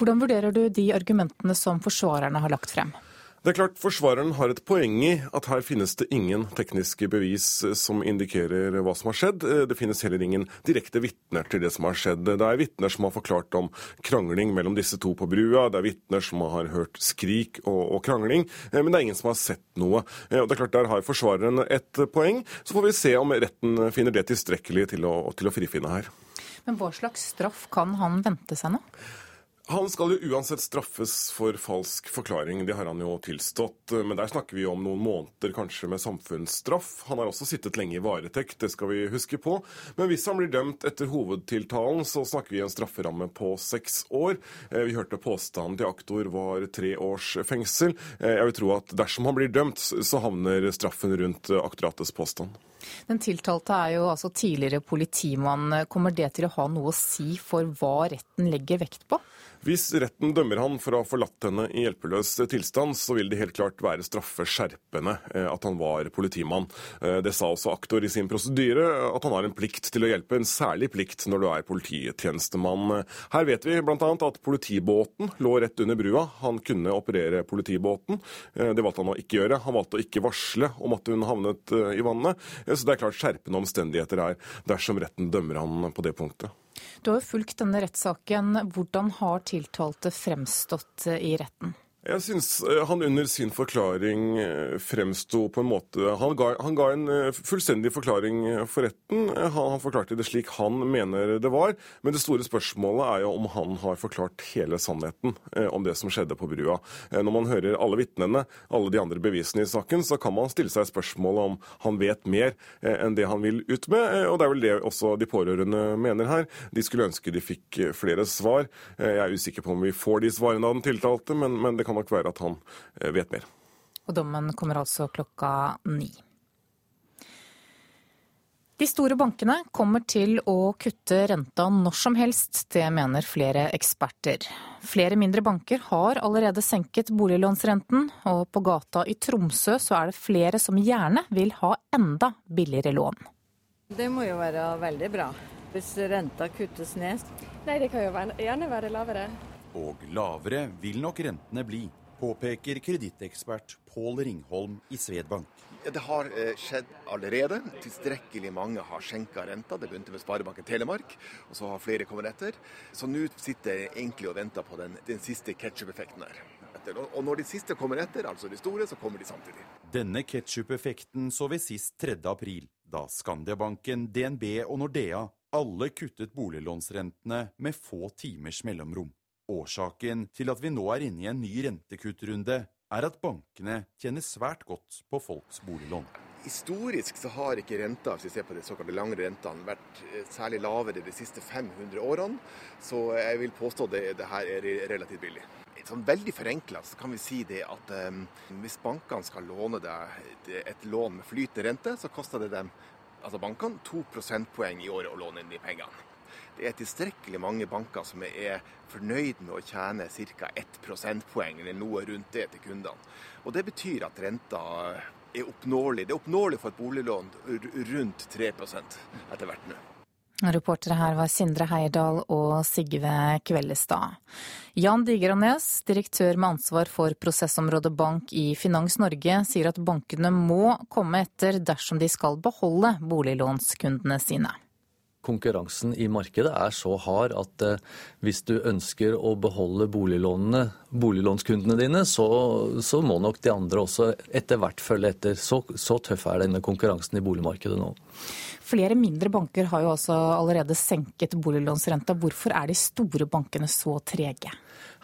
Hvordan vurderer du de argumentene som forsvarerne har lagt frem? Det er klart Forsvareren har et poeng i at her finnes det ingen tekniske bevis eh, som indikerer hva som har skjedd. Eh, det finnes heller ingen direkte vitner til det som har skjedd. Det er vitner som har forklart om krangling mellom disse to på brua. Det er vitner som har hørt skrik og, og krangling, men det er ingen som har sett noe. Og det er klart Der har forsvareren et poeng. Så får vi se om retten finner det tilstrekkelig til å, til å frifinne her. Men hva slags straff kan han vente seg nå? Han skal jo uansett straffes for falsk forklaring, det har han jo tilstått. Men der snakker vi om noen måneder kanskje med samfunnsstraff. Han har også sittet lenge i varetekt, det skal vi huske på. Men hvis han blir dømt etter hovedtiltalen, så snakker vi en strafferamme på seks år. Eh, vi hørte påstanden til aktor var tre års fengsel. Eh, jeg vil tro at dersom han blir dømt, så havner straffen rundt aktoratets påstand. Den tiltalte er jo altså tidligere politimann. Kommer det til å ha noe å si for hva retten legger vekt på? Hvis retten dømmer han for å ha forlatt henne i hjelpeløs tilstand, så vil det helt klart være straffeskjerpende eh, at han var politimann. Eh, det sa også aktor i sin prosedyre, at han har en plikt til å hjelpe, en særlig plikt når du er polititjenestemann. Her vet vi bl.a. at politibåten lå rett under brua. Han kunne operere politibåten. Eh, det valgte han å ikke gjøre. Han valgte å ikke varsle om at hun havnet i vannet. Så det er klart skjerpende omstendigheter her dersom retten dømmer han på det punktet. Du har jo fulgt denne rettssaken. Hvordan har tiltalte fremstått i retten? Jeg syns eh, han under sin forklaring eh, fremsto på en måte han ga, han ga, en eh, fullstendig forklaring for retten. Han, han, forklarte det slik han mener det var. Men det store spørsmålet er jo om han har forklart hele sannheten om det som skjedde på brua. Når man hører alle vitnene, alle de andre bevisene i saken, så kan man stille seg spørsmålet om han vet mer enn det han vil ut med. Og det er vel det også de pårørende mener her. De skulle ønske de fikk flere svar. Jeg er usikker på om vi får de svarene av den tiltalte, men, men det kan nok være at han eh, vet mer. Og dommen kommer altså klokka ni. De store bankene kommer til å kutte renta når som helst, det mener flere eksperter. Flere mindre banker har allerede senket boliglånsrenten, og på gata i Tromsø så er det flere som gjerne vil ha enda billigere lån. Det må jo være veldig bra, hvis renta kuttes ned. Nei, det kan jo gjerne være lavere. Og lavere vil nok rentene bli påpeker kredittekspert Pål Ringholm i Svedbank. Det har eh, skjedd allerede. Tilstrekkelig mange har skjenka renta. Det begynte med Sparebanken Telemark, og så har flere kommet etter. Så nå sitter jeg egentlig og venter på den, den siste ketsjup-effekten her. Og når de siste kommer etter, altså de store, så kommer de samtidig. Denne ketsjup-effekten så vi sist 3. april, da Skandiabanken, DNB og Nordea alle kuttet boliglånsrentene med få timers mellomrom. Årsaken til at vi nå er inne i en ny rentekuttrunde, er at bankene tjener svært godt på folks boliglån. Historisk så har ikke renta hvis vi ser på de såkalte lange rentene, vært eh, særlig lavere de siste 500 årene. Så jeg vil påstå det, det her er relativt billig. Sånn veldig forenkla kan vi si det at um, hvis bankene skal låne deg et lån med flytende rente, så koster det dem, altså bankene, to prosentpoeng i året å låne inn de pengene. Det er tilstrekkelig mange banker som er fornøyd med å tjene ca. 1 prosentpoeng eller noe rundt det til kundene. Og Det betyr at renta er oppnåelig. Det er oppnåelig for et boliglån rundt 3 etter hvert nå. Reportere her var Sindre Heierdal og Sigve Kvellestad. Jan Digerånes, direktør med ansvar for prosessområdet bank i Finans Norge, sier at bankene må komme etter dersom de skal beholde boliglånskundene sine konkurransen i markedet er så hard at eh, hvis du ønsker å beholde boliglånene, boliglånskundene dine, så, så, må nok de andre også etter hvert følge etter. Så, så tøff er denne konkurransen i boligmarkedet nå. Flere mindre banker har jo også allerede senket boliglånsrenta. Hvorfor er de store bankene så trege?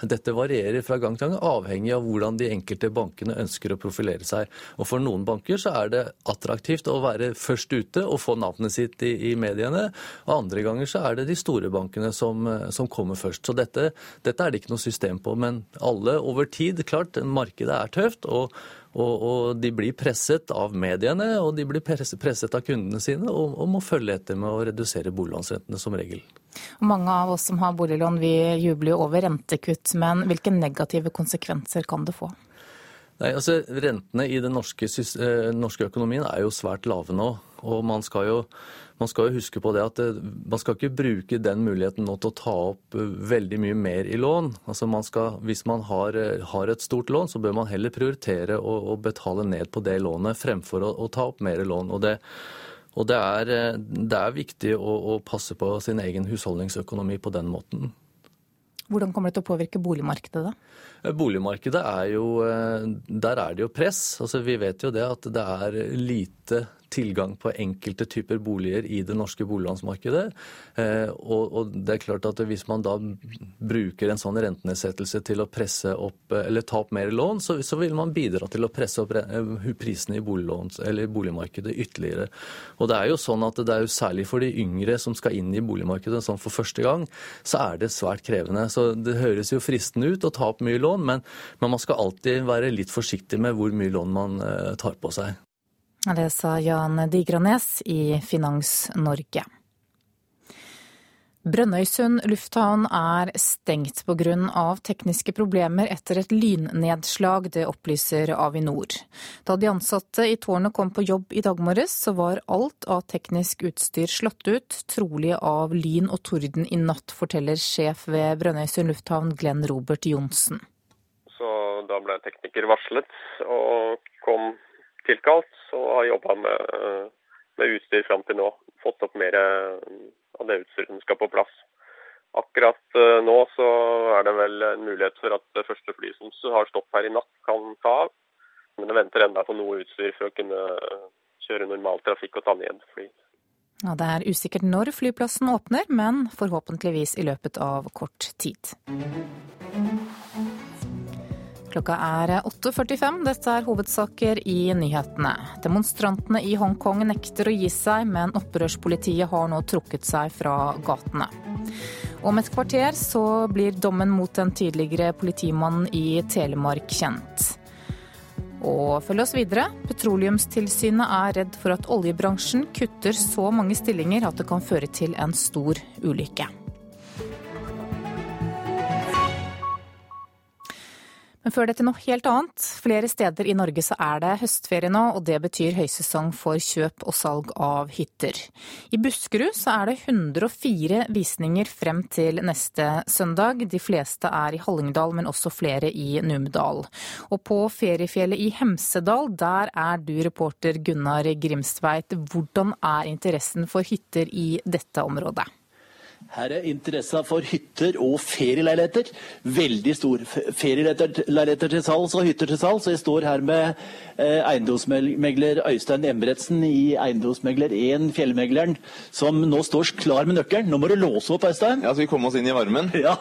Dette varierer fra gang til gang, avhengig av hvordan de enkelte bankene ønsker å profilere seg. Og For noen banker så er det attraktivt å være først ute og få navnet sitt i, i mediene. Og andre ganger så er det de store bankene som, som kommer først. Så dette, dette, er det ikke noe system på. Men alle over tid, klart, markedet er tøft. og og, og, de blir presset av mediene, og de blir presset, av kundene sine, og, og, må følge etter med å redusere boliglånsrentene som regel. Mange av oss som har boliglån, vi jubler jo over rentekutt, men hvilke negative konsekvenser kan det få? Nei, altså Rentene i den norske, eh, norske økonomien er jo svært lave nå. Og man skal jo man skal jo huske på det at man skal ikke bruke den muligheten nå til å ta opp eh, veldig mye mer i lån. Altså man skal, hvis man har, eh, har, et stort lån, så bør man heller prioritere å, å betale ned på det lånet fremfor å, å ta opp mer lån. Og det, og det, er, eh, det er, viktig å, å passe på sin egen husholdningsøkonomi på den måten. Hvordan kommer det til å påvirke boligmarkedet da? Boligmarkedet er jo Der er det jo press. Altså, vi vet jo det at det er lite tilgang på enkelte typer boliger i det norske boliglånsmarkedet. Eh, og, det er klart at hvis man da bruker en sånn rentenedsettelse til å presse opp, eller ta opp mer lån, så, vil man bidra til å presse opp eh, prisene i boligmarkedet ytterligere. Og det er jo sånn at det er jo særlig for de yngre som skal inn i boligmarkedet sånn for første gang, så er det svært krevende. Så det høres jo fristende ut å ta opp mye lån, men, man skal alltid være litt forsiktig med hvor mye lån man eh, tar på seg. Det sa Jan Digranes i Finans Norge. Brønnøysund lufthavn er stengt pga. tekniske problemer etter et lynnedslag, det opplyser Avinor. Da de ansatte i tårnet kom på jobb i dag morges, så var alt av teknisk utstyr slått ut, trolig av lyn og torden i natt, forteller sjef ved Brønnøysund lufthavn Glenn Robert Johnsen. Så da ble tekniker varslet og kom tilkalt og har jobba med, med, utstyr fram til nå. Fått opp mer eh, av det utstyret som skal på plass. Akkurat eh, nå så er det vel en mulighet for at det første flyet som har stopp her i natt, kan ta av. Men det venter enda på noe utstyr for å kunne kjøre normal trafikk og ta ned fly. Ja, det er usikkert når flyplassen åpner, men forhåpentligvis i løpet av kort tid. Klokka er 8.45. Dette er hovedsaker i nyhetene. Demonstrantene i Hongkong nekter å gi seg, men opprørspolitiet har nå trukket seg fra gatene. Om et kvarter så blir dommen mot den tidligere politimannen i Telemark kjent. Og følg oss videre. Petroleumstilsynet er redd for at oljebransjen kutter så mange stillinger at det kan føre til en stor ulykke. Men før det til noe helt annet. Flere steder i Norge så er det høstferie nå, og det betyr høysesong for kjøp og salg av hytter. I Buskerud så er det 104 visninger frem til neste søndag. De fleste er i Hallingdal, men også flere i Numedal. Og på feriefjellet i Hemsedal, der er du reporter Gunnar Grimstveit. Hvordan er interessen for hytter i dette området? Her er interessa for hytter og ferieleiligheter veldig stor. Ferieleiligheter til salgs og hytter til salgs. Jeg står her med eh, eiendomsmegler Øystein Embretsen i Eiendomsmegler 1 Fjellmegleren, som nå står klar med nøkkelen. Nå må du låse opp, Øystein. Ja, Så vi kommer oss inn i varmen? Ja,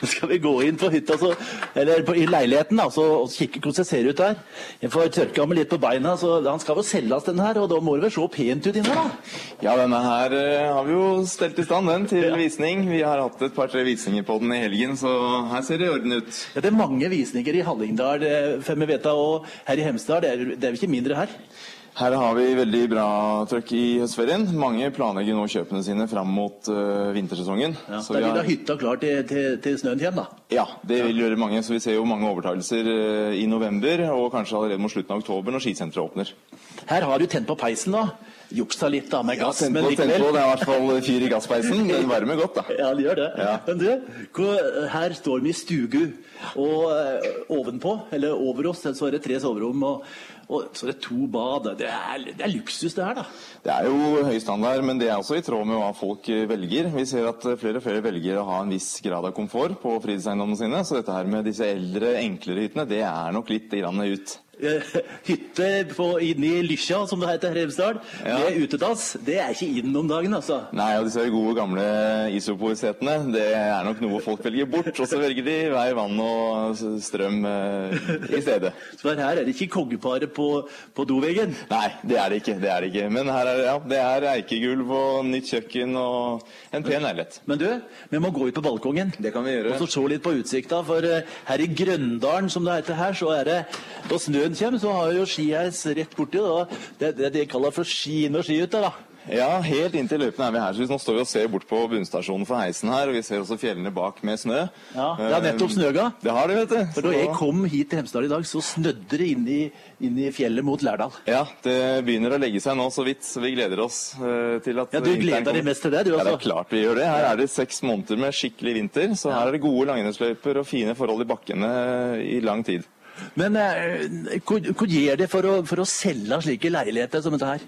nå skal vi gå inn på hytta, så, eller på, i leiligheten da, så, og kikke hvordan det ser ut der. Jeg får tørka meg litt på beina, så han skal jo selges den her, og da må det vel se pent ut inne da? Ja, denne her uh, har vi jo stelt i stand, den, til Offisiell visning. Vi har hatt et par-tre visninger på den i helgen, så her ser det i orden ut. Ja, det er mange visninger i Hallingdal, fem vet, og her i Hemsedal. Det er, det er ikke mindre her? Her har vi veldig bra trøkk i høstferien. Mange planlegger nå kjøpene sine fram mot uh, vintersesongen. Ja, da blir da hytta klar til, til, til, snøen kommer, da? Ja, det vil gjøre mange. Så vi ser jo mange overtakelser uh, i november, og kanskje allerede mot slutten av oktober når skisenteret åpner. Her har du tent på peisen, da. Juksa litt da med gass, ja, tempo, men likevel. Tent på, det er i hvert fall fyr i gasspeisen. Den varmer godt, da. Ja, det gjør det. Ja. Men du, her står vi i stugu, og uh, ovenpå, eller over oss, så er det tre soverom. og og så er det to bad. Det er, det er, luksus, det her, da. Det er jo høy standard, men det er også i tråd med hva folk velger. Vi ser at flere og flere velger å ha en viss grad av komfort på fritidseiendommene sine. Så dette her med disse eldre, enklere hyttene, det er nok litt grann ut. hytte på, inni i Lysja, som det heter her i Hemsedal, ja. med utedass, det er ikke inn om dagen, altså. Nei, og disse gode, gamle isoporsetene, det er nok noe folk velger bort. Og så velger de vei, vann og strøm eh, i stedet. Så her er det ikke kongeparet på, på doveggen? Nei, det er det ikke. det er det ikke. Men her er, ja, det er eikegulv og nytt kjøkken og en pen leilighet. Men du, vi må gå ut på balkongen. Det kan vi gjøre. Og så se litt på utsikta, for uh, her i Grøndalen, som det heter her, så er det da snøen kommer, så har jo skiheis rett borti. Da. Det er det de kaller for ski og skihytte. da. Ja, helt inntil løypene er vi her. Så Nå står vi og ser bort på bunnstasjonen for heisen her, og vi ser også fjellene bak med snø. Ja, Det har nettopp snøga. Det har det, vet du. For Da jeg kom hit til Hemsedal i dag, så snødde det inn i, inn i fjellet mot Lærdal. Ja, det begynner å legge seg nå så vidt, så vi gleder oss uh, til at Ja, Du gleder deg mest til det, du også? Ja, det er klart vi gjør det. Her er det seks måneder med skikkelig vinter, så her er det gode langrennsløyper og fine forhold i bakkene i lang tid. Men eh, hva gjør det for å, for å selge slike leiligheter som dette her?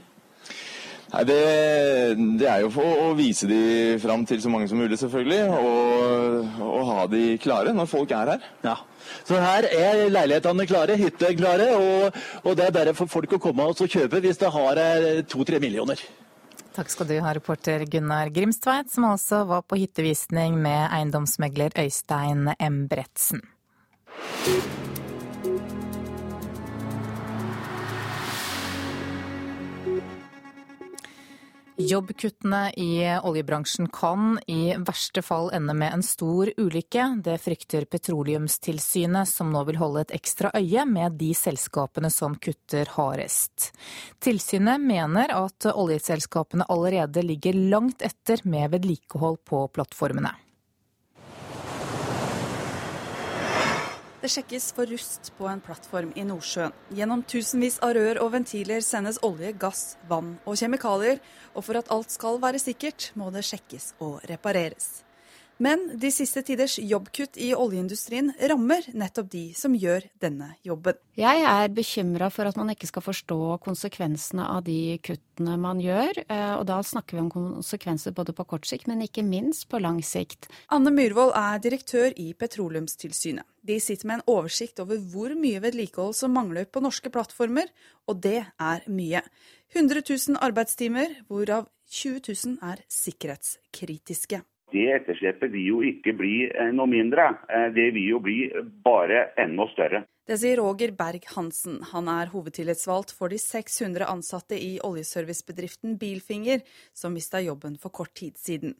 Nei, det, det, er jo for å vise de fram til så mange som mulig, selvfølgelig. Og, og ha de klare når folk er her. Ja. Så her er leilighetene klare, hytter klare, og, og, det er bare for folk å komme og kjøpe hvis det har eh, to-tre millioner. Takk skal du ha, reporter Gunnar Grimstveit, som også var på hyttevisning med eiendomsmegler Øystein M. Bretsen. Jobbkuttene i oljebransjen kan i verste fall ende med en stor ulykke. Det frykter Petroleumstilsynet, som nå vil holde et ekstra øye med de selskapene som kutter hardest. Tilsynet mener at oljeselskapene allerede ligger langt etter med vedlikehold på plattformene. Det sjekkes for rust på en plattform i Nordsjøen. Gjennom tusenvis av rør og ventiler sendes olje, gass, vann og kjemikalier. Og for at alt skal være sikkert, må det sjekkes og repareres. Men de siste tiders jobbkutt i oljeindustrien rammer nettopp de som gjør denne jobben. Jeg er bekymra for at man ikke skal forstå konsekvensene av de kuttene man gjør. Eh, og da snakker vi om konsekvenser både på kort sikt, men ikke minst på lang sikt. Anne Myhrvold er direktør i Petroleumstilsynet. De sitter med en oversikt over hvor mye vedlikehold som mangler på norske plattformer, og det er mye. 100 000 arbeidstimer, hvorav 20 000 er sikkerhetskritiske. Det etterslepet vil jo ikke bli eh, noe mindre, eh, det vil jo bli bare enda større. Det sier Roger Berg-Hansen. Han er hovedtillitsvalgt for de 600 ansatte i oljeservicebedriften Bilfinger, som mista jobben for kort tid siden.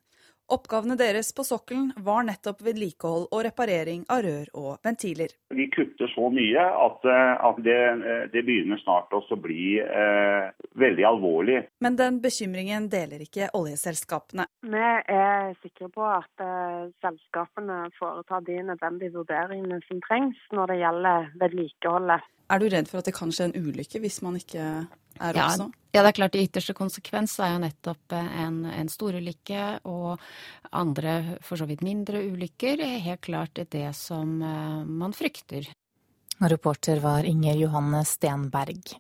Oppgavene deres på sokkelen var nettopp vedlikehold og reparering av rør og ventiler. Vi kutter så mye at, eh, at det, eh, det, begynner snart også å bli eh, veldig alvorlig. Men den bekymringen deler ikke oljeselskapene. Vi er sikre på at eh, selskapene foretar de nødvendige vurderingene som trengs når det gjelder vedlikeholdet. Er du redd for at det kan skje en ulykke hvis man ikke er ja, også? Ja, det er klart. I ytterste konsekvens er jo nettopp eh, en, en storulykke og andre for så vidt mindre ulykker helt klart det som eh, man frykter. Reporter var Inger Johanne Stenberg.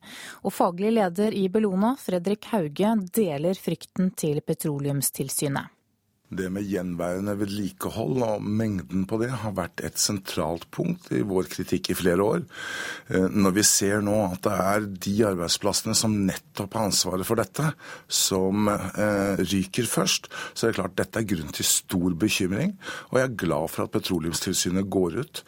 Og faglig leder i Bellona, Fredrik Hauge, deler frykten til Petroleumstilsynet. Det med gjenværende vedlikehold og mengden på det har vært et sentralt punkt i vår kritikk i flere år. Eh, når vi ser nå at det er de arbeidsplassene som nettopp har ansvaret for dette, som eh, ryker først, så er det klart dette er grunn til stor bekymring. Og jeg er glad for at Petroleumstilsynet går ut.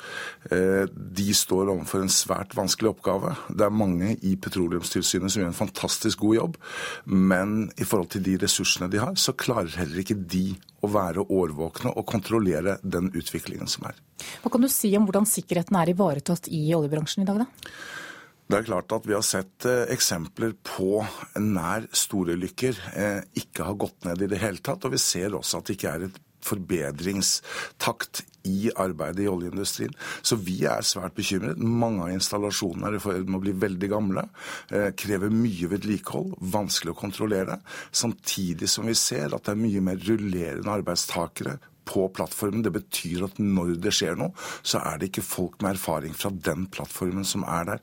Eh, de står overfor en svært vanskelig oppgave. Det er mange i Petroleumstilsynet som gjør en fantastisk god jobb, men i forhold til de ressursene de har, så klarer heller ikke de å være årvåkne og kontrollere den utviklingen som er. Hva kan du si om hvordan sikkerheten er ivaretatt i oljebransjen i dag, da? Det er klart at Vi har sett eh, eksempler på nær storulykker eh, ikke har gått ned i det hele tatt. Og vi ser også at det ikke er et forbedringstakt i arbeidet i oljeindustrien. Så vi er svært bekymret. Mange av installasjonene er i med å bli veldig gamle. Eh, krever mye vedlikehold, vanskelig å kontrollere. Samtidig som vi ser at det er mye mer rullerende arbeidstakere på plattformen. Det betyr at når det skjer noe, så er det ikke folk med erfaring fra den plattformen som er der.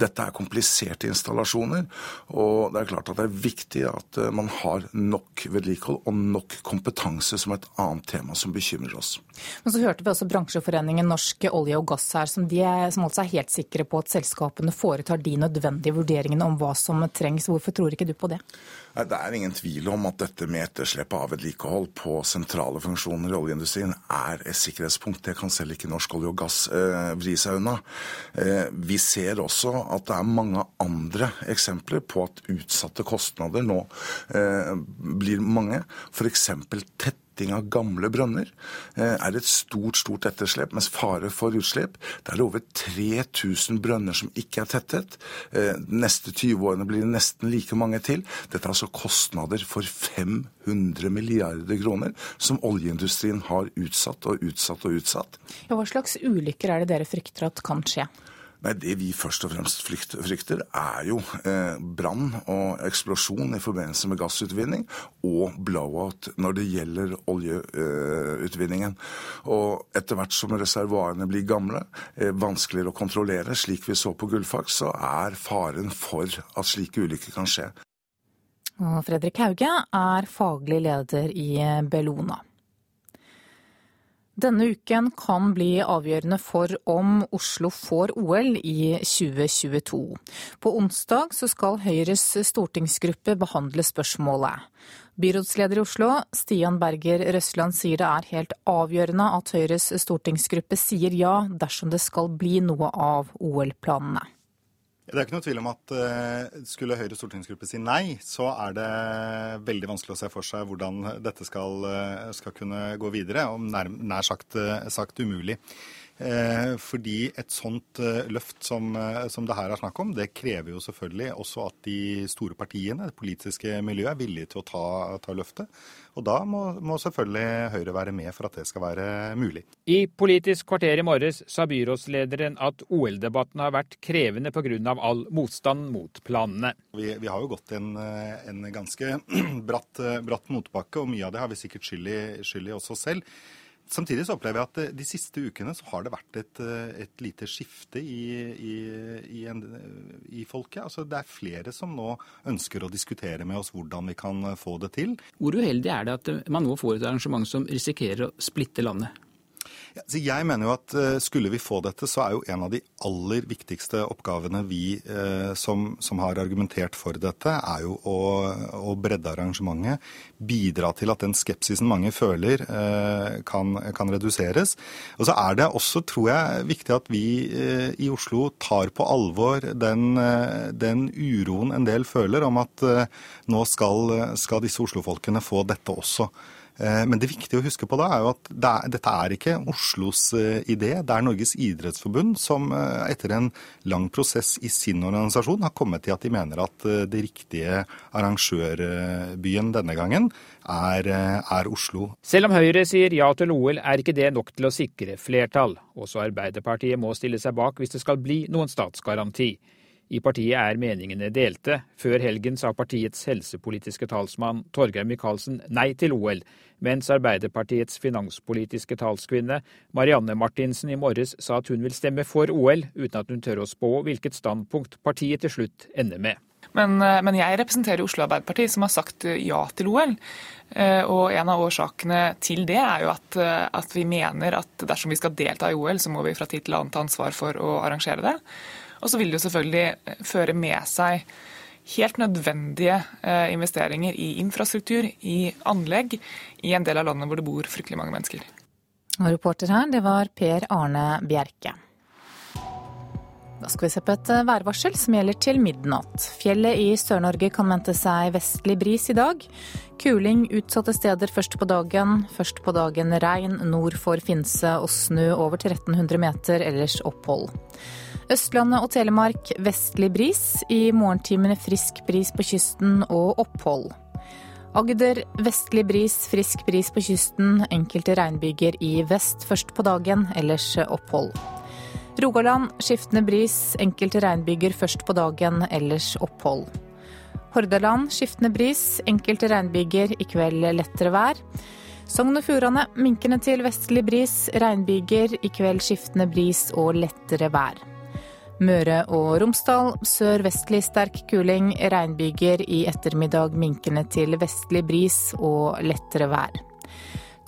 Dette er kompliserte installasjoner, og det er klart at det er viktig at eh, man har nok vedlikehold og nok kompetanse som et annet tema som bekymrer oss. Men så hørte vi også bransjeforeningen Norsk olje og gass her, som, de, som altså er helt sikre på at selskapene foretar de nødvendige vurderingene om hva som trengs. Hvorfor tror ikke du på det? Det er ingen tvil om at dette med etterslepet av vedlikehold på sentrale funksjoner i oljeindustrien er et sikkerhetspunkt. Det kan selv ikke norsk olje og gass eh, vri seg unna. Eh, vi ser også at det er mange andre eksempler på at utsatte kostnader nå eh, blir mange. F.eks. tett tetting av gamle brønner eh, er et stort stort etterslep, mens fare for utslipp Det er over 3000 brønner som ikke er tettet. De eh, neste 20 årene blir det nesten like mange til. Dette er altså kostnader for 500 milliarder kroner som oljeindustrien har utsatt og utsatt og utsatt. Ja, hva slags ulykker er det dere frykter at kan skje? Nei, Det vi først og fremst frykter, er jo eh, brann og eksplosjon i forbindelse med gassutvinning, og blowout når det gjelder oljeutvinningen. Eh, og etter hvert som reservoarene blir gamle, eh, vanskeligere å kontrollere, slik vi så på Gullfaks, så er faren for at slike ulykker kan skje. Fredrik Hauge er faglig leder i Bellona. Denne uken kan bli avgjørende for om Oslo får OL i 2022. På onsdag skal Høyres stortingsgruppe behandle spørsmålet. Byrådsleder i Oslo, Stian Berger Røsland, sier det er helt avgjørende at Høyres stortingsgruppe sier ja dersom det skal bli noe av OL-planene. Det er ikke noe tvil om at uh, skulle Høyres stortingsgruppe si nei, så er det veldig vanskelig å se for seg hvordan dette skal, uh, skal kunne gå videre, og nær, nær sagt, uh, sagt umulig. Eh, fordi et sånt eh, løft som, eh, som, det her er snakk om, det krever jo selvfølgelig også at de store partiene, det politiske miljøet, er villige til å ta, ta løftet. Og da må, må, selvfølgelig Høyre være med for at det skal være mulig. I Politisk kvarter i morges sa byrådslederen at OL-debatten har vært krevende pga. all motstand mot planene. Vi, vi har jo gått en, en ganske bratt, bratt motbakke, og mye av det har vi sikkert skyld i, skyld i også selv. Samtidig så opplever jeg at eh, de siste ukene så har det vært et, eh, et lite skifte i, i, i, en, i, folket. Altså Det er flere som nå ønsker å diskutere med oss hvordan vi kan få det til. Hvor uheldig er det at man nå får et arrangement som risikerer å splitte landet? Jeg mener jo at eh, Skulle vi få dette, så er jo en av de aller viktigste oppgavene vi eh, som, som, har argumentert for dette, er jo å, å, bredde arrangementet. Bidra til at den skepsisen mange føler, eh, kan, kan, reduseres. Og så er det også, tror jeg, viktig at vi i Oslo tar på alvor den, den, uroen en del føler om at nå skal, skal disse oslofolkene få dette også. Eh, men det viktige å huske på da er jo at det er, dette er ikke Oslos eh, idé. Det er Norges idrettsforbund som eh, etter en lang prosess i sin organisasjon har kommet til at de mener at det riktige arrangørbyen denne gangen er, er Oslo. Selv om Høyre sier ja til OL, er ikke det nok til å sikre flertall. Også Arbeiderpartiet må stille seg bak hvis det skal bli noen statsgaranti. I partiet er meningene delte. Før helgen sa partiets helsepolitiske talsmann Torgeir Micaelsen nei til OL, mens Arbeiderpartiets finanspolitiske talskvinne Marianne Martinsen i morges sa at hun vil stemme for OL, uten at hun tør å spå hvilket standpunkt partiet til slutt ender med. Men, eh, men, jeg representerer Oslo Arbeiderparti, som har sagt eh, ja til OL. Eh, og en av årsakene til det er jo at, at vi mener at dersom vi skal delta i OL, så må vi fra tid til annen ta ansvar for å arrangere det. Og så vil det jo selvfølgelig eh, føre med seg helt nødvendige eh, investeringer i infrastruktur, i anlegg, i en del av landet hvor det bor fryktelig mange mennesker. Og reporter her, det var Per Arne Bjerke. Da skal vi se på et eh, værvarsel som gjelder til midnatt. Fjellet i Sør-Norge kan vente seg vestlig bris i dag. Kuling utsatte steder først på dagen. Først på dagen regn nord for Finse og snø over 1300 meter, ellers opphold. Østlandet og Telemark vestlig bris. I morgentimene frisk bris på kysten og opphold. Agder vestlig bris, frisk bris på kysten. Enkelte regnbyger i vest først på dagen, ellers opphold. Rogaland skiftende bris, enkelte regnbyger først på dagen, ellers opphold. Hordaland skiftende bris, enkelte regnbyger, i kveld lettere vær. Sogn og Fjordane minkende til vestlig bris, regnbyger, i kveld skiftende bris og lettere vær. Møre og Romsdal sørvestlig sterk kuling, regnbyger, i ettermiddag minkende til vestlig bris og lettere vær.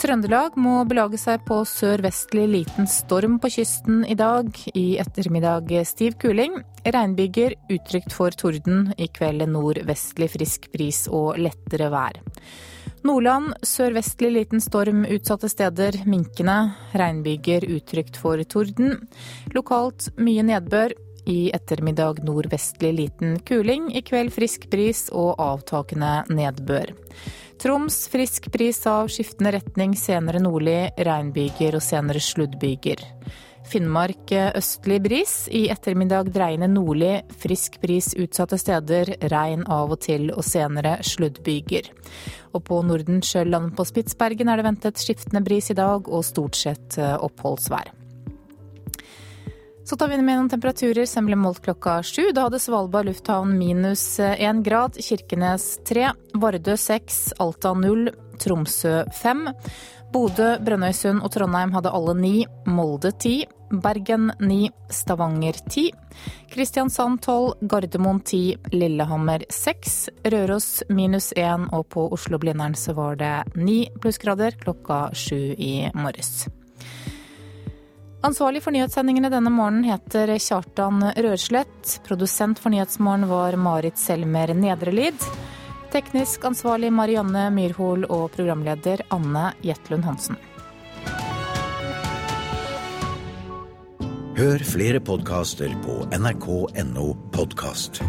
Trøndelag må belage seg på sørvestlig liten storm på kysten i dag. I ettermiddag stiv kuling. Regnbyger utrygt for torden. I kveld nordvestlig frisk bris og lettere vær. Nordland sørvestlig liten storm utsatte steder. Minkende. Regnbyger utrygt for torden. Lokalt mye nedbør. I ettermiddag nordvestlig liten kuling. I kveld frisk bris og avtakende nedbør. Troms frisk bris av skiftende retning, senere nordlig, regnbyger og senere sluddbyger. Finnmark østlig bris, i ettermiddag dreiende nordlig, frisk bris utsatte steder, regn av og til og senere sluddbyger. Og på Nordensjøland på Spitsbergen er det ventet skiftende bris i dag og stort sett oppholdsvær. Så tar vi med noen temperaturer som ble målt klokka sju. Da hadde Svalbard lufthavn minus én grad, Kirkenes tre, Vardø seks, Alta null, Tromsø fem. Bodø, Brønnøysund og Trondheim hadde alle ni, Molde ti, Bergen ni, Stavanger ti, Kristiansand tolv, Gardermoen ti, Lillehammer seks, Røros minus én, og på Oslo-Blindern så var det ni plussgrader klokka sju i morges. Ansvarlig for nyhetssendingene denne morgenen heter Kjartan Rørslett. Produsent for Nyhetsmorgen var Marit Selmer Nedrelid. Teknisk ansvarlig Marianne Myrhol og programleder Anne Jetlund Hansen. Hør flere podkaster på nrk.no podkast.